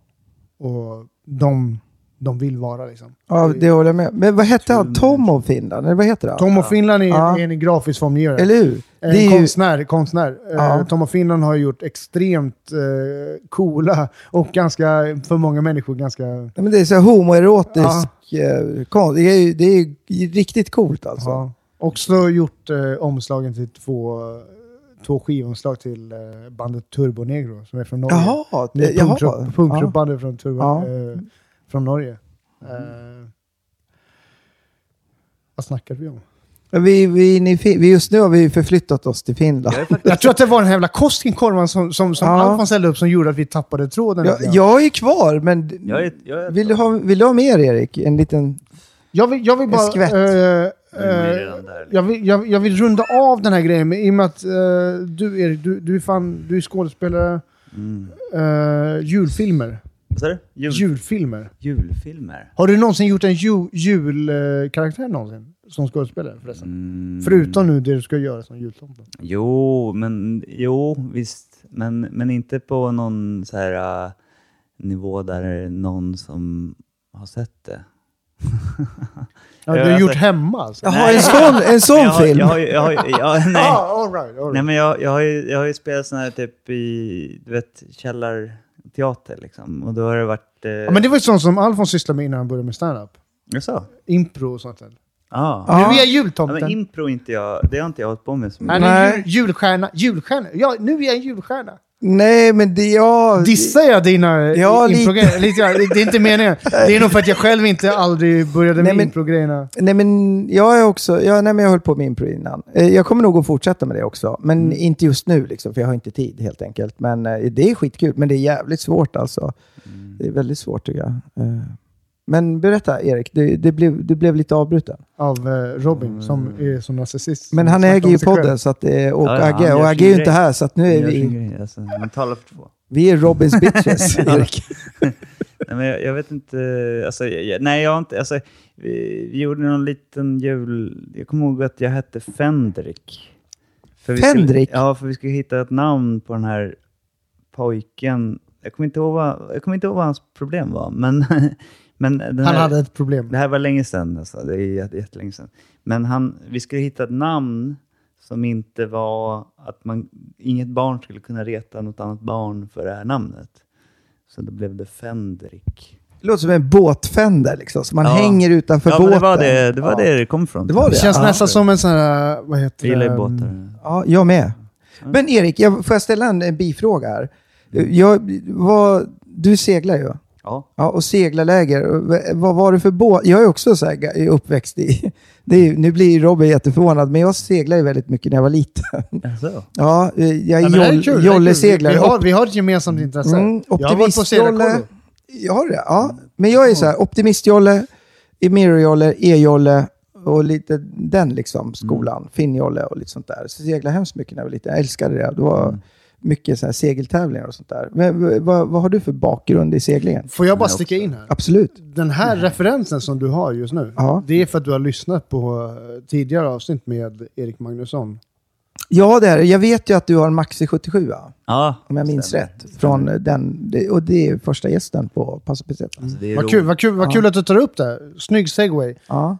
och de, de vill vara liksom. Ja, det håller jag med. Men vad hette han? Tom av Finland? Eller vad heter han? Tom och Finland är, Ja. är en grafisk formgivare. Eller hur? En Det är ju, konstnär. konstnär. Ja. Eh, Tom och Finland har gjort extremt eh, coola och ganska, för många människor, ganska... Ja, men det är så homoerotisk eh, konst. Det är, ju- det är riktigt coolt alltså. Ja. Också gjort eh, omslagen till två, två skivomslag till eh, bandet Turbo Negro som är från Norge. Jaha, Det är jaha. punkrock- punkrockbandet från, Turbo, Ja. eh, från Norge. Eh, vad snackar vi om? Vi, vi, är inne i Fin- vi, just nu har vi förflyttat oss till Finland. Jag tror att det var den här jävla Koskenkorvan som, som, som Ja. Alfons hällde upp som gjorde att vi tappade tråden. Jag, jag är kvar, men jag är, jag är vill, du ha, vill du ha mer Erik? En liten... Jag vill, jag vill bara... skvätt. eh, eh, där. jag, vill, jag, jag vill runda av den här grejen med, i och med att eh, du, Erik, du, du är fan, du är skådespelare. Mm. Uh, julfilmer. Vad sa du? Jul, Julfilmer. julfilmer? Har du någonsin gjort en ju, julkaraktär någonsin? Som skådespelare förresten? Mm. Förutom nu det du ska göra som jultomte. Jo, men jo, visst. Men, men inte på någon så här äh, nivå där någon som har sett det. Ja, Ja, du har alltså- gjort hemma alltså? Jaha, en sån, en sån jag har, film? Jag har, ju- jag har, ju- ja, nej. Ah, all right, all right. nej, men jag, jag, har ju, jag har ju spelat sån här typ i, du vet, källarteater liksom. Och då har det varit... Eh, ja, men det var ju sånt som Alfons sysslade med innan han började med stand-up. Jaså? Impro och sånt där. Ja. Ja. Nu är jag Ja, jultomten. men impro inte jag, det har inte jag hållit på med så mycket. Nej. jul, julstjärna. Julstjärna. Ja, nu är jag en julstjärna. Nej, men det jag... Dissar jag dina Ja, ja, lite. Det är inte meningen. Det är nog för att jag själv inte aldrig började Nej, med impro-grejerna. Nej, men jag är också... Ja, nej, men jag höll på med impro innan. Eh, Jag kommer nog att fortsätta med det också. Men Mm. inte just nu, liksom, för jag har inte tid helt enkelt. Men eh, det är skitkul. Men det är jävligt svårt alltså. Mm. Det är väldigt svårt tycker jag. Eh, Men berätta, Erik. Du, det blev, du blev lite avbruten. Av eh, Robin som är som narcissist. Men han äger ju podden så att, det- och Ja, ja, Agge. Och Agge är ju inte här, så att nu är vi... grej, alltså, man talar för två. Vi är Robins bitches, Erik. Nej, men jag, jag vet inte, alltså, jag, nej jag har inte, alltså, vi, vi gjorde någon liten jul, jag kommer ihåg att jag hette Fendrik. För vi Fendrik? Skulle, ja, för vi skulle hitta ett namn på den här pojken. Jag kommer inte ihåg vad, jag kommer inte ihåg vad hans problem var, men, men den Han här, hade ett problem. det här var länge sedan, alltså, det är jätte- jättelänge sedan. Men han, vi skulle hitta ett namn som inte var att man, inget barn skulle kunna reta något annat barn för det här namnet. Så då blev det Fendrik. Det låter som en båtfänder liksom, så man Ja. hänger utanför ja, båten. det var det det, var Ja. det det kom ifrån. Det var Det det? känns Ja. nästan som en sån här, vad heter Jag gillar båtar. Ja, jag med. Men Erik, jag, får jag ställa en, en bifråga här? Jag, vad, du seglar ju. Ja. Ja, och seglarläger. Vad var det för båt? Jag är också så här, uppväxt i... Det är, nu blir Robin jätteförvånad, men jag seglade ju väldigt mycket när jag var liten. Alltså. Ja, eh, jag är Ja, joll, jolleseglare. Vi, vi, har, vi har ett gemensamt intresse. Mm, jag har varit på optimistjolle. seglarkollo. Jag har det? Ja. Men jag är så här, optimistjolle, emirjolle, e-jolle och lite den liksom skolan. Finnjolle och lite sånt där. Så seglade hemskt mycket när jag var liten. Jag älskade det. Det var mycket så här segeltävlingar och sånt där. Men vad, vad har du för bakgrund i seglingen? Får jag bara Nej, sticka in här? Absolut. Den här referensen som du har just nu, Ja. det är för att du har lyssnat på eh, tidigare avsnitt med Erik Magnusson. Ja, det är. Jag vet ju att du har en Maxi 77, va? Ja, om jag minns stämmer. rätt. Från den, det- och det är första gästen på Passo Peseta. Alltså, det, är Vad kul, vad, kul, vad Ja. kul att du tar upp det. Snygg segway. Ja.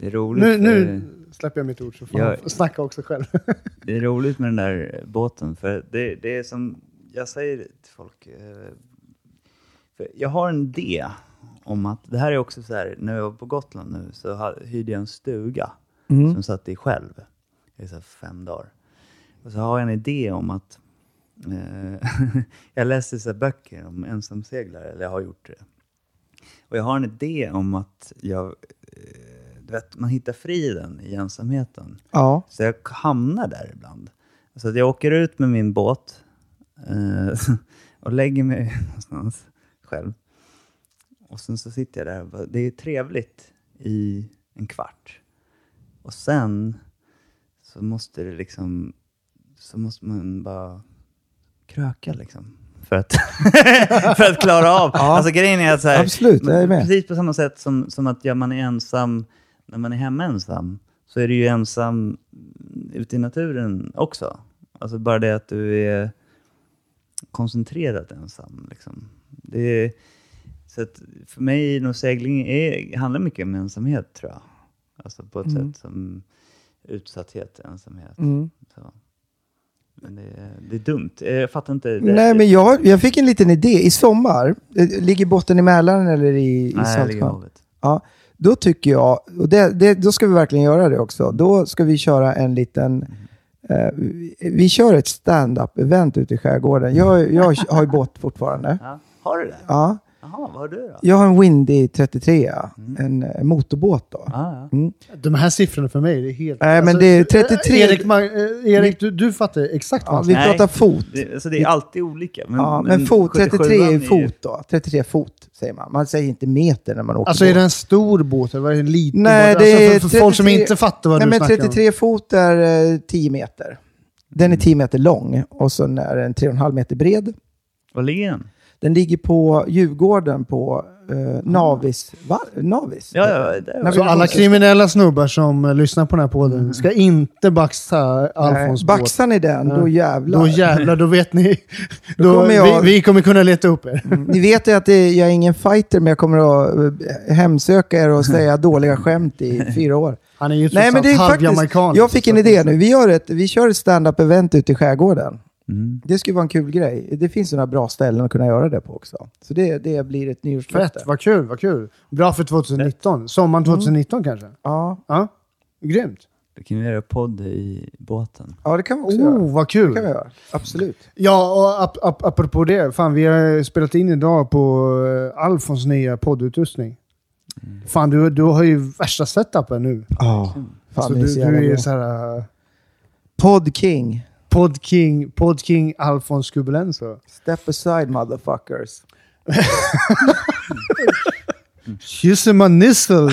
det är roligt. Nu, nu släpper jag mitt ord så får Jag- jag snacka också själv. Det är roligt med den där båten, för det, det är som jag säger till folk. eh, För jag har en idé om att, det här är också så här, när jag var på Gotland nu så hyrde jag en stuga Mm. som satt i själv i så fem dagar. Och så har jag en idé om att, eh, jag läste så böcker om ensamseglare, eller jag har gjort det. Och jag har en idé om att jag, eh, vet, man hittar friden i ensamheten. ja. Så jag hamnar där ibland. Så att jag åker ut med min båt eh, och lägger mig någonstans själv. Och sen så sitter jag där och bara, det är trevligt i en kvart. Och sen så måste det liksom, så måste man bara kröka liksom. För att, för att klara av. Alltså grejen är att så här, Absolut, jag är med. precis på samma sätt som, som att ja, man är ensam när man är hemma ensam, så är du ju ensam ute i naturen också. Alltså bara det att du är koncentrerat ensam. Liksom. Det är, så för mig, nog segling är, handlar mycket om ensamhet tror jag. Alltså på ett Mm. sätt som utsatthet, ensamhet. Mm. Men det, är- det är dumt. Jag fattar inte. Det, Nej, men jag, jag fick en liten idé. I sommar, eh, ligger båten i Mälaren eller i, i Nej, jag ligger i Saltsjön? Ja, då tycker jag, och det, det, då ska vi verkligen göra det också. Då ska vi köra en liten, eh, vi, vi kör ett stand-up event ute i skärgården. Jag, jag har ju båt fortfarande. Ja. Har du det? Ja. Jaha, vad har du då? Jag har en Windy 33, Mm. en eh, motorbåt då. Ah, ja. Mm. De här siffrorna för mig, det är helt... Nej, men det är 33 Erik, Mag- eh, Erik du, du fattar exakt vad Ja, vi pratar fot. Det, alltså, det är alltid olika. Men, ja, men fot, 33 77 är fot då. 33 fot säger man. Man säger inte meter när man åker Alltså är båt. det en stor båt eller är det en liten Nej, båt? det är alltså, för, för folk som 33 inte fattar vad Nej, du men snackar 33 fot är eh, 10 meter. Den är 10 meter lång och så är den 3,5 meter bred. Var ligger den? Den ligger på Djurgården på eh, Navis. Va? Navis? Ja, ja, det Nej. Så alla kriminella snubbar som eh, lyssnar på den här podden ska inte baxa Nej, Alfons båt. Baxar ni den, då jävlar. Då jävlar, då vet ni. Då Då, kommer jag- vi, vi kommer kunna leta upp er. Ni vet ju att det, jag är ingen fighter, men jag kommer att eh, hemsöka er och säga dåliga skämt i fyra år. Han är ju trots Nej, men allt det är faktiskt, jag fick en idé nu. Vi, gör ett, vi kör ett stand-up event ute i skärgården. Mm. Det skulle vara en kul grej. Det finns några bra ställen att kunna göra det på också. Så det, det blir ett nyårslöfte. Fett, vad kul, vad kul. Bra för 2019. Sommaren 2019 kanske? Ja. Ja, grymt. Då kan vi göra podd i båten. ja, det kan vi också göra. Oh, vad Det kan vi kul. göra. Absolut. Ja, och ap ap apropå det. Fan, vi har spelat in idag på uh, Alfons nya poddutrustning. Fan, du, du har ju värsta setupen nu. Ja. Fan, så du, så du är så här... Uh, Pod King. Podking, Podking Alfons Kubelenso. Step aside motherfuckers. Kysser man nissel.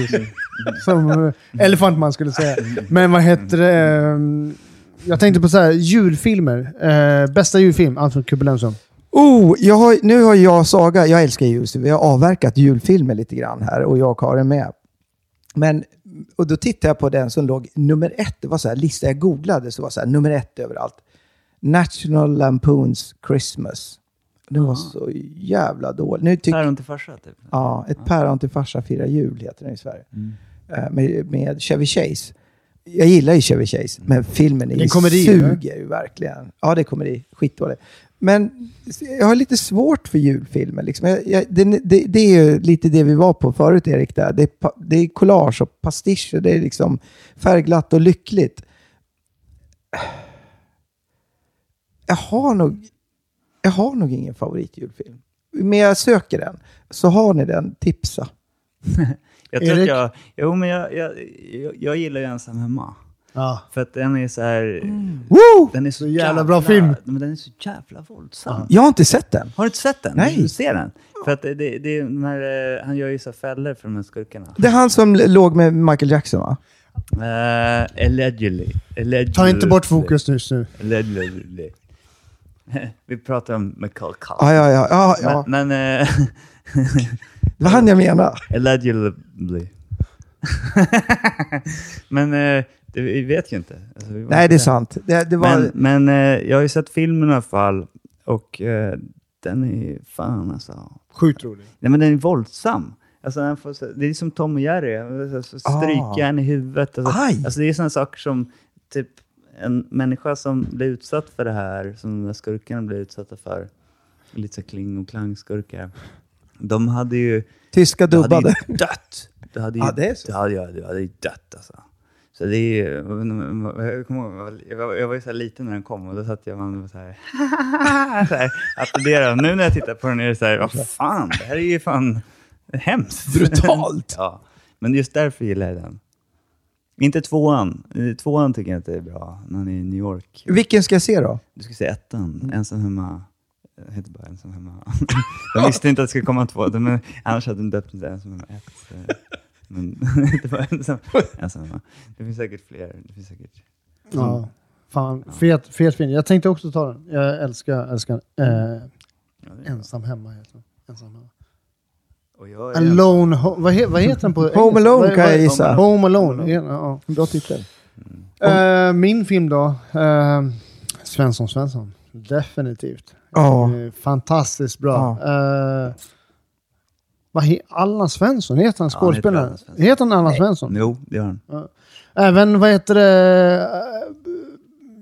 Som uh, Elefantman skulle säga. Men vad heter det? ehm, jag tänkte på så här, julfilmer. Eh, bästa julfilm, Alfons Kubelenso. Oh, jag har, nu har jag och Saga, jag älskar jul, så vi har avverkat julfilmer lite grann här och jag och Karin med. Men, och då tittade jag på den som låg nummer ett, det var så här lista, jag googlade så var så här nummer ett överallt. National Lampoons Christmas. Den var så jävla dålig. Nu tycker Päron till farsa, typ. Ja, Ett päron till farsa firar jul heter den i Sverige. Eh, Med, med Chevy Chase. Jag gillar ju Chevy Chase, men filmen är Det ju en komedi, suger ju verkligen. Ja, det är komedi. Skitdålig. Men jag har lite svårt för julfilmer. Liksom. Jag, jag, det, det, det är ju lite det vi var på förut, Erik. Där. Det, är, det är collage och pastischer. Det är liksom färgglatt och lyckligt. Jag har nog, jag har nog ingen favoritjulfilm. Men jag söker den. Så har ni den, tipsa. Jag tror att Erik? jag... Jo, men jag, jag, jag, jag gillar ju Ensam hemma. Ja. För att den är så här... Woo! Den är så, Så jävla bra film. Men den är så jävla våldsam. Jag har inte sett den. Har du inte sett den? Nej. Du ser den? För att det, det, det är här, eh, han gör ju så fällor för de här skurkarna. Det är han som låg med Michael Jackson va? Uh, allegedly. allegedly. Ta inte bort fokus just nu. Allegedly. Vi pratar om Michael Culkin. Ja, ja, ja. ja, ja. Men, men eh, Det var han jag menar. allegedly. men eh, det, vi vet ju inte. Alltså, Nej, inte det är sant. Det, det var... Men, men eh, jag har ju sett filmen i alla fall. Och den är ju fan alltså. Sjukt rolig. Nej men den är våldsam. Alltså, han får, det är som Tom och Jerry. Han får så- Ah. Strykjärn i huvudet. Alltså, Aj. alltså, det är sådana saker som typ en människa som blir utsatt för det här, som de här skurkarna blir utsatta för, lite så kling och klangskurkar. De hade ju, Tyska de hade dubbade. ju dött. Det hade ju, Ja, det är så. Det hade, det hade ju dött alltså. Så det är ju, jag, ihåg, jag var- jag var, ju så liten när den kom och då satt jag och var så här, så här applåderade. Nu när jag tittar på den är det så här, vad fan, det här är ju fan hemskt. Brutalt. ja, men just därför gillar jag den. Inte tvåan. Eh, Tvåan tycker jag inte är bra, när han är i New York. Vilken ska jag se då? Du ska se ettan, Ensam hemma. Jag heter bara Ensam hemma. De visste inte att det skulle komma två, de, men annars hade de döpt den till Ensam hemma ett. eh, Men det var ensam, ensam hemma. Det finns säkert fler. Det finns säkert. Ja. Fan, fet, fet film. Jag tänkte också ta den. Jag älskar, älskar eh, Ja, Ensam hemma. Heter den. Ensam hemma. Och jag är Alone, ho- vad, he, vad heter den på Home engelska? Alone Vad- kan jag gissa. Home Alone. Ja, Bra titel. ja. Eh, min film då? Eh, Svensson Svensson. Definitivt. Ja. Eh, fantastiskt bra. Eh, vad he, Allan Svensson, heter han Ja, heter skådespelaren? Svensson. heter han Allan Svensson? Jo, det gör han. Även, vad heter det,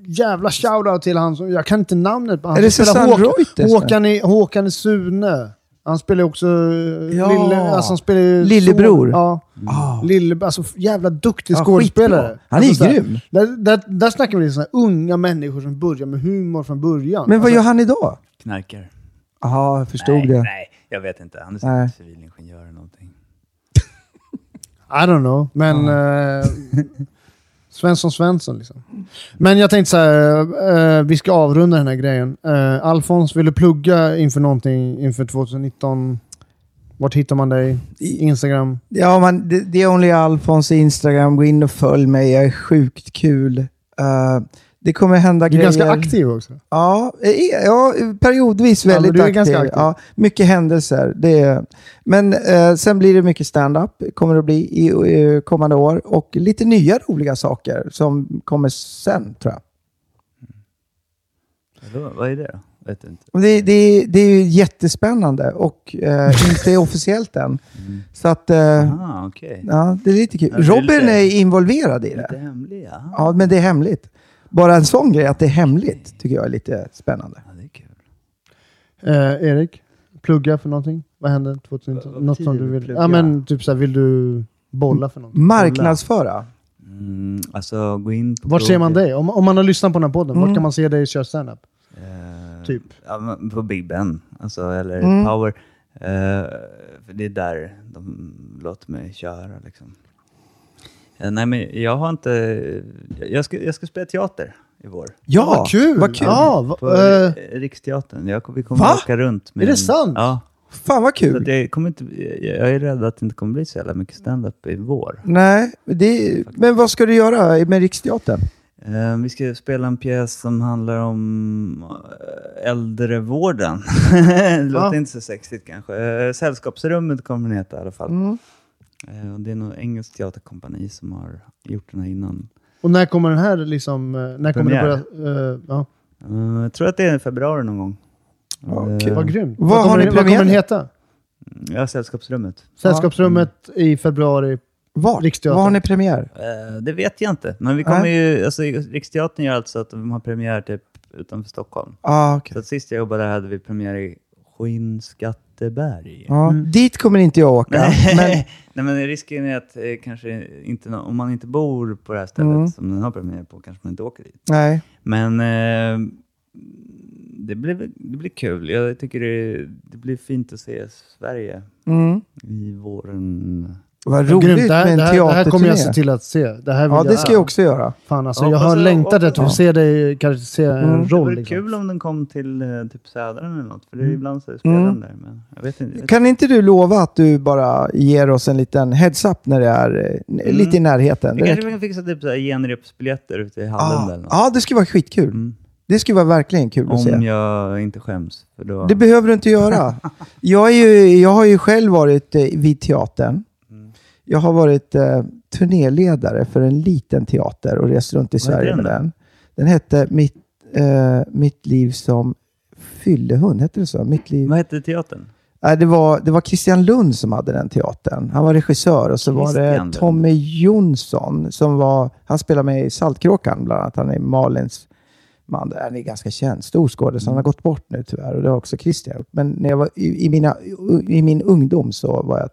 jävla shoutout till han som, jag kan inte namnet på han Är det Susanne Håkan, Reuters? Håkan, i, Håkan i Sune. Han spelar ju också Ja. lille, alltså han spelar Lillebror. son- Ja, Ah. lille, alltså jävla duktig Ja, skådespelare. skitbra. Han är alltså, så här, grym. Där, där, där snackar vi här unga människor som börjar med humor från början. Men vad alltså, gör han idag? Knarkar. Jaha, jag förstod nej, det. Nej, Jag vet inte, han är säkert civilingenjör eller någonting. I don't know, men eh, Svensson Svensson liksom. Men jag tänkte så här, eh, vi ska avrunda den här grejen. Uh, Alfons, vill du plugga inför någonting inför 2019? Vart hittar man dig? Instagram? Ja, man, det, det är Only Alfons Instagram. Gå in och följ mig. Jag är sjukt kul. Eh, det kommer hända Du är grejer. ganska aktiv också. Ja, ja periodvis Ja, väldigt du är aktiv. ganska aktiv. Ja, mycket händelser. Det är, men eh, sen blir det mycket stand-up, kommer det bli i eh, kommande år. Och lite nya roliga saker som kommer sen, tror jag. Vad är det då? Vet inte. Och det, det, det är ju jättespännande och eh, inte officiellt än. Så att, eh, Ah, okej. ja, det är lite kul. Ja, det är Robin är involverad i Lite det. hemlig, ja. Ja, men det är hemligt. Bara en sån grej, att det är hemligt, tycker jag är lite spännande. ja. Det är kul. Eh, Erik, plugga för någonting? Vad händer 2019? Vad Något som du vill? plugga? Ja, men typ så här, vill du bolla för någonting? Marknadsföra. Mm, alltså, gå in på Vart ser man dig? Om, om man har lyssnat på den här podden, vart Mm. kan man se dig köra standup? Eh, Typ. Ja, på Big Ben, alltså, eller Mm. Power. Eh, för det är där de låter mig köra. Liksom. Eh, nej, men jag har inte... Jag ska, jag ska spela teater i vår. Ja, vad kul! Vad kul. Ja, va, På eh, Riksteatern. Jag, vi kommer Va? att åka runt. Med Är det en- sant? Ja. Fan vad kul. det kommer inte, jag är rädd att det inte kommer bli så jävla mycket stand-up i vår. Nej, det, men vad ska du göra med Riksteatern? Eh, vi ska spela en pjäs som handlar om äldrevården. det låter Ja. inte så sexigt kanske. Sällskapsrummet kommer den heta i alla fall. Mm. Eh, det är något engelskt teaterkompani som har gjort den här innan. och när kommer den här liksom... eh, När kommer Premiär. börja... eh, ja, Eh, jag tror att det är i februari någon gång. Ja, Eh, kul. vad grymt. Vad Vad har kommer, ni den- vad kommer den heta? Ja, Sällskapsrummet. Sällskapsrummet i februari. Var? Riksteatern. Var har ni premiär? Eh, det vet jag inte. Men vi kommer ju, alltså, Riksteatern gör alltså att de har premiär typ utanför Stockholm. Ah, okay. Så att sist jag jobbade där hade vi premiär i Skinnskatteberg. ja. Dit kommer inte jag åka. Men, Nej, men risken är att eh, kanske inte, om man inte bor på det här stället Mm. som den har premiär på kanske man inte åker dit. nej. Men eh, det, blir, det blir kul. Jag tycker det, det blir fint att se Sverige Mm. i våren. Vad roligt det, med en det, här, det här kommer jag se teaterturné. till att se. Det här vill Ja, det ska jag också göra. Fan alltså, Jag jag har hoppas- längtat efter att få se dig karaktärisera Mm. en Det roll. vore Liksom. kul om den kom till eh, typ Södern eller något, för det är ibland så spelar Mm. där. Men jag vet inte. Jag Kan inte du lova att du bara ger oss en liten heads-up när det är eh, lite i närheten? jag Det kanske kan fixa typ genrepsbiljetter ute i hallen Ja, eller något. ja, det skulle vara skitkul. Mm. Det skulle vara verkligen kul att Om se. jag inte skäms. För då... Det behöver du inte göra. Jag, är ju, jag har ju själv varit eh, vid teatern. Mm. Jag har varit eh, turnéledare för en liten teater och rest runt i Vad Sverige den med den. Den hette Mitt, eh, Mitt liv som fyllehund. Hette det så? Mitt liv... Vad hette teatern? Nej, det, var, det var Christian Lund som hade den teatern. Han var regissör och så var Christian det Lund. Tommy Jonsson som var... Han spelar med i Saltkråkan bland annat. Han är Malins man. Han är ganska känd. Stor skådis. Han har gått bort nu tyvärr och det har också Christian. Men när jag var i, i, mina, i min ungdom så var jag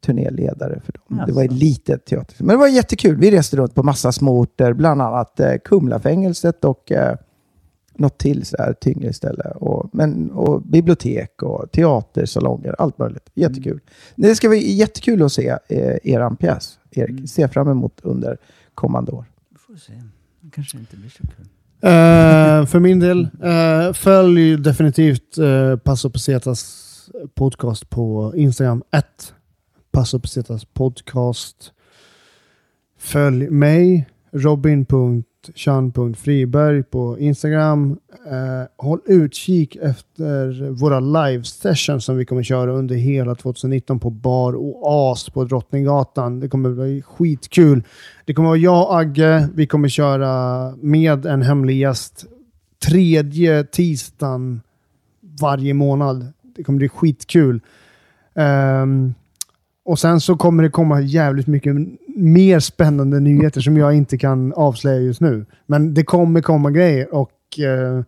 turnéledare för dem. Det var ett Jaså. litet teater. Men det var jättekul. Vi reste runt på massa små orter, bland annat eh, Kumlafängelset och eh, något till så här tyngre ställe. Och, men, och bibliotek och teatersalonger, allt möjligt. Jättekul. Det ska bli jättekul att se eh, eran pjäs, Erik. Se fram emot under kommande år. Vi får se. Det kanske inte blir så kul. Eh, för min del, eh, följ definitivt uh, Passo Pesetas podcast på Instagram. Ett Passo Pesetas podcast. Följ mig, robin.chan.friberg på Instagram. Eh, håll utkik efter våra live sessions som vi kommer köra under hela 2019 på Bar Oas på Drottninggatan. Det kommer bli skitkul. Det kommer vara jag och Agge. Vi kommer köra med en hemlig gäst tredje tisdagen varje månad. Det kommer bli skitkul. Um, och sen så kommer det komma jävligt mycket mer spännande nyheter som jag inte kan avslöja just nu. Men det kommer komma grejer och eh,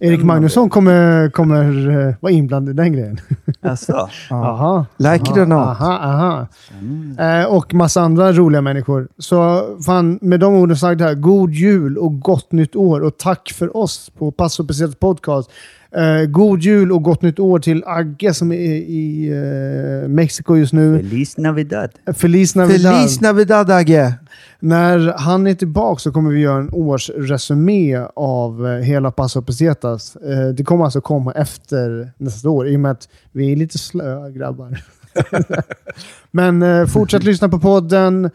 Erik. Magnusson kommer, kommer eh, vara inblandad i den grejen. Jaså? Aha. Like it or not. Aha, aha. Spännande. Eh, och massa andra roliga människor. Så fan, med de orden sagt här, god jul och gott nytt år och tack för oss på Passo Pesetas podcast. Eh, god jul och gott nytt år till Agge som är i eh, Mexiko just nu. Feliz Navidad. Feliz Navidad. Feliz Navidad, Agge! När han är tillbaka så kommer vi göra en årsresumé av eh, hela Paso Pesetas. Eh, det kommer alltså komma efter nästa år i och med att vi är lite slöa grabbar. Men eh, fortsätt lyssna på podden.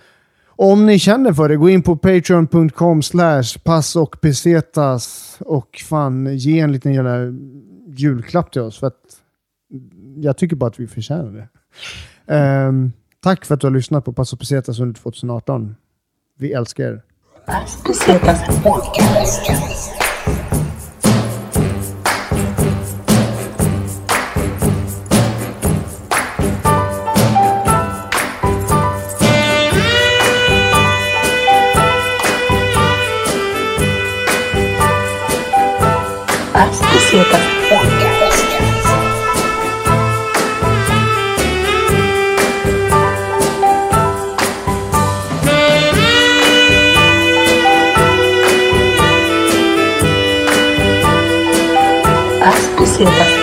Om ni känner för det, gå in på patreon.com slash pass och pesetas och fan ge en liten jävla julklapp till oss. För att jag tycker bara att vi förtjänar det. Um, tack för att du har lyssnat på Pass och pesetas under 2018. Vi älskar er. Paz Pesetas Podcast.